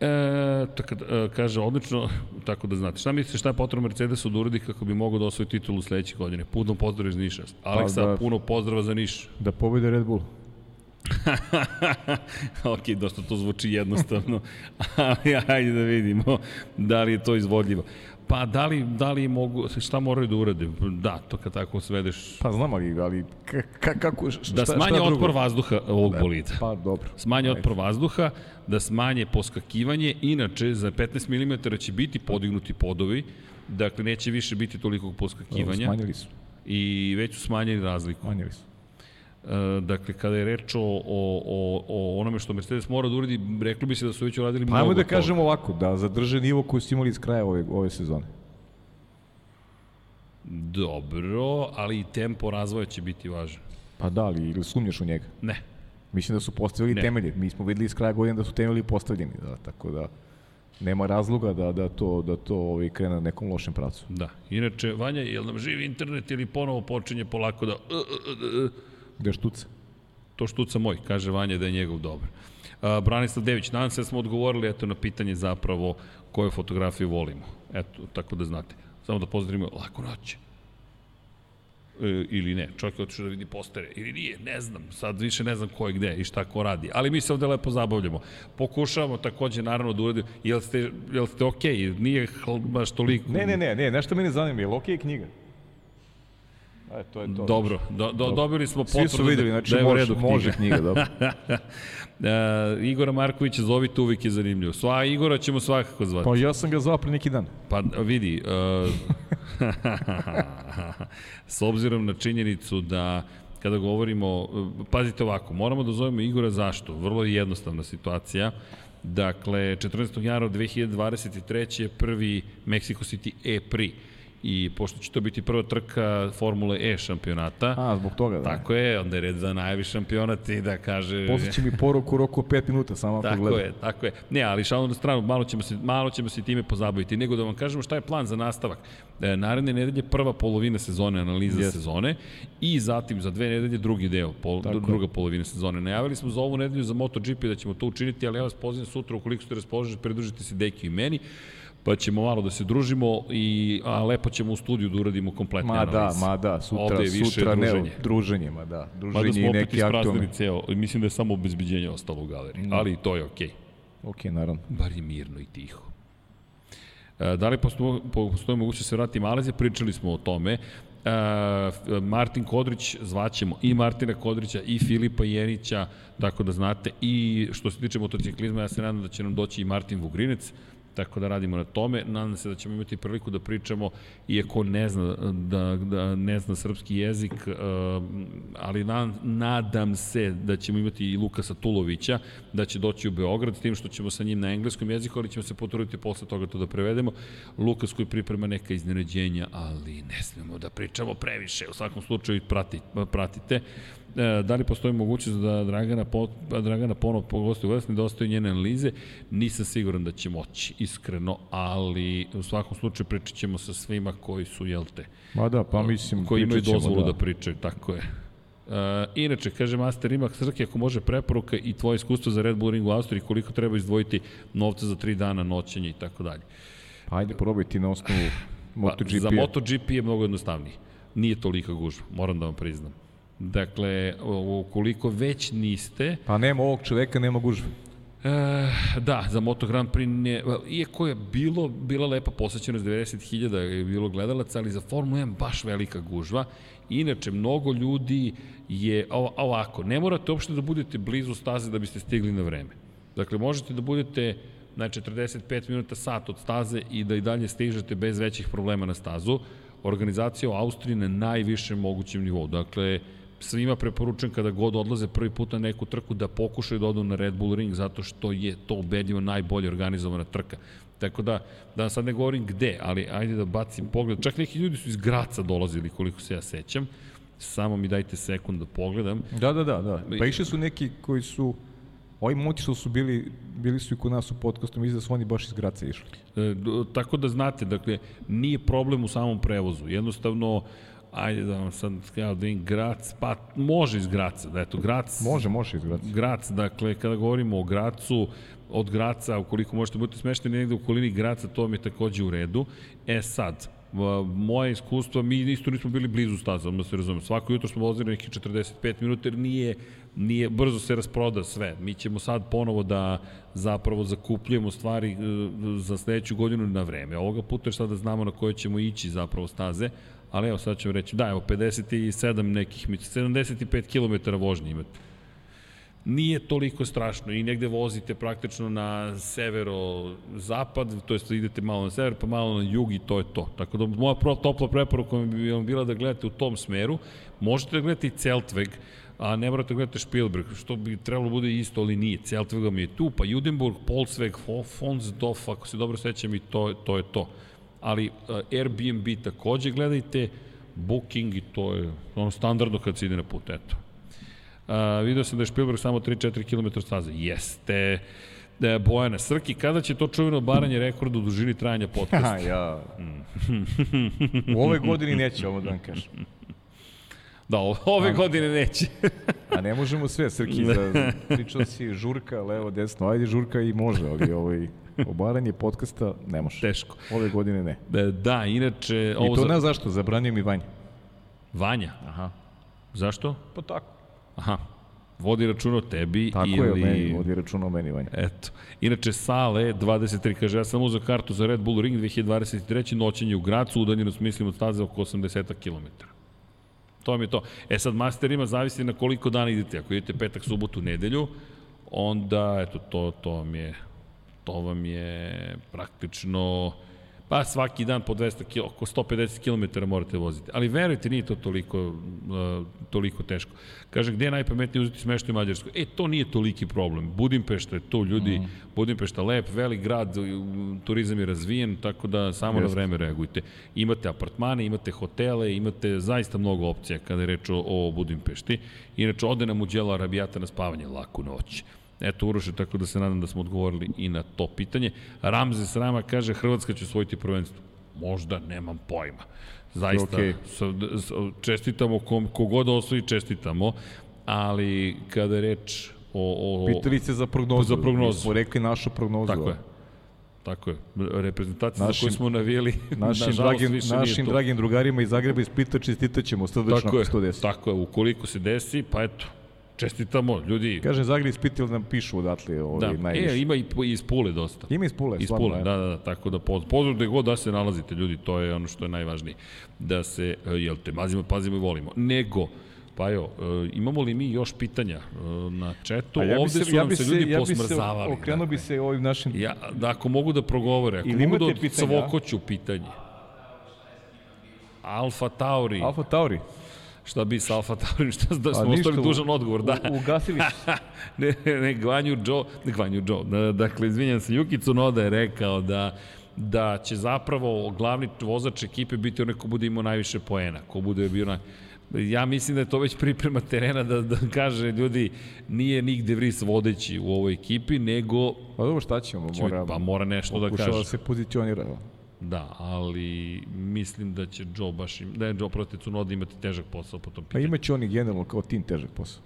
E, tako, e, kaže, odlično, tako da znate. Šta mislite šta je potrebno Mercedesu da uradi kako bi mogao da osvoji titulu sledeće godine? Puno pozdrav iz Niša. Aleksa, Pa da. puno pozdrava za Niš. Da pobede Red Bull. ok, dosta to zvuči jednostavno, ali ajde da vidimo da li je to izvodljivo. Pa da li, da li mogu, šta moraju da urade? Da, to kad tako svedeš, Pa znam, ali, ali ka, ka, kako, šta, da smanje drugo? otpor vazduha ovog bolida. Pa dobro. smanje otpor vazduha, da smanje poskakivanje, inače za 15 mm će biti podignuti podovi, dakle neće više biti tolikog Dobro, poskakivanja Smanjili su. i već su smanjili razliku. Smanjili su. E, dakle, kada je reč o, o, o, o onome što Mercedes mora da uradi, reklo bi se da su već uradili Pa mnogo ajmo da kažemo ovako, da zadrže nivo koji su imali iz kraja ove, ove sezone. Dobro, ali i tempo razvoja će biti važan. Pa da, ali ili sumnjaš u njega? Ne, Mislim da su postavili Ne. temelje. Mi smo videli iz kraja godine da su temelji postavljeni, da, tako da nema razloga da, da to, da to ovaj, krene na nekom lošem pravcu. da. Inače, Vanja, jel nam živi internet ili ponovo počinje polako da... Uh, uh, uh, Gde štuca? To štuca moj, kaže Vanja da je njegov dobar. A, Branislav Dević, nadam se da smo odgovorili eto, na pitanje zapravo koje fotografije volimo. Eto, tako da znate. Samo da pozdravimo lako noć. E, ili ne, čovjek je otišao da vidi postere, ili nije, ne znam, sad više ne znam ko je gde i šta ko radi, ali mi se ovde lepo zabavljamo. Pokušavamo takođe naravno da uradimo, jel ste, jel ste okej, okay? nije baš toliko... Ne, ne, ne, ne, nešto mene zanima, je li okej knjiga? E, to je to. Dobro, do, do, dobili smo potvrdu Svi su videli, znači da je u može, redu knjiga. može knjiga, dobro. E, Igora Markovića zovite, uvijek je zanimljivo. Sva Igora ćemo svakako zvati. Pa ja sam ga zvao pre neki dan. Pa vidi, uh, s obzirom na činjenicu da kada govorimo, uh, pazite ovako, moramo da zovemo Igora zašto? Vrlo je jednostavna situacija. Dakle, 14. januara 2023. je prvi Mexico City E-Prix i pošto će to biti prva trka Formule E šampionata, A, zbog toga, da. tako je, onda je red za najavi šampionat i da kaže... Poslaće mi poruku u roku od 5 minuta, samo ako Tako gledam. je, tako je. Ne, ali šalno na stranu, malo ćemo, se, malo ćemo se time pozabaviti. Nego da vam kažemo šta je plan za nastavak. E, naredne nedelje prva polovina sezone, analiza Yes. sezone i zatim za dve nedelje drugi deo, pol, Tako je. druga polovina sezone. Najavili smo za ovu nedelju za MotoGP da ćemo to učiniti, ali ja vas pozivam sutra ukoliko ste raspoloženi, pridružite se Deki i meni pa ćemo malo da se družimo i a lepo ćemo u studiju da uradimo kompletne Ma da, analize. ma da, sutra, Ovde je više sutra druženje. ne, druženje, ma da, Mada druženje smo i opet neki ispraznili ceo, mislim da je samo obezbeđenje ostalo u galeriji, ali i to je okej. Okay. Ok, naravno. Bar je mirno i tiho. E, da li postoji, postoji moguće da se vrati Malezija? Pričali smo o tome. E, Martin Kodrić, zvaćemo i Martina Kodrića i Filipa Jenića, tako da znate. I što se tiče motociklizma, ja se nadam da će nam doći i Martin Vugrinec, tako da radimo na tome. Nadam se da ćemo imati priliku da pričamo, iako ne zna, da, da ne zna srpski jezik, e, ali na, nadam se da ćemo imati i Lukasa Tulovića, da će doći u Beograd, tim što ćemo sa njim na engleskom jeziku, ali ćemo se potruditi posle toga to da prevedemo. Lukas koji priprema neka iznenađenja, ali ne smemo da pričamo previše, u svakom slučaju prati, pratite. E, da li postoji mogućnost da Dragana, po, Dragana ponov pogosti u Vesni, da ostaju njene analize? Nisam siguran da će moći, iskreno, ali u svakom slučaju pričat ćemo sa svima koji su, jel te, Ma da, pa mislim, koji imaju dozvolu da. da pričaju, tako je. E, inače, kaže Master ima Srke, ako može preporuka i tvoje iskustvo za Red Bull Ring u Austriji, koliko treba izdvojiti novca za tri dana, noćenje i tako dalje. Pa ajde, probaj ti na osnovu Pa, MotoGP. za MotoGP je mnogo jednostavniji. Nije tolika gužva, moram da vam priznam. Dakle, ukoliko već niste, Pa nema ovog čoveka, nema gužve. E, da, za Moto Grand Prix ne, iako je bilo, bila lepa posvećenost, 90.000 je bilo gledalaca, ali za Formulu 1 baš velika gužva. Inače, mnogo ljudi je, ovako, ne morate uopšte da budete blizu staze da biste stigli na vreme. Dakle, možete da budete na 45 minuta sat od staze i da i dalje stižete bez većih problema na stazu. Organizacija u Austriji na najvišem mogućem nivou. Dakle, svima preporučujem kada god odlaze prvi put na neku trku da pokušaju da odu na Red Bull Ring zato što je to ubedljivo najbolje organizovana trka. Tako da, da sad ne govorim gde, ali ajde da bacim pogled. Čak neki ljudi su iz Graca dolazili, koliko se ja sećam. Samo mi dajte sekund da pogledam. Da, da, da. da. Pa išli su neki koji su Ovi momci što su bili, bili su i kod nas u podcastu, mislim da su oni baš iz Graca išli. E, tako da znate, dakle, nije problem u samom prevozu. Jednostavno, ajde da vam sad ja da im Grac, pa može iz Graca, da eto, Grac... Može, može iz Graca. Grac, dakle, kada govorimo o Gracu, od Graca, ukoliko možete biti smešteni negde u okolini Graca, to mi je takođe u redu. E sad, moje iskustvo, mi isto nismo bili blizu staza, da se razumemo. Svako jutro smo vozili nekih 45 minuta, jer nije, nije, brzo se rasproda sve. Mi ćemo sad ponovo da zapravo zakupljujemo stvari e, za sledeću godinu na vreme. Ovoga puta je sad da znamo na koje ćemo ići zapravo staze, ali evo sad ćemo reći, da, evo 57 nekih, 75 km vožnje imate nije toliko strašno i negde vozite praktično na severo-zapad, to jest idete malo na sever, pa malo na jug i to je to. Tako da moja topla preporuka bi vam bila da gledate u tom smeru. Možete da gledate i Celtveg, a ne morate da gledate Spielberg, što bi trebalo da bude isto, ali nije. Celtveg vam je tu, pa Judenburg, Polsveg, Fonsdorf, ako se dobro sećam i to, to je to. Ali uh, Airbnb takođe gledajte, Booking i to je ono standardno kad se ide na put, eto. Uh, video sam da je Spielberg samo 3-4 km staze. Jeste. Da, Bojana Srki, kada će to čuveno baranje rekorda u dužini trajanja podcasta? ja. u ove godini neće, ovo da vam kažem. Da, ove A, godine neće. a ne možemo sve, Srki, za, pričao si žurka, levo, desno, ajde žurka i može, ali ovaj, obaranje podcasta ne može. Teško. Ove godine ne. Da, da inače... I to za... ne zašto, zabranio mi Vanja. Vanja? Aha. Zašto? Pa tako. Aha, vodi račun o tebi Tako ili... Tako je, meni, vodi račun o meni, Vanja. Eto. Inače, Sale, 23, kaže, ja sam uzao kartu za Red Bull Ring 2023. noćenje u Gracu, udaljenost mislim od staze oko 80 km. To mi je to. E sad, master ima zavisi na koliko dana idete. Ako idete petak, subotu, nedelju, onda, eto, to, to vam je, to vam je praktično Pa svaki dan po 200 km, oko 150 km morate voziti. Ali verujte, nije to toliko, uh, toliko teško. Kaže, gde je najpametnije uzeti smeštaj u Mađarsku? E, to nije toliki problem. Budimpešta je to, ljudi, mm. Budimpešta lep, velik grad, turizam je razvijen, tako da samo Just. na vreme reagujte. Imate apartmane, imate hotele, imate zaista mnogo opcija kada je reč o, o Budimpešti. Inače, ode nam u Đela Arabijata na spavanje laku noć. Eto, Uroše, tako da se nadam da smo odgovorili i na to pitanje. Ramze Srama kaže Hrvatska će osvojiti prvenstvo. Možda, nemam pojma. Zaista, okay. čestitamo kom, kogod osvoji, čestitamo, ali kada je reč o... o Pitali se za prognozu. Za prognozu. Mi smo rekli našu prognozu. Tako je. Tako je. Reprezentacija našim, za koju smo navijeli, našim, dragim, našim dragim drugarima iz Zagreba iz Splita čestitaćemo srdečno tako ako se to desi. Tako je, ukoliko se desi, pa eto, Čestitamo, ljudi. Kaže, Zagreb ispitil nam pišu odatle ovaj, da. najviše. E, ima i iz Pule dosta. Ima iz Pule, iz Pule, da, da, da, tako da pozdrav. Pozdrav gde god da se nalazite, ljudi, to je ono što je najvažnije. Da se, e, jel te, mazimo, pazimo i volimo. Nego, Pa jo, e, imamo li mi još pitanja na četu? ja Ovde se, su ja nam se ljudi ja posmrzavali. Ja okrenuo bi se ovim našim... Ja, da, ako mogu da progovore, ako mogu da odsvokoću pitanje. Alfa Tauri. Alfa Tauri. Šta bi sa Alfa Tauri, šta da smo ostali dužan odgovor, da. Ugasili ne, ne, Gvanju Joe, ne Gvanju Joe, da, dakle, izvinjam se, Yuki Tsunoda je rekao da da će zapravo glavni vozač ekipe biti onaj ko bude imao najviše poena, ko bude bio na... Ja mislim da je to već priprema terena da, da kaže ljudi nije nigde Vris vodeći u ovoj ekipi, nego... Pa dobro šta ćemo, mora... Pa mora nešto da kaže. Pokušava se pozicionira. Da, ali mislim da će Joe baš im, da je Joe protiv Cunoda imati težak posao po tom pitanju. Pa imaće oni generalno kao tim težak posao.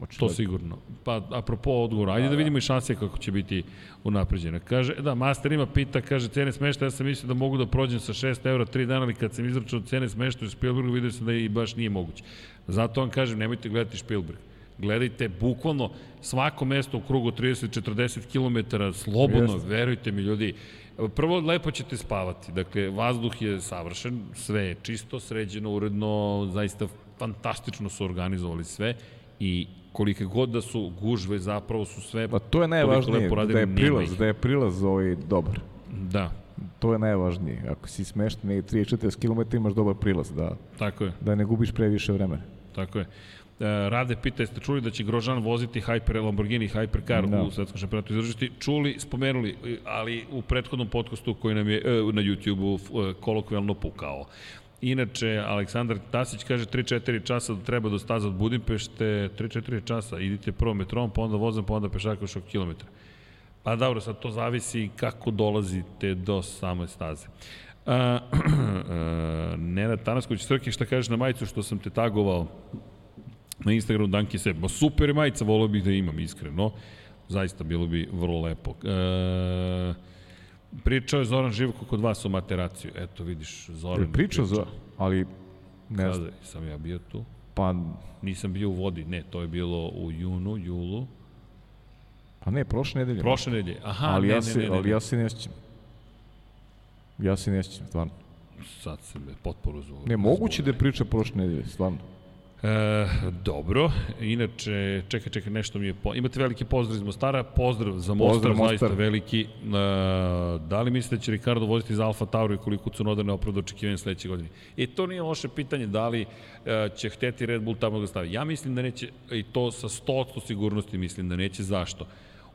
Oči to sigurno. Pa, apropo odgovora, ajde da, da vidimo i šanse kako će biti unapređena. Kaže, da, Master ima pita, kaže, cene smešta, ja sam mislio da mogu da prođem sa 6 eura 3 dana, ali kad sam izračao cene smešta u Spielbergu, vidio sam da i baš nije moguće. Zato vam kažem, nemojte gledati Spielberg. Gledajte bukvalno svako mesto u krugu 30-40 km slobodno, Jeste. verujte mi ljudi, Prvo, lepo ćete spavati. Dakle, vazduh je savršen, sve je čisto, sređeno, uredno, zaista fantastično su organizovali sve i kolike god da su gužve, zapravo su sve... Pa to je najvažnije, da je prilaz, da je prilaz ovaj dobar. Da, To je najvažnije. Ako si smešten i 30-40 km imaš dobar prilaz, da, tako je. da ne gubiš previše vremena. Tako je. E, Rade pita, jeste čuli da će Grožan voziti Hyper Lamborghini Hypercar Da. u svetskom šampionatu izvršiti? Čuli, spomenuli, e, ali u prethodnom podcastu koji nam je e, na YouTube-u kolokvijalno pukao. Inače, Aleksandar Tasić kaže 3-4 časa da treba do staza od Budimpešte, 3-4 časa, idite prvo metrom, pa onda vozom, pa onda pešaka još kilometra. Pa dobro, sad to zavisi kako dolazite do same staze. Uh, uh, Nenad Tanasković, Srke, šta kažeš na majicu što sam te tagovao na Instagramu Danki Seb. Ma super majica, volio bih da imam, iskreno. Zaista bilo bi vrlo lepo. E, pričao je Zoran Živko kod vas o materaciju. Eto, vidiš, Zoran Je pričao za, ali ne Kada znam, sam ja bio tu? pa, Nisam bio u vodi, ne, to je bilo u junu, julu. pa ne, prošle nedelje. Prošle nedelje, aha, ali, ne, ja ne, se, ne, ne, ali ja se ne sjećam. Ja se ne sjećam, stvarno. Sad se me potporu zvu. Ne, moguće da je priča prošle nedelje, stvarno. E, dobro, inače, čekaj, čekaj, nešto mi je... Po... Imate veliki pozdrav iz Mostara, pozdrav za Mostar, Pozdrav, zaista Mostar. veliki. E, da li mislite da će Ricardo voziti za Alfa Tauri i koliko Cunoda ne opravda očekivanje sledeće godine? E, to nije loše pitanje, da li e, će hteti Red Bull tamo da stavi. Ja mislim da neće, i to sa 100% sigurnosti mislim da neće, zašto?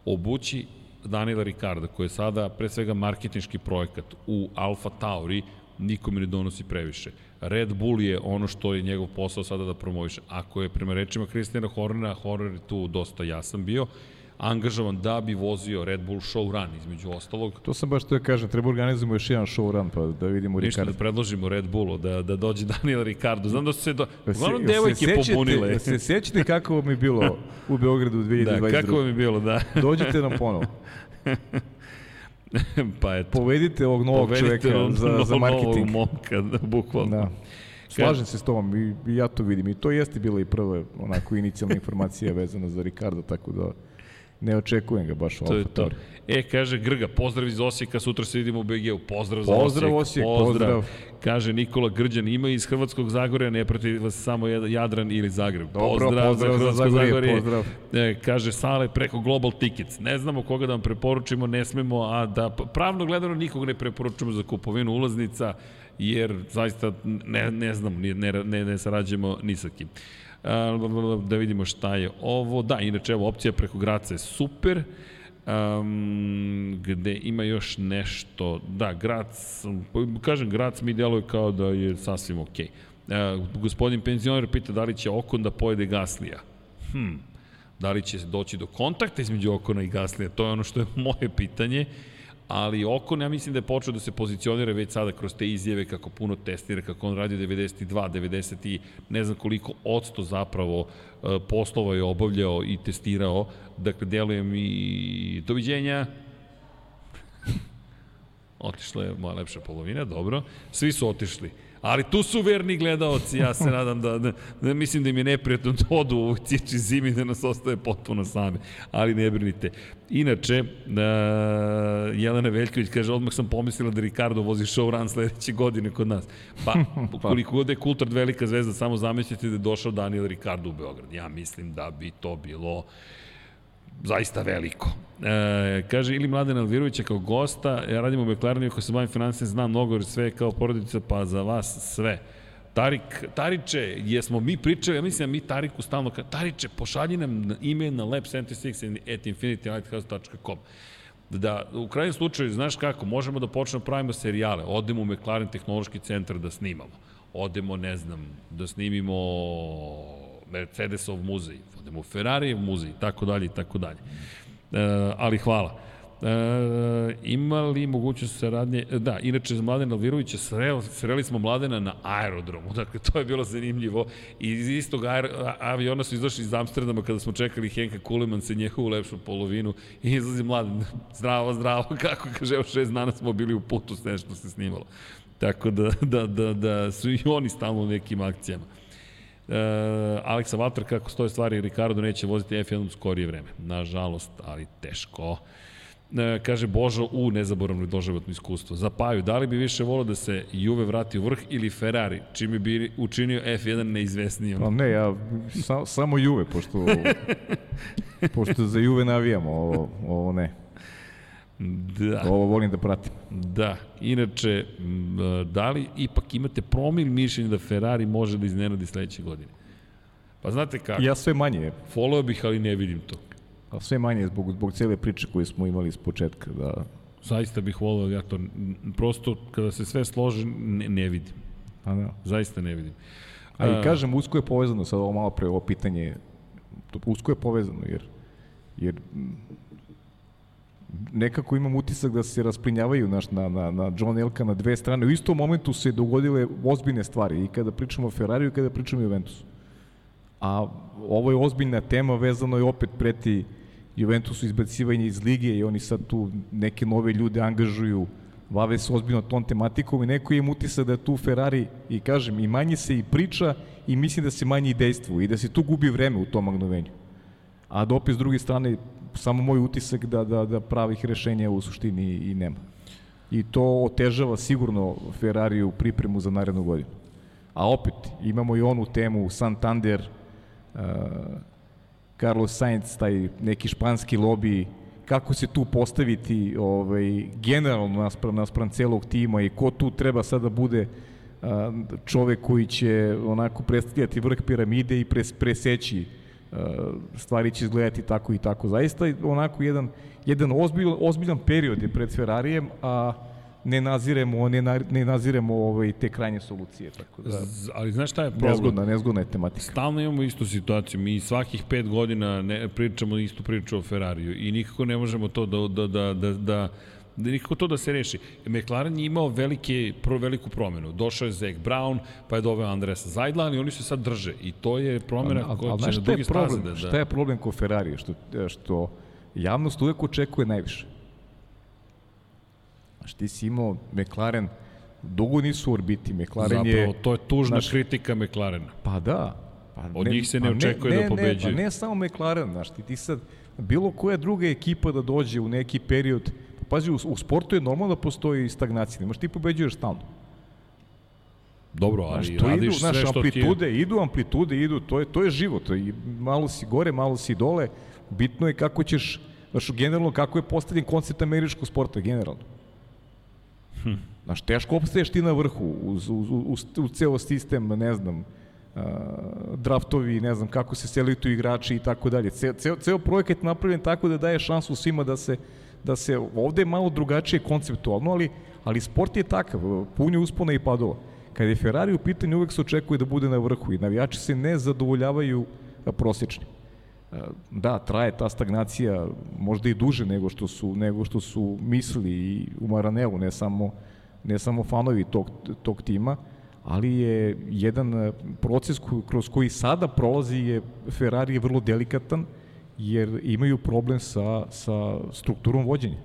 Obući Daniela Ricarda, koji je sada pre svega marketinški projekat u Alfa Tauri, nikome ne donosi previše. Red Bull je ono što je njegov posao sada da promoviše. Ako je prema rečima Kristijana Hornera, Horner je tu dosta jasan bio, angažovan da bi vozio Red Bull show run, između ostalog. To sam baš to da kažem, treba organizujemo još jedan show run, pa da vidimo Ništa da Ricardo. predložimo Red Bullu, da, da dođe Daniel Ricardo. Znam da su se, do... Se- uglavnom devojke sećate- pobunile. se sećate kako mi je bilo u Beogradu 2022? Da, kako vam je bilo, da. Dođite nam ponovo. pa eto. Povedite ovog novog Povedite čoveka ono- za, za novog marketing. momka, da, bukvalno. Da. Slažem se s tobom i, i ja to vidim. I to jeste bila i prva onako inicijalna informacija vezana za Ricardo, tako da ne očekujem ga baš u To Alfa to. Tauri. E, kaže Grga, pozdrav iz Osijeka, sutra se vidimo u BG-u. Pozdrav za Pozdrav, Osijek. Osijek, pozdrav. Kaže Nikola Grđan, ima iz Hrvatskog Zagorja, ne prati vas samo Jad- Jadran ili Zagreb. Dobro, pozdrav, pozdrav za Hrvatsko Zagorje, pozdrav. E, kaže Sale preko Global Tickets. Ne znamo koga da vam preporučimo, ne smemo, a da pravno gledano nikog ne preporučujemo za kupovinu ulaznica, jer zaista ne, ne znam, ne, ne, ne, ne sarađujemo ni sa kim. A, da vidimo šta je ovo. Da, inače, evo, opcija preko Graca je super. Um, gde ima još nešto, da, Grac, kažem, Grac mi djeluje kao da je sasvim okej. Okay. Uh, gospodin penzioner pita da li će Okon da pojede Gaslija. Hm, da li će doći do kontakta između Okona i Gaslija, to je ono što je moje pitanje, ali Okon ja mislim da je počeo da se pozicionira već sada kroz te izjave kako puno testira, kako on radi 92, 90 i ne znam koliko odsto zapravo e, poslova je obavljao i testirao, dakle deluje mi doviđenja, Otišla je moja lepša polovina, dobro. Svi su otišli. Ali tu su verni gledaoci, ja se nadam da, da, da mislim da im je neprijatno da odu u ciječi zimi da nas ostaje potpuno same. Ali ne brinite. Inače, uh, Jelena Veljković kaže, odmah sam pomislila da Ricardo vozi show run sledeće godine kod nas. Pa, koliko god je Kultard velika zvezda, samo zamislite da je došao Daniel Ricardo u Beograd. Ja mislim da bi to bilo zaista veliko. E, kaže ili Mladen Alvirovića kao gosta, ja radim u McLarenu, ako se bavim financijom, znam mnogo, jer sve je kao porodica, pa za vas sve. Tarik, Tariče, jesmo mi pričali, ja mislim da mi Tariku stalno kao, Tariče, pošalji nam e-mail na lab76 at infinitylighthouse.com da u krajnjem slučaju, znaš kako, možemo da počnemo da pravimo serijale, odemo u McLaren tehnološki centar da snimamo, odemo, ne znam, da snimimo Mercedesov muzej, odemo u Ferrarijev muzej, tako dalje i tako dalje. E, ali hvala. E, ima li mogućnost saradnje? Da, inače za Mladena Alvirovića sreo, sreli smo Mladena na aerodromu, dakle to je bilo zanimljivo i iz istog aer, aviona su izašli iz Amsterdama kada smo čekali Henka Kuleman se njehovu lepšu polovinu i izlazi Mladen, zdravo, zdravo, kako kaže, evo šest dana smo bili u putu s nešto se snimalo. Tako da, da, da, da su i oni stalno u nekim akcijama. E, Aleksa Valter, kako stoje stvari, Ricardo neće voziti F1 u skorije vreme. Nažalost, ali teško. E, kaže Božo, u nezaboravno doživotno iskustvo. Za Paju, da li bi više volio da se Juve vrati u vrh ili Ferrari, čime bi učinio F1 neizvesnijom? Pa ne, ja sa, samo Juve, pošto, pošto za Juve navijamo, ovo, ovo ne. Da. Ovo volim da pratim. Da. Inače, da li ipak imate promil mišljenja da Ferrari može da iznenadi sledeće godine? Pa znate kako? Ja sve manje. Follow bih, ali ne vidim to. A sve manje zbog, zbog cele priče koje smo imali s početka. Da... Zaista bih volao, ja to prosto kada se sve složi ne, ne vidim. A da. Zaista ne vidim. A, i kažem, usko je povezano, sad ovo malo pre ovo pitanje, usko je povezano, jer, jer nekako imam utisak da se rasplinjavaju naš, na, na, na John Elka na dve strane. U istom momentu se dogodile ozbiljne stvari i kada pričamo o Ferrariju i kada pričamo o Juventusu. A ovo je ozbiljna tema, vezano je opet preti Juventusu izbacivanje iz lige i oni sad tu neke nove ljude angažuju, bave se ozbiljno tom tematikom i neko je utisak da tu Ferrari i kažem i manje se i priča i mislim da se manje i dejstvu i da se tu gubi vreme u tom magnovenju. A da opet s druge strane samo moj utisak da, da, da pravih rešenja u suštini i nema. I to otežava sigurno Ferrari u pripremu za narednu godinu. A opet, imamo i onu temu Santander, uh, Carlos Sainz, taj neki španski lobby, kako se tu postaviti ovaj, generalno naspram, naspram celog tima i ko tu treba sada da bude uh, čovek koji će onako predstavljati vrh piramide i pres, preseći stvari će izgledati tako i tako. Zaista onako jedan, jedan ozbilj, ozbiljan period je pred Ferrarijem, a ne naziremo, ne, na, ne naziremo ovaj, te krajnje solucije. Tako da, Z, ali znaš šta je problem? Nezgodna, nezgodna je tematika. Stalno imamo istu situaciju. Mi svakih pet godina ne, pričamo istu priču o Ferrariju i nikako ne možemo to da, da, da, da da nikako to da se reši. McLaren je imao velike, pro, veliku promenu. Došao je Zach Brown, pa je doveo Andresa Zajdla, ali oni se sad drže. I to je promena koja će na dugi staze da, da... Šta je problem ko Ferrari? Što, što javnost uvek očekuje najviše. Znaš, ti si imao McLaren, dugo nisu u orbiti. McLaren Zapravo, je... to je tužna znaš, kritika McLarena. Pa da. Pa Od ne, njih se ne pa očekuje ne, da pobeđuje. Ne, pa ne samo McLaren, znaš, ti, ti sad, bilo koja druga ekipa da dođe u neki period, pazi, u, u sportu je normalno da postoji stagnacija, nemaš ti pobeđuješ stalno. Dobro, ali znaš, to radiš idu, sve znaš, što amplitude, ti je... idu amplitude, idu, to je, to je život. I malo si gore, malo si dole. Bitno je kako ćeš, znaš, generalno, kako je postavljen koncept američkog sporta, generalno. Hm. Znaš, teško opstaješ ti na vrhu uz, uz, uz, uz ceo sistem, ne znam, uh, draftovi, ne znam kako se selituju tu igrači i tako dalje. Ceo, ceo, ceo projekat je napravljen tako da daje šansu svima da se, da se ovde je malo drugačije konceptualno, ali, ali sport je takav, punje uspona i padova. Kad je Ferrari u pitanju, uvek se očekuje da bude na vrhu i navijači se ne zadovoljavaju prosječni. Da, traje ta stagnacija možda i duže nego što su, nego što su mislili i u Maranelu, ne samo, ne samo fanovi tog, tog tima, ali je jedan proces kroz koji sada prolazi je Ferrari je vrlo delikatan, jer imaju problem sa, sa strukturom vođenja.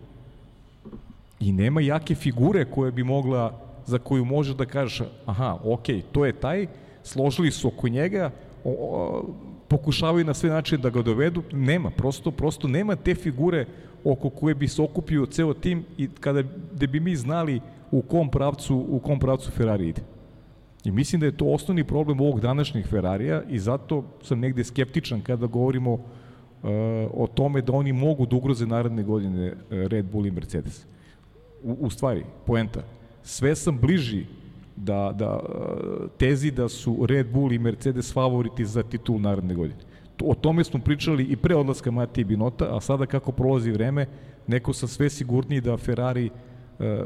I nema jake figure koje bi mogla, za koju možeš da kažeš, aha, ok, to je taj, složili su oko njega, o, o, pokušavaju na sve načine da ga dovedu, nema, prosto, prosto nema te figure oko koje bi se okupio ceo tim i kada da bi mi znali u kom pravcu, u kom pravcu Ferrari ide. I mislim da je to osnovni problem ovog današnjih Ferrarija i zato sam negde skeptičan kada govorimo o tome da oni mogu da ugroze naredne godine uh, Red Bull i Mercedes. U, u stvari, poenta, sve sam bliži da, da tezi da su Red Bull i Mercedes favoriti za titul naredne godine. O tome smo pričali i pre odlaska Matije Binota, a sada kako prolazi vreme, neko sa sve sigurniji da Ferrari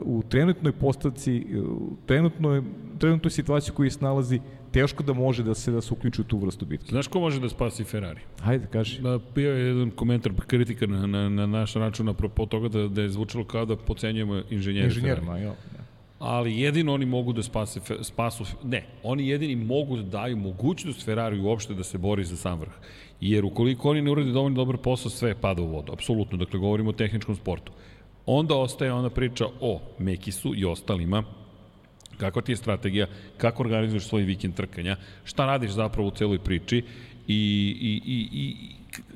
u trenutnoj postavci, u trenutnoj, trenutnoj situaciji koju se nalazi, teško da može da se da se uključi u tu vrstu bitke. Znaš ko može da spasi Ferrari? Hajde, kaži. Da, bio je jedan komentar, kritika na, na, na naš račun apropo toga da, da je zvučalo kao da pocenjujemo inženjere Inženjerima, ja ali jedino oni mogu da spase, spasu, ne, oni jedini mogu da daju mogućnost Ferrari uopšte da se bori za sam vrh. Jer ukoliko oni ne urade dovoljno dobar posao, sve pada u vodu, apsolutno, dakle govorimo o tehničkom sportu. Onda ostaje ona priča o Mekisu i ostalima, kakva ti je strategija, kako organizuješ svoj vikend trkanja, šta radiš zapravo u celoj priči i, i, i, i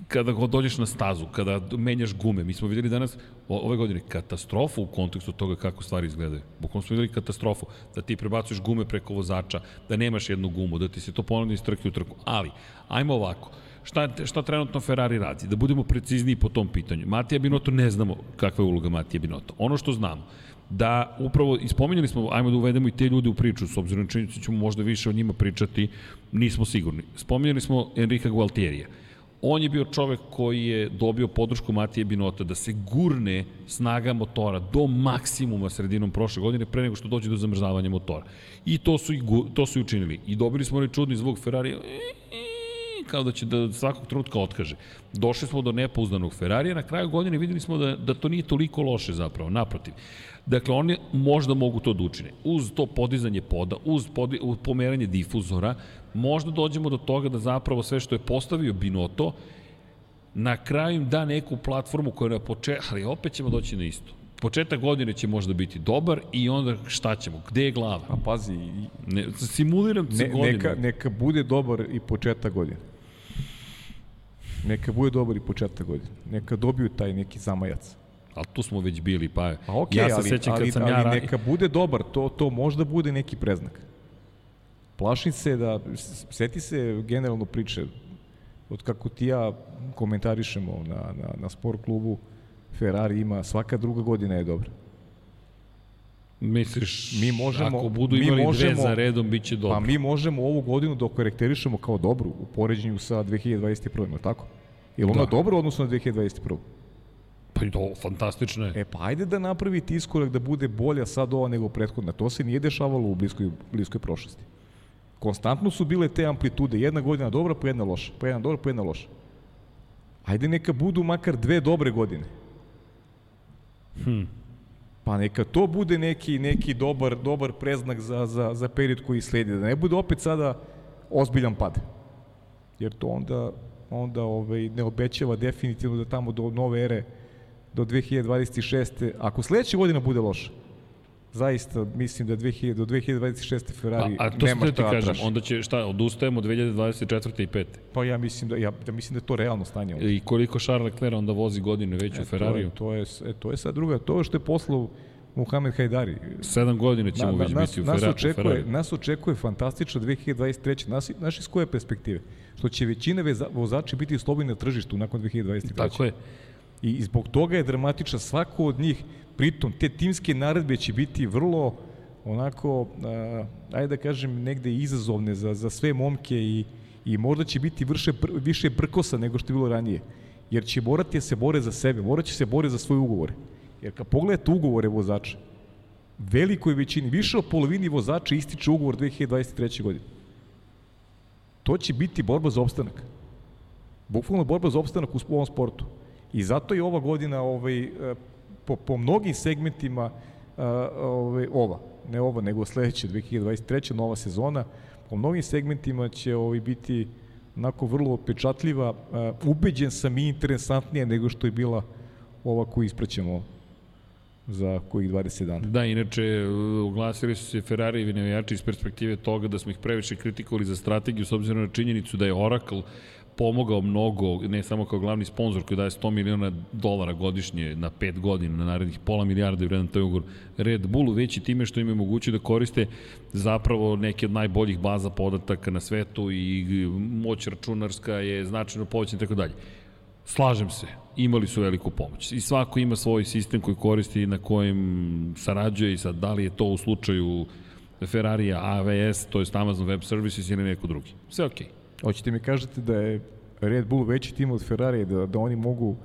kada dođeš na stazu, kada menjaš gume, mi smo videli danas ove godine katastrofu u kontekstu toga kako stvari izgledaju. Bukvalno smo videli katastrofu, da ti prebacuješ gume preko vozača, da nemaš jednu gumu, da ti se to ponovno iz trke u trku. Ali, ajmo ovako, šta, šta trenutno Ferrari radi? Da budemo precizniji po tom pitanju. Matija Binotto ne znamo kakva je uloga Matija Binotto. Ono što znamo, da upravo, ispominjali smo, ajmo da uvedemo i te ljude u priču, s obzirom na činjenicu ćemo možda više o njima pričati, nismo sigurni. Spominjali smo Enrika Gualtierija. On je bio čovek koji je dobio podršku Matije Binota da se gurne snaga motora do maksimuma sredinom prošle godine pre nego što dođe do zamrzavanja motora. I to su i, to su i učinili. I dobili smo onaj čudni zvuk Ferrari kao da će da svakog trenutka otkaže. Došli smo do nepouzdanog Ferrarija, na kraju godine videli smo da, da to nije toliko loše zapravo, naprotiv. Dakle, oni možda mogu to da učine. Uz to podizanje poda, uz, podi, uz pomeranje difuzora, možda dođemo do toga da zapravo sve što je postavio Binoto, na kraju im da neku platformu koja na početku, ali opet ćemo doći na isto. Početak godine će možda biti dobar i onda šta ćemo? Gde je glava? A pazi, ne, simuliram ne. Neka, neka bude dobar i početak godine. Neka bude dobar i početak godine. Neka dobiju taj neki zamajac. Ali tu smo već bili, pa, pa okay, ja se ali, sećam kad ali, sam ali, ja... Ali neka bude dobar, to, to možda bude neki preznak. Plašim se da, seti se generalno priče, od kako ti ja komentarišemo na, na, na sport klubu, Ferrari ima, svaka druga godina je dobra. Misliš, mi možemo, ako budu imali mi možemo, dve za redom, bit će dobro. Pa mi možemo ovu godinu da okarakterišemo kao dobru u poređenju sa 2021. tako? Je li ona da. dobro odnosno na 2021. Pa i to, fantastično je. E pa ajde da napravite iskorak da bude bolja sad ova nego prethodna. To se nije dešavalo u bliskoj, bliskoj prošlosti. Konstantno su bile te amplitude. Jedna godina dobra, pa jedna loša. Pa jedna dobra, pa jedna loša. Ajde neka budu makar dve dobre godine. Hmm. Pa neka to bude neki, neki dobar, dobar preznak za, za, za period koji sledi. Da ne bude opet sada ozbiljan pad. Jer to onda, onda ovaj, ne obećava definitivno da tamo do nove ere do 2026. Ako sledeća godina bude loša, zaista mislim da 2000, do 2026. Ferrari a, a to nema šta da kažem, onda će šta, odustajemo 2024. i 5. Pa ja mislim da ja da mislim da je to realno stanje. I koliko Charles Leclerc onda vozi godine već e, u Ferrariju? To je, to je, e, to je sad druga, to što je poslao Muhammed Hajdari. 7 godina ćemo na, već nas, biti u, nas očekuje, u Ferrariju. Nas očekuje fantastično 2023. Nas, naš iz koje perspektive? Što će većina vozača biti slobodni na tržištu nakon 2023. Tako je. I zbog toga je dramatična svako od njih, pritom te timske naredbe će biti vrlo onako, a, ajde da kažem, negde izazovne za, za sve momke i, i možda će biti vrše, više brkosa nego što je bilo ranije. Jer će morati da se bore za sebe, morat će se bore za svoje ugovore. Jer kad pogledate ugovore vozača, velikoj većini, više od polovini vozača ističe ugovor 2023. godine. To će biti borba za opstanak. Bukvalno borba za opstanak u ovom sportu. I zato je ova godina ovaj, e, po, po mnogim segmentima e, ovaj, ova, ne ova, nego sledeća, 2023. nova sezona, po mnogim segmentima će ovaj, biti onako vrlo pečatljiva, uh, ubeđen sam i interesantnije nego što je bila ova koju isprećemo za kojih 20 dana. Da, inače, uglasili su se Ferrari i navijači iz perspektive toga da smo ih previše kritikovali za strategiju s obzirom na činjenicu da je Oracle pomogao mnogo, ne samo kao glavni sponsor koji daje 100 miliona dolara godišnje na 5 godina, na narednih pola milijarda i vredan taj ugovor Red Bullu, veći time što im je moguće da koriste zapravo neke od najboljih baza podataka na svetu i moć računarska je značajno povećana i tako dalje. Slažem se, imali su veliku pomoć. I svako ima svoj sistem koji koristi na kojem sarađuje i sad da li je to u slučaju Ferrarija, AWS, to je Amazon Web Services ili neko drugi. Sve okej. Okay. Hoćete mi kažete da je Red Bull veći tim od Ferrari, da, da oni mogu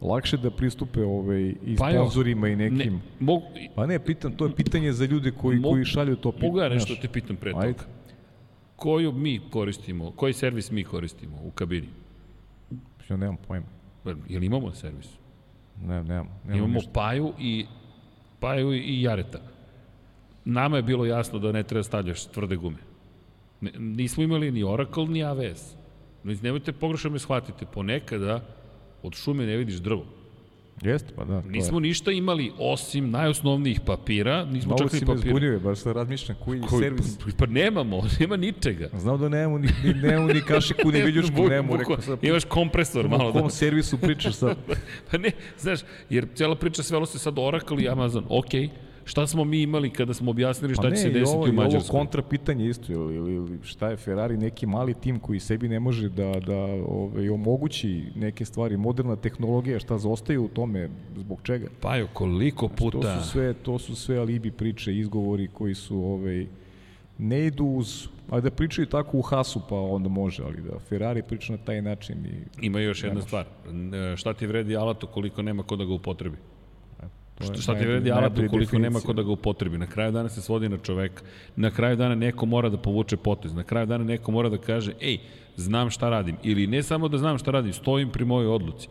lakše da pristupe ovaj, i pa sponsorima i nekim... Ne, mogu... Pa ne, pitam, to je pitanje za ljude koji, mogu, koji šalju to pitanje. Mogu ja nešto te pitam pre toga. Ajde. Koju mi koristimo, koji servis mi koristimo u kabini? Ja nemam pojma. Jel imamo servis? Ne, nemam. nemam imamo ništa. Paju i Paju i Jareta. Nama je bilo jasno da ne treba stavljaš tvrde gume. Ne, nismo imali ni Oracle, ni AWS. Nemojte pogrešno me shvatite, ponekada od šume ne vidiš drvo. Jeste, pa da. to je. Nismo ništa imali osim najosnovnijih papira, nismo Malo čak ni si me papira. zbunio, baš sad razmišljam koji Koji- servis. Pa, pa nemamo, nema ničega. Znao da nemamo ni, ni, nemamo ni kašiku, ni viljušku, nemamo. buko- Rekao sad, Imaš kompresor malo da... kom servisu pričaš sad? Pa ne, znaš, jer cijela priča svelo se sad Oracle i Amazon. Ok, šta smo mi imali kada smo objasnili šta Pa će ne, se i desiti ovo, u i ovo Mađarskoj? kontra pitanje isto, ili, ili, ili šta je Ferrari neki mali tim koji sebi ne može da, da ovaj, omogući neke stvari, moderna tehnologija, šta zaostaje u tome, zbog čega? Pa jo, koliko To puta... su sve, to su sve alibi priče, izgovori koji su ovaj, ne idu uz, a da pričaju tako u Hasu pa onda može, ali da Ferrari priča na taj način i Ima još jedna može. stvar. N- Šta ti vredi alat ukoliko nema ko da ga upotrebi? To je Šta, ti vredi alat ukoliko nema ko da ga upotrebi? Na kraju dana se svodi na čoveka. Na kraju dana neko mora da povuče potez. Na kraju dana neko mora da kaže, ej, znam šta radim. Ili ne samo da znam šta radim, stojim pri mojoj odluci.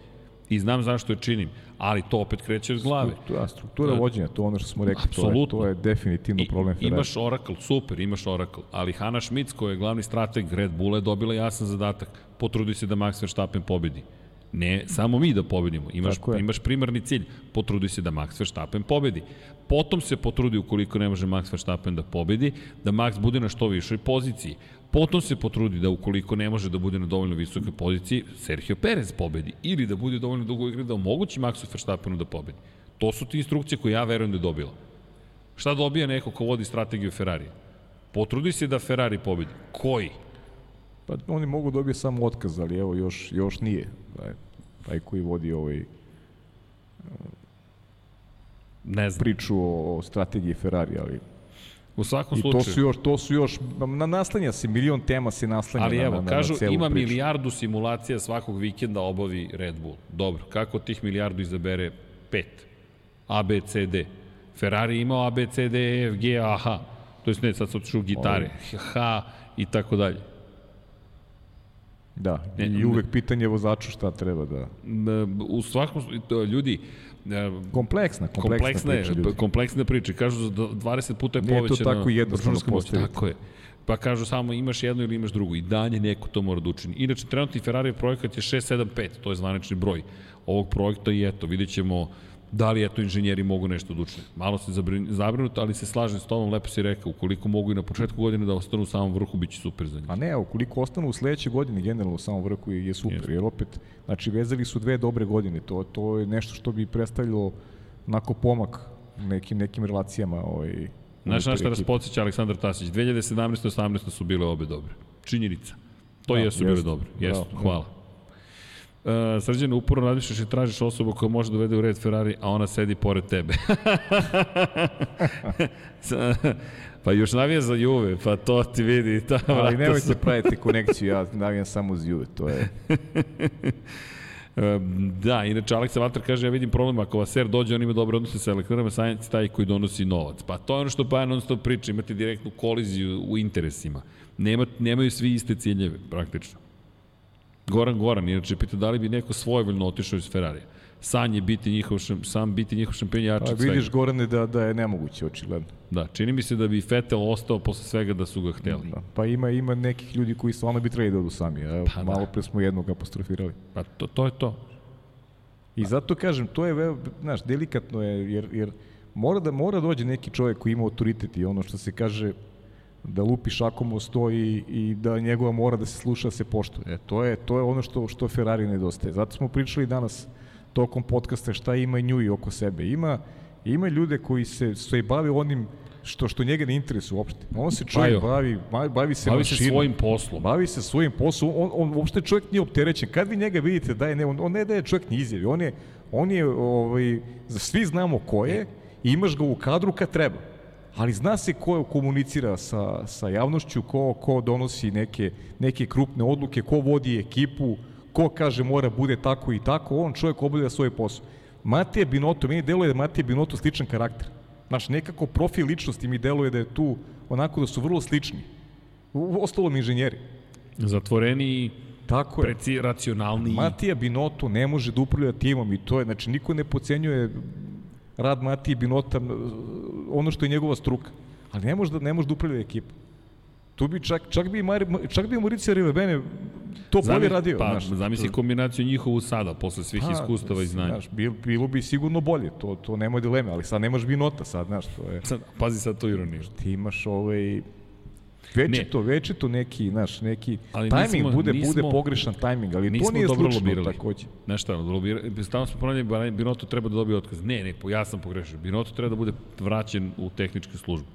I znam zašto je činim. Ali to opet kreće od glave. Struktura, struktura Da. vođenja, to ono što smo rekli, to je, to je definitivno problem Ferrari. imaš Oracle, super, imaš Oracle, ali Hanna Schmitz, koja je glavni strateg Red Bulla, je dobila jasan zadatak. Potrudi se da Max Verstappen pobedi. Ne samo mi da pobedimo, imaš, imaš primarni cilj, potrudi se da Max Verstappen pobedi. Potom se potrudi, ukoliko ne može Max Verstappen da pobedi, da Max bude na što višoj poziciji. Potom se potrudi da ukoliko ne može da bude na dovoljno visokoj poziciji, Sergio Perez pobedi. Ili da bude dovoljno dugo igre da omogući Maxu Verstappenu da pobedi. To su ti instrukcije koje ja verujem da je dobila. Šta dobija neko ko vodi strategiju Ferrarija? Potrudi se da Ferrari pobedi. Koji? Pa oni mogu dobiti samo otkaz, ali evo još, još nije. Taj, taj koji vodi ovaj Ne znam. priču o, strategiji Ferrari, ali U svakom i slučaju. to su još, to su još, na naslanja se, milion tema se naslanja Ali na, evo, na, na, kažu na celu ima priču. milijardu simulacija svakog vikenda obavi Red Bull. Dobro, kako tih milijardu izabere pet? A, B, C, D. Ferrari je imao A, B, C, D, E, F, G, A, H. To jest ne, sad otišli u gitare. H i tako dalje. Da, Ne, i ne- uvek pitanje vozaču šta treba da... U svakom ljudi, Kompleksna, kompleksna, kompleksna priča, ljudi. kompleksna priča. Kažu da 20 puta je Nije to tako jednostavno postaviti. Tako je. Pa kažu samo imaš jedno ili imaš drugo. I dalje neko to mora da učini. Inače, trenutni Ferrari projekat je 675, to je zvanični broj ovog projekta i eto, vidjet ćemo da li eto inženjeri mogu nešto da učine. Malo se zabrin- zabrinut, ali se slažem s tobom, lepo si rekao, ukoliko mogu i na početku godine da ostanu u samom vrhu, bit će super za njih. A ne, ukoliko ostanu u sledećoj godini generalno u samom vrhu je, super, Jeste. jer opet, znači vezali su dve dobre godine, to, to je nešto što bi predstavljalo onako pomak nekim, nekim relacijama ovaj, Znaš na šta nas podsjeća Aleksandar Tasić? 2017. i 18. su bile obe dobre. Činjenica. To Da, jesu bile jeste. dobre. Jesu, Da, da. hvala. Uh, srđane, uporno razmišljaš i tražiš osobu koja može da vede u red Ferrari, a ona sedi pored tebe. pa još navija za Juve, pa to ti vidi. Ta Ali nemojte su- praviti konekciju, ja navijam samo uz Juve, to je... E, Da, inače Aleksa Vatar kaže, ja vidim problem, ako Vaser dođe, on ima dobre odnose sa elektrarama, Sajenc je taj koji donosi novac. Pa to je ono što Bajan non stop priča, imate direktnu koliziju u interesima. Nema, nemaju svi iste ciljeve, praktično. Goran Goran, inače, pita da li bi neko svojevoljno otišao iz Ferrarija. San je biti njihov, sam biti njihov šampion jači A od svega. vidiš, Gorane, da, da je nemoguće, očigledno. Da, čini mi se da bi Vettel ostao posle svega da su ga hteli. Da. Pa ima ima nekih ljudi koji stvarno bi trebali da odu sami. Evo, Pa da. malo pre smo jednog apostrofirali. Pa to, to je to. I zato kažem, to je, znaš, delikatno je, jer, jer mora da mora dođe neki čovjek koji ima autoritet i ono što se kaže da lupi šakom o sto i, i da njegova mora da se sluša, da se poštuje. E, to je, to je ono što, što Ferrari nedostaje. Zato smo pričali danas tokom podcasta šta ima Njuji oko sebe. Ima, ima ljude koji se, se bave onim što što njega ne interesuje uopšte. On se čovjek bavi, bavi, bavi se Bavi se mašinom. svojim poslom. Bavi se svojim poslom, on, on uopšte čovjek nije opterećen. Kad vi njega vidite da je ne, on, on ne daje čovjek ni izjavi, on je, on je ovaj, svi znamo ko je i imaš ga u kadru kad treba. Ali zna se ko komunicira sa, sa javnošću, ko, ko donosi neke, neke krupne odluke, ko vodi ekipu, ko kaže mora bude tako i tako, on čovjek obavlja svoj posao. Matija Binoto, meni deluje da Matija Binoto sličan karakter. Znaš, nekako profil ličnosti mi deluje da je tu onako da su vrlo slični. U, ostalom inženjeri. Zatvoreni, Tako je. preci, racionalni. Matija Binoto ne može da upravlja timom i to je, znači niko ne pocenjuje rad Matije Binota, ono što je njegova struka. Ali ne može da, ne može da upravlja ekipom. Tu bi čak, čak bi, Mari, čak bi Mauricio Rivebene to bolje radio. Pa, znaš, zamisli kombinaciju njihovu sada, posle svih Pa, iskustava i znanja. Znaš, bil, bilo bi sigurno bolje, to, to nema dileme, ali sad nemaš binota, sad, znaš, to je... Sad, pazi sad to ironiju. Ti imaš ovaj... Večito, večito neki, znaš, neki Ali tajming nismo- bude, nismo- bude pogrešan tajming, ali to nije dobro slučajno lobirali. takođe. Znaš šta, lobira- stalno smo ponavljali, Binoto treba da dobije otkaz. Ne, ne, ja sam pogrešio. Binoto treba da bude vraćen u tehničke službe.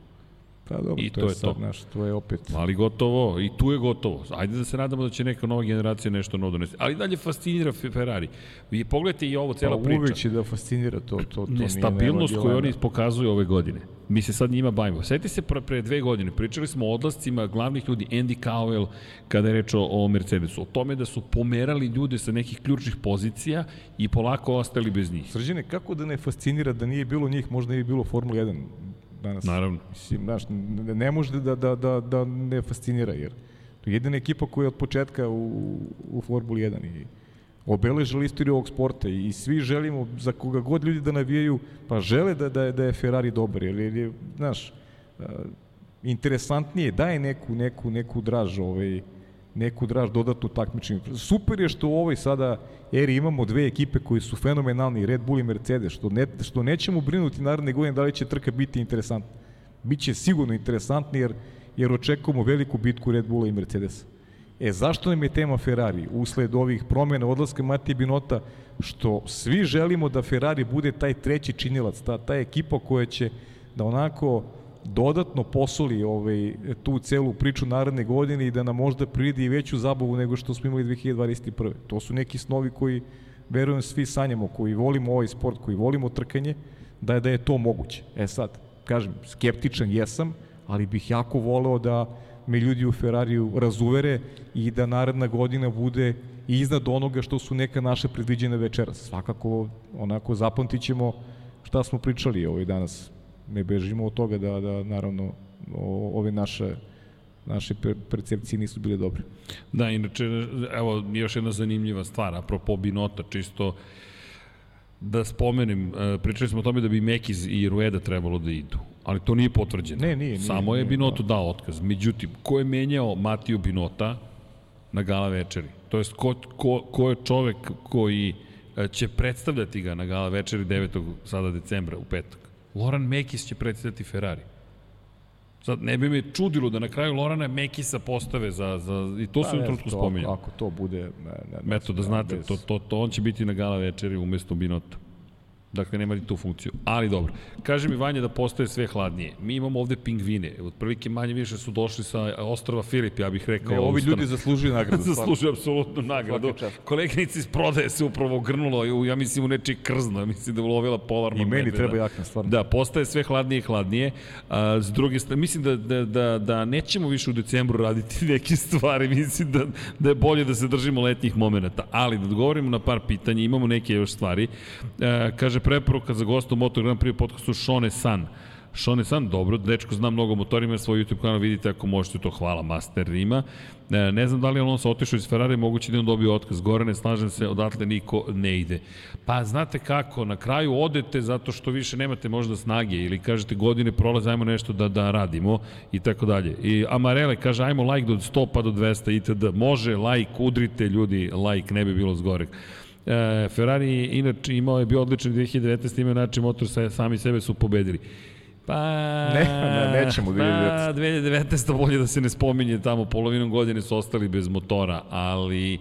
Pa dobro, I to, to je je sad, to. znaš, to je opet... Ali gotovo, i tu je gotovo. Ajde da se nadamo da će neka nova generacija nešto novo donesti. Ali dalje fascinira Fe- Ferrari. Vi pogledajte i ovo, cela pa priča. uvek će da fascinira to, to, to Nestabilnost koju oni pokazuju ove godine. Mi se sad njima bavimo. Sjeti se pre, pre dve godine, pričali smo o odlascima glavnih ljudi, Andy Cowell, kada je reč o, o Mercedesu, o tome da su pomerali ljude sa nekih ključnih pozicija i polako ostali bez njih. Srđane, kako da ne fascinira da nije bilo njih, možda nije bilo Formula 1 danas. Naravno. Mislim, znaš, ne, ne može da, da, da, da ne fascinira, jer to je jedina ekipa koja je od početka u, u Formuli 1 i obeležila istoriju ovog sporta i svi želimo, za koga god ljudi da navijaju, pa žele da, da, je, da je Ferrari dobar, jer, jer je, znaš, interesantnije, daje neku, neku, neku draž, ovaj, neku draž dodatnu takmičenju. Super je što u ovoj sada eri imamo dve ekipe koji su fenomenalni, Red Bull i Mercedes, što, ne, što nećemo brinuti naredne godine da li će trka biti interesantna. Biće sigurno interesantni jer, jer očekujemo veliku bitku Red Bulla i Mercedesa. E, zašto nam je tema Ferrari? Usled ovih promjena odlaska Matije Binota, što svi želimo da Ferrari bude taj treći činilac, ta, ta ekipa koja će da onako dodatno posoli ovaj, tu celu priču naredne godine i da nam možda pridi veću zabavu nego što smo imali 2021. To su neki snovi koji, verujem, svi sanjamo, koji volimo ovaj sport, koji volimo trkanje, da je, da je to moguće. E sad, kažem, skeptičan jesam, ali bih jako voleo da me ljudi u Ferrariju razuvere i da naredna godina bude iznad onoga što su neka naše predviđene večeras. Svakako, onako, zapamtit ćemo šta smo pričali ovaj danas. Ne bežimo od toga da, da naravno, ove naše naše per- percepcije nisu bile dobre. Da, inače, evo, još jedna zanimljiva stvar, apropo Binota, čisto da spomenem, e, pričali smo o tome da bi Mekiz i Rueda trebalo da idu, ali to nije potvrđeno. Ne, nije, nije, Samo je Binoto dao otkaz. Međutim, ko je menjao Matiju Binota na gala večeri? To jest, ko, ko, ko je čovek koji e, će predstavljati ga na gala večeri 9. sada decembra u petak? Loran Mekis će predstavljati Ferrari. Sad, ne bi me čudilo da na kraju Lorana Mekisa postave za, za i to se u trenutku to, spominje. Ako, to bude... Ne, ne, ne, Eto, da znate, bez- to, to, to on će biti na gala večeri umesto Binota. Dakle, nema ni tu funkciju. Ali dobro. Kaže mi Vanja da postaje sve hladnije. Mi imamo ovde pingvine. Otprilike manje više su došli sa ostrava Filip, ja bih rekao. Ne, ovi ustana- ljudi zaslužuju nagradu. zaslužuju apsolutnu nagradu. Koleginica iz prodaje se upravo grnula, ja mislim u nečiji krzno, ja mislim da je ulovila polarnog I meni medveda. treba jakna, stvarno. Da, postaje sve hladnije i hladnije. A, s druge strane, mislim da, da, da, da nećemo više u decembru raditi neke stvari, mislim da, da je bolje da se držimo letnjih momenta. Ali da odgovorimo na par pitanja, imamo neke još stvari. E, kaže preporuka za gostu Moto Grand Prix podcastu Šone San. Šone San, dobro, dečko zna mnogo motorima, ima svoj YouTube kanal, vidite ako možete to, hvala Master Rima. E, ne znam da li je Alonso otišao iz Ferrari, moguće da on dobio otkaz. Gorane, slažem se, odatle niko ne ide. Pa znate kako, na kraju odete zato što više nemate možda snage ili kažete godine prolaze, ajmo nešto da, da radimo i tako dalje. I Amarele kaže ajmo like do 100 pa do 200 itd. Može, like, udrite ljudi, like, ne bi bilo zgorek. E, Ferrari inače imao je bio odličan 2019. imao način motor sa, sami sebe su pobedili. Pa, Ne, ne, nećemo 2019. Pa, 2019. bolje da se ne spominje tamo, polovinom godine su ostali bez motora, ali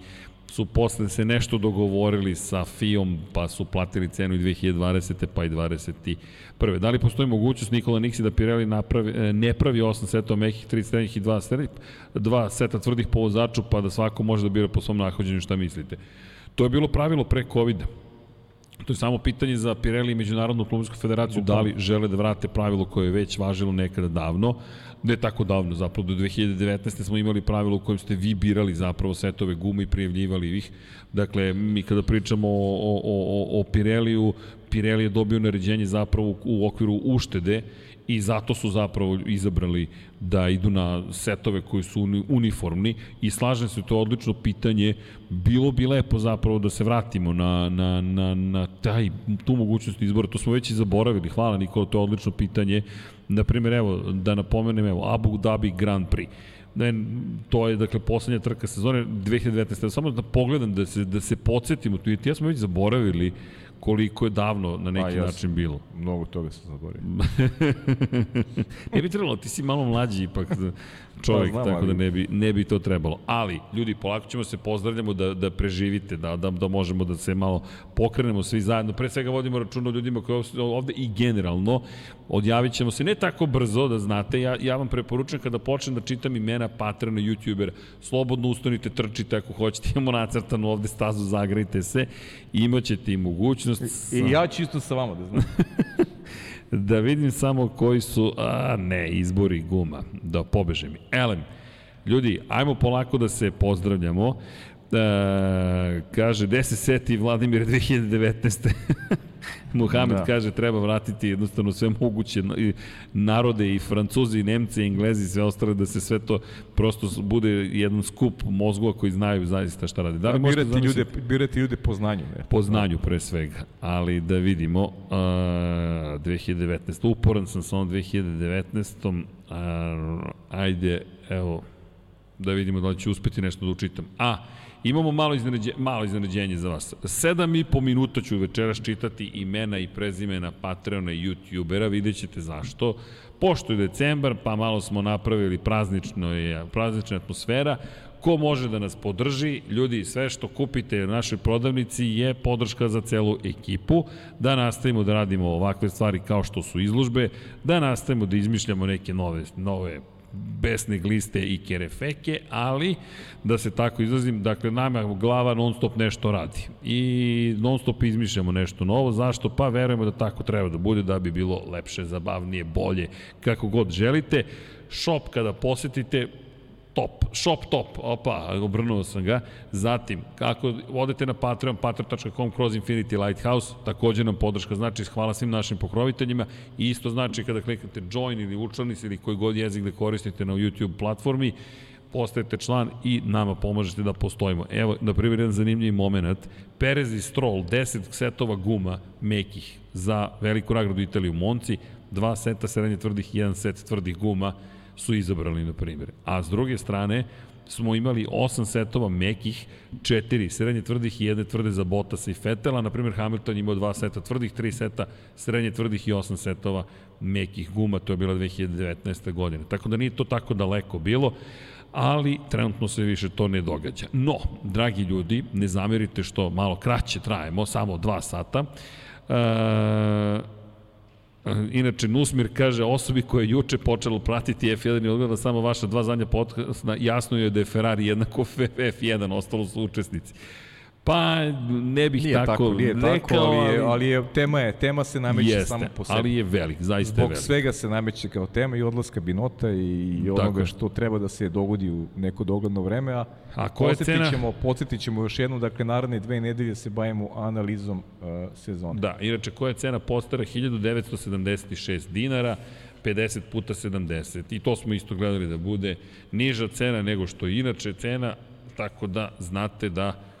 su posle se nešto dogovorili sa FIOM, pa su platili cenu i 2020. pa i 21. Da li postoji mogućnost Nikola Niksi da Pirelli napravi, e, ne pravi 8 setova mekih, 3 srednjih i 2, srednjih, dva seta tvrdih po vozaču, pa da svako može da bira po svom nahođenju šta mislite? To je bilo pravilo pre COVID-a. To je samo pitanje za Pirelli i Međunarodnu automobilsku federaciju da li žele da vrate pravilo koje je već važilo nekada davno. Ne tako davno, zapravo do 2019. smo imali pravilo u kojem ste vi birali zapravo setove gume i prijavljivali ih. Dakle, mi kada pričamo o, o, o, o Pirelliju, Pirelli je dobio naređenje zapravo u okviru uštede i zato su zapravo izabrali da idu na setove koji su uniformni i slažem se, to odlično pitanje. Bilo bi lepo zapravo da se vratimo na, na, na, na taj, tu mogućnost izbora. To smo već i zaboravili. Hvala Nikola, to je odlično pitanje. Naprimjer, evo, da napomenem, evo, Abu Dhabi Grand Prix. Ne, to je dakle poslednja trka sezone 2019. Samo da pogledam da se da se podsjetimo tu i ja smo već zaboravili koliko je davno na neki pa, način bilo. Mnogo toga sam zaboravio. ne bi trebalo, ti si malo mlađi ipak čovjek, pa, znam, tako da ne bi, ne bi to trebalo. Ali, ljudi, polako ćemo se pozdravljamo da, da preživite, da, da, da možemo da se malo pokrenemo svi zajedno. Pre svega vodimo računa o ljudima koji ovde i generalno odjavit ćemo se ne tako brzo da znate, ja, ja vam preporučujem kada počnem da čitam imena patrona youtubera, slobodno ustanite, trčite ako hoćete, imamo nacrtanu ovde stazu, zagrajte se, imaćete i mogućnost. I, i ja čisto sa vama da znam. da vidim samo koji su, a ne, izbori guma, da pobeže mi. Elem, ljudi, ajmo polako da se pozdravljamo. E, kaže, gde se seti Vladimir 2019. Muhamed da. kaže treba vratiti jednostavno sve moguće narode i Francuzi, i Nemci, i Englezi i sve ostale da se sve to prosto bude jedan skup mozgova koji znaju zaista šta radi. Da li da, birati, zamisliti? ljude, birati ljude po znanju. Ne? Po znanju pre svega, ali da vidimo uh, 2019. Uporan sam sa ovom 2019. Uh, ajde, evo, da vidimo da li ću uspeti nešto da učitam. A, Imamo malo, iznenađe, malo iznenađenje za vas. Sedam i po minuta ću večeras čitati imena i prezimena Patreona i YouTubera, vidjet ćete zašto. Pošto je decembar, pa malo smo napravili praznično praznična atmosfera, ko može da nas podrži, ljudi, sve što kupite u našoj prodavnici je podrška za celu ekipu, da nastavimo da radimo ovakve stvari kao što su izlužbe, da nastavimo da izmišljamo neke nove, nove besne gliste i kerefeke, ali da se tako izrazim, dakle nama glava non stop nešto radi i non stop izmišljamo nešto novo, zašto? Pa verujemo da tako treba da bude da bi bilo lepše, zabavnije, bolje, kako god želite. Shop kada posetite, top, shop top, opa, obrnuo sam ga. Zatim, kako odete na Patreon, patreon.com kroz Infinity Lighthouse, takođe nam podrška znači hvala svim našim pokroviteljima i isto znači kada kliknete join ili učlani se ili koji god jezik da koristite na YouTube platformi, postajete član i nama pomažete da postojimo. Evo, na primjer, jedan zanimljiv moment. Perez i Stroll, 10 setova guma mekih za veliku nagradu Italiju Monci, dva seta srednje tvrdih i jedan set tvrdih guma su izabrali, na primjer. A s druge strane, smo imali 8 setova mekih, 4 srednje tvrdih i jedne tvrde za Bottasa i Fetela. Na primjer, Hamilton imao 2 seta tvrdih, 3 seta srednje tvrdih i 8 setova mekih guma. To je bila 2019. godine. Tako da nije to tako daleko bilo ali trenutno se više to ne događa. No, dragi ljudi, ne zamerite što malo kraće trajemo, samo 2 sata. E, Inače, Nusmir kaže, osobi koja je juče počelo pratiti F1 i odgleda samo vaša dva zadnja podcasta, jasno je da je Ferrari jednako F1, ostalo su učesnici. Pa ne bih nije tako, tako nije rekao, tako, ali je, ali je tema je tema se nameće jeste, samo po sebi. Ali je velik, zaista Zbog je velik. svega se nameće kao tema i odlaska Binota i onoga tako. što treba da se dogodi u neko dogledno vreme, a, a koja cena? Ćemo, podsjetit ćemo još jednu, dakle naredne dve nedelje se bavimo analizom uh, sezona. Da, inače koja je cena postara 1976 dinara, 50 puta 70 i to smo isto gledali da bude niža cena nego što je inače cena, tako da znate da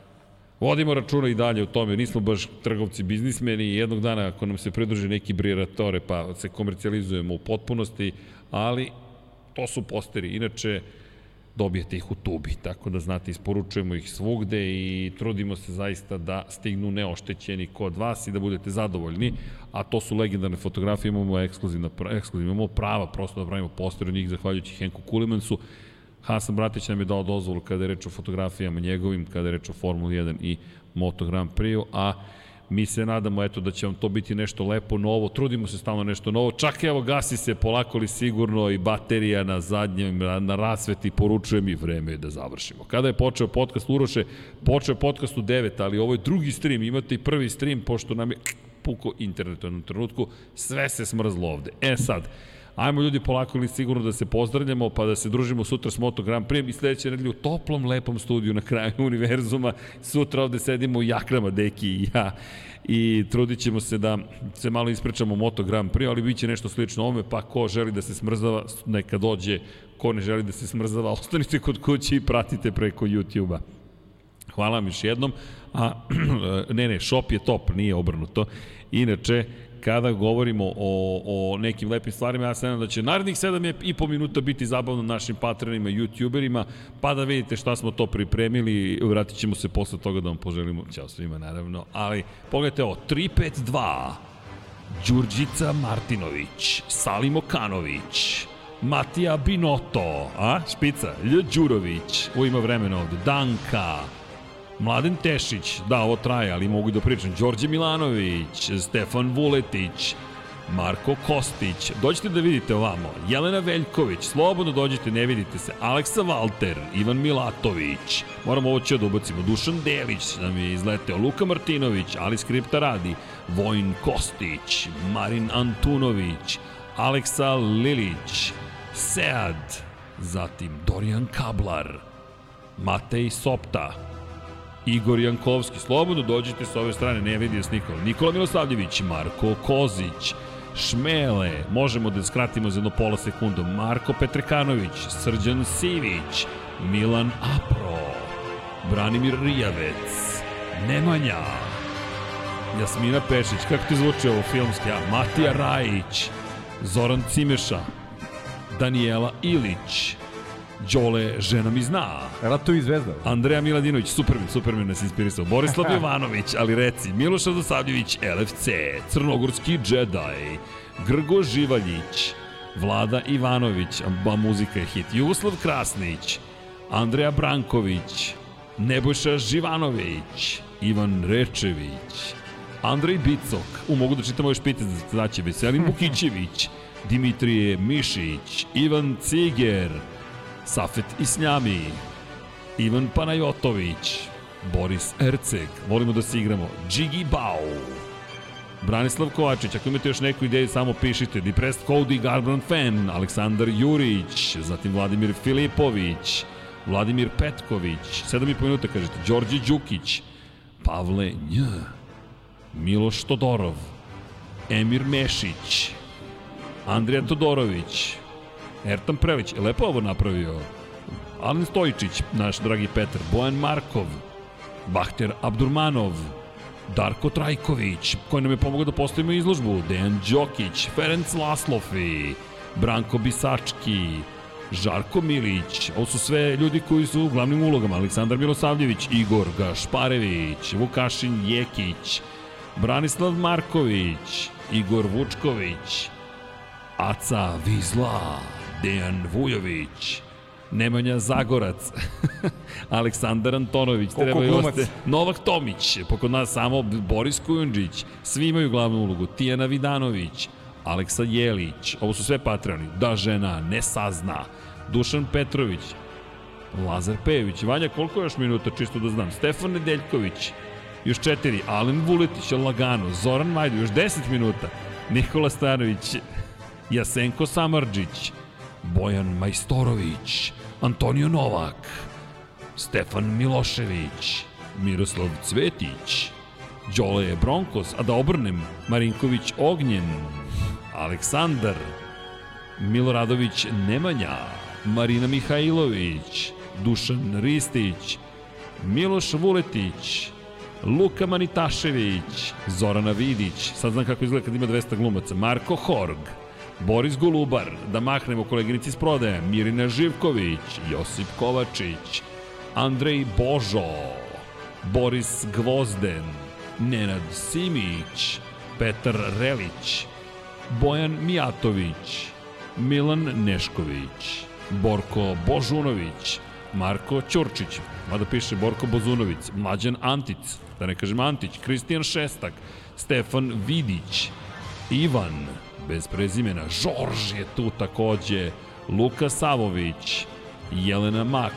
Vodimo računa i dalje o tome, nismo baš trgovci, biznismeni jednog dana ako nam se pridruži neki briratore pa se komercijalizujemo u potpunosti, ali to su posteri. Inače, dobijete ih u tubi, tako da znate, isporučujemo ih svugde i trudimo se zaista da stignu neoštećeni kod vas i da budete zadovoljni, a to su legendarne fotografije, imamo ekskluzivna, ekskluzivna imamo prava prosto da pravimo poster od njih, zahvaljujući Henku Kulimansu, Hasan Bratić nam je dao dozvolu kada je reč o fotografijama njegovim, kada je reč o Formuli 1 i Moto Grand Prix, a mi se nadamo eto da će vam to biti nešto lepo novo, trudimo se stalno nešto novo, čak evo gasi se polako li sigurno i baterija na zadnjem, na rasveti, poručuje mi vreme da završimo. Kada je počeo podcast Uroše, počeo podcast u 9, ali ovo je drugi stream, imate i prvi stream, pošto nam je puko internet u jednom trenutku, sve se smrzlo ovde. E sad, Ajmo ljudi polako ili sigurno da se pozdravljamo, pa da se družimo sutra s Moto Grand Prix i sledeće nedelje u toplom, lepom studiju na kraju univerzuma. Sutra ovde sedimo u jakrama, Deki i ja i trudit ćemo se da se malo ispričamo Moto Grand Prix, ali bit će nešto slično ome, pa ko želi da se smrzava, neka dođe, ko ne želi da se smrzava, ostanite kod kuće i pratite preko YouTube-a. Hvala vam još jednom. A, ne, ne, shop je top, nije obrnuto. Inače, kada govorimo o, o nekim lepim stvarima, ja se nadam da će narednih 7 i po minuta biti zabavno našim patronima youtuberima, pa da vidite šta smo to pripremili, vratit ćemo se posle toga da vam poželimo, ćao svima naravno, ali pogledajte ovo, 352, Đurđica Martinović, Salim Okanović, Matija Binoto, a, špica, Lj. Đurović, u ima vremena ovde, Danka, Mladen Tešić, da, ovo traje, ali mogu da pričam. Đorđe Milanović, Stefan Vuletić, Marko Kostić, dođite da vidite ovamo, Jelena Veljković, slobodno dođite, ne vidite se, Aleksa Valter, Ivan Milatović, moramo ovo će da ubacimo, Dušan Delić nam je izleteo, Luka Martinović, Ali Skripta radi, Vojn Kostić, Marin Antunović, Aleksa Lilić, Sead, zatim Dorijan Kablar, Matej Sopta, Igor Jankovski, slobodno dođite sa ove strane, ne vidi s Nikola. Nikola Milosavljević, Marko Kozić, Šmele, možemo da skratimo za jedno pola sekundu, Marko Petrekanović, Srđan Sivić, Milan Apro, Branimir Rijavec, Nemanja, Jasmina Pešić, kako ti zvuči ovo filmski, a Matija Rajić, Zoran Cimeša, Daniela Ilić, Đole, žena mi zna. Ratovi zvezda. Andreja Miladinović, Superman, Superman nas inspirisao. Borislav Jovanović, ali reci, Miloš Radosavljević, LFC, Crnogorski Jedi, Grgo Živaljić, Vlada Ivanović, ba muzika je hit, Jugoslav Krasnić, Andreja Branković, Nebojša Živanović, Ivan Rečević, Andrej Bicok, u mogu da čitam ove špite za znači, Veselin Bukićević, Dimitrije Mišić, Ivan Ciger, Safet Isnjami, Ivan Panajotović, Boris Erceg, volimo da se igramo, Džigi Bao, Branislav Kovačić, ako imate još neku ideju, samo pišite. Depressed Cody Garbrandt Fan, Aleksandar Jurić, zatim Vladimir Filipović, Vladimir Petković, 7,5 minuta kažete, Đorđe Đukić, Pavle Nj, Miloš Todorov, Emir Mešić, Andrija Todorović, Ertan Prelić, lepo ovo napravio. Alen Stojičić, naš dragi Petar, Bojan Markov, Bahter Abdurmanov, Darko Trajković, koji nam je pomogao da postavimo izložbu, Dejan Đokić, Ferenc Laslofi, Branko Bisački, Žarko Milić, ovo su sve ljudi koji su u glavnim ulogama, Aleksandar Milosavljević, Igor Gašparević, Vukašin Jekić, Branislav Marković, Igor Vučković, Aca Vizla, Dejan Vujović, Nemanja Zagorac, Aleksandar Antonović, Koliko treba glumac. oste, Novak Tomić, pokod nas samo Boris Kujundžić, svi imaju glavnu ulogu, Tijana Vidanović, Aleksa Jelić, ovo su sve patroni, Da žena ne sazna, Dušan Petrović, Lazar Pejević, Vanja, koliko još minuta, čisto da znam, Stefan Nedeljković, još četiri, Alen Vuletić, lagano, Zoran Majdu, još 10 minuta, Nikola Stanović, Jasenko Samarđić, Bojan Majstorović, Antonio Novak, Stefan Milošević, Miroslav Cvetić, Đole Bronkos, a da obrnem, Marinković Ognjen, Aleksandar, Miloradović Nemanja, Marina Mihajlović, Dušan Ristić, Miloš Vuletić, Luka Manitašević, Zorana Vidić, sad znam kako izgleda kad ima 200 glumaca, Marko Horg, Boris Golubar, da mahnemo koleginici iz prodaje, Mirina Živković, Josip Kovačić, Andrej Božo, Boris Gvozden, Nenad Simić, Petar Relić, Bojan Mijatović, Milan Nešković, Borko Božunović, Marko Ćurčić, mada piše Borko Bozunović, Mlađan Antic, da ne kažem Antić, Kristijan Šestak, Stefan Vidić, Ivan, bez prezimena, Žorž je tu takođe, Luka Savović, Jelena Mak,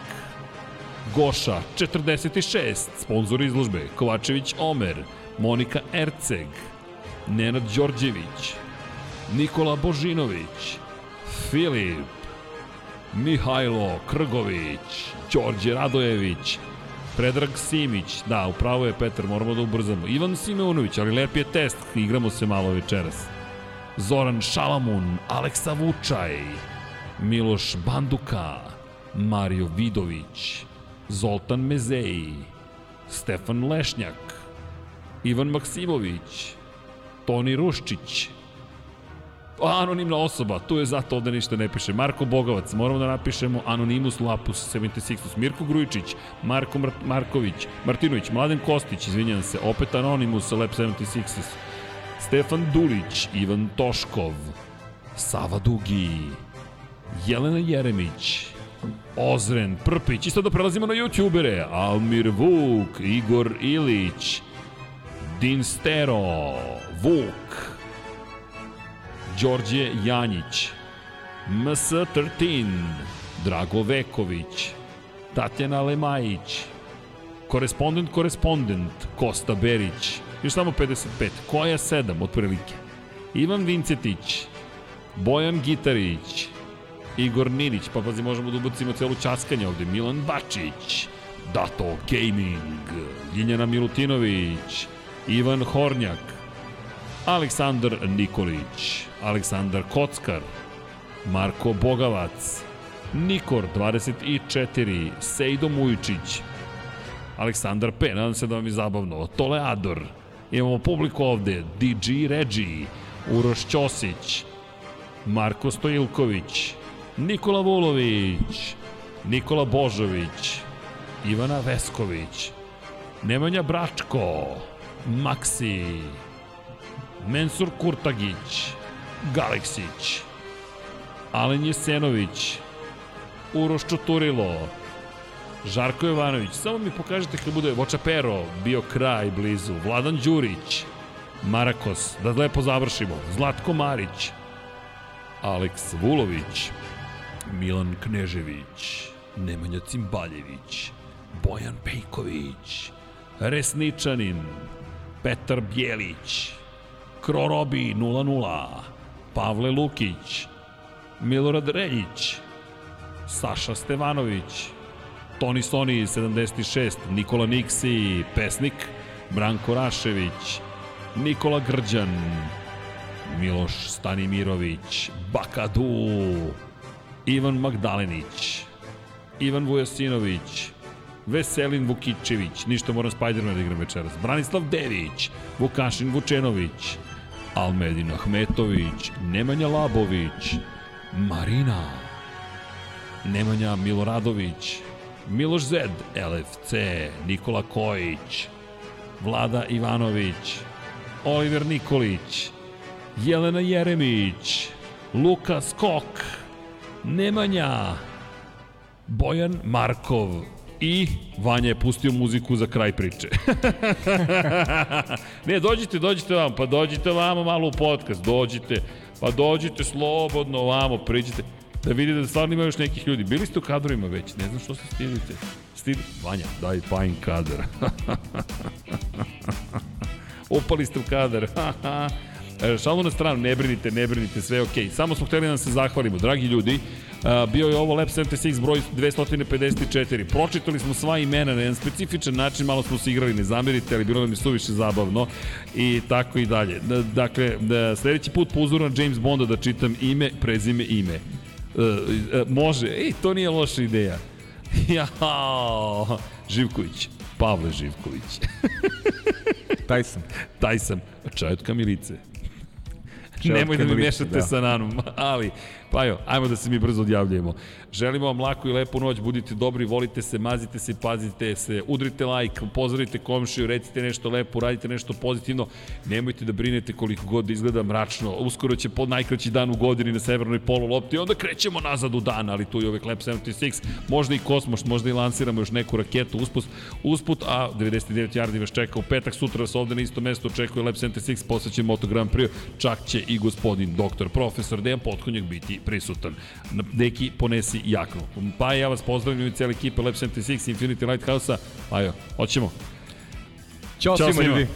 Goša 46, sponsor izložbe, Kovačević Omer, Monika Erceg, Nenad Đorđević, Nikola Božinović, Filip, Mihajlo Krgović, Đorđe Radojević, Predrag Simić, da, upravo je Petar, moramo da ubrzamo. Ivan Simeunović, ali lep je test, igramo se malo večeras. Zoran Šalamun, Aleksa Vučaj, Miloš Banduka, Mario Vidović, Zoltan Mezeji, Stefan Lešnjak, Ivan Maksimović, Toni Ruščić, anonimna osoba, tu je zato ovde ništa ne piše. Marko Bogovac, moramo da napišemo Anonimus Lapus 76, Mirko Grujičić, Marko Mar Marković, Martinović, Mladen Kostić, izvinjam se, opet Anonimus Lab 76, Stefan Dulić, Ivan Toškov, Sava Dugi, Jelena Jeremić, Ozren Prpić, isto da prelazimo na youtubere, Almir Vuk, Igor Ilić, Dinstero, Vuk, Đorđe Janjić, MS13, Drago Veković, Tatjana Lemajić, Korespondent, korespondent, Kosta Berić, još samo 55, Koja 7, otprilike, Ivan Vincetić, Bojan Gitarić, Igor Ninić, pa pazi, možemo da ubacimo celu časkanje ovde, Milan Bačić, Dato Gaming, Ljiljana Milutinović, Ivan Hornjak, Aleksandar Nikolić, Aleksandar Kockar, Marko Bogavac, Nikor 24, Sejdo Mujičić, Aleksandar P, nadam se da vam je zabavno, Toleador, imamo publiku ovde, DG Regi, Uroš Ćosić, Marko Stojilković, Nikola Vulović, Nikola Božović, Ivana Vesković, Nemanja Bračko, Maksi, Mensur Kurtagić, Galeksić, Alen Jesenović, Uroš Čuturilo, Žarko Jovanović, samo mi pokažete kad bude Vočapero, bio kraj blizu, Vladan Đurić, Marakos, da lepo završimo, Zlatko Marić, Aleks Vulović, Milan Knežević, Nemanja Cimbaljević, Bojan Pejković, Resničanin, Petar Bjelić, Krorobi 00, Pavle Lukić, Milorad Reljić, Saša Stevanović, Toni Soni 76, Nikola Niksi, Pesnik, Branko Rašević, Nikola Grđan, Miloš Stanimirović, Bakadu, Ivan Magdalenić, Ivan Vujasinović, Veselin Vukićević, ništa moram Spider-Man da igram večeras, Branislav Dević, Vukašin Vučenović, Almedin Ahmetović, Nemanja Labović, Marina, Nemanja Miloradović, Miloš Zed, LFC, Nikola Kojić, Vlada Ivanović, Oliver Nikolić, Jelena Jeremić, Luka Skok, Nemanja, Bojan Markov i Vanja je pustio muziku za kraj priče. ne, dođite, dođite vam, pa dođite vamo malo u podcast, dođite, pa dođite slobodno vamo, priđite, da vidite da stvarno ima još nekih ljudi. Bili ste u kadrovima već, ne znam što se stidite. Stid... Vanja, daj fajn kadar. Upali ste u kadar. E, šalu na stranu, ne brinite, ne brinite, sve je okej. Okay. Samo smo hteli da se zahvalimo, dragi ljudi. bio je ovo Lab 76 broj 254. Pročitali smo sva imena na jedan specifičan način, malo smo se igrali, ne zamerite, ali bilo nam je suviše zabavno i tako i dalje. Dakle, da, sledeći put po uzoru na James Bonda da čitam ime, prezime, ime. E, e, može, ej, to nije loša ideja. Jao, Živković, Pavle Živković. Taj sam. Taj sam. Čajetka Milice. Nemoj da mi mešate da. sa nanom, ali, pa jo, ajmo da se mi brzo odjavljujemo. Želimo vam laku i lepu noć, budite dobri, volite se, mazite se, pazite se, udrite like, pozdravite komšiju, recite nešto lepo, radite nešto pozitivno, nemojte da brinete koliko god da izgleda mračno, uskoro će pod najkraći dan u godini na severnoj polu lopti, onda krećemo nazad u dan, ali tu je ove Klep 76, možda i kosmos, možda i lansiramo još neku raketu usput, usput a 99 yardi vas čeka u petak, sutra vas ovde na isto mesto očekuje Lab 76, posvećen Moto Grand Prix, čak će i gospodin doktor profesor Dejan Potkonjak biti prisutan. Deki, ponesi jaknu. Pa ja vas pozdravljam i cijeli ekipa Lab 76 Infinity Lighthouse-a. Ajo, hoćemo. Ćao, Ćao svima ljudi.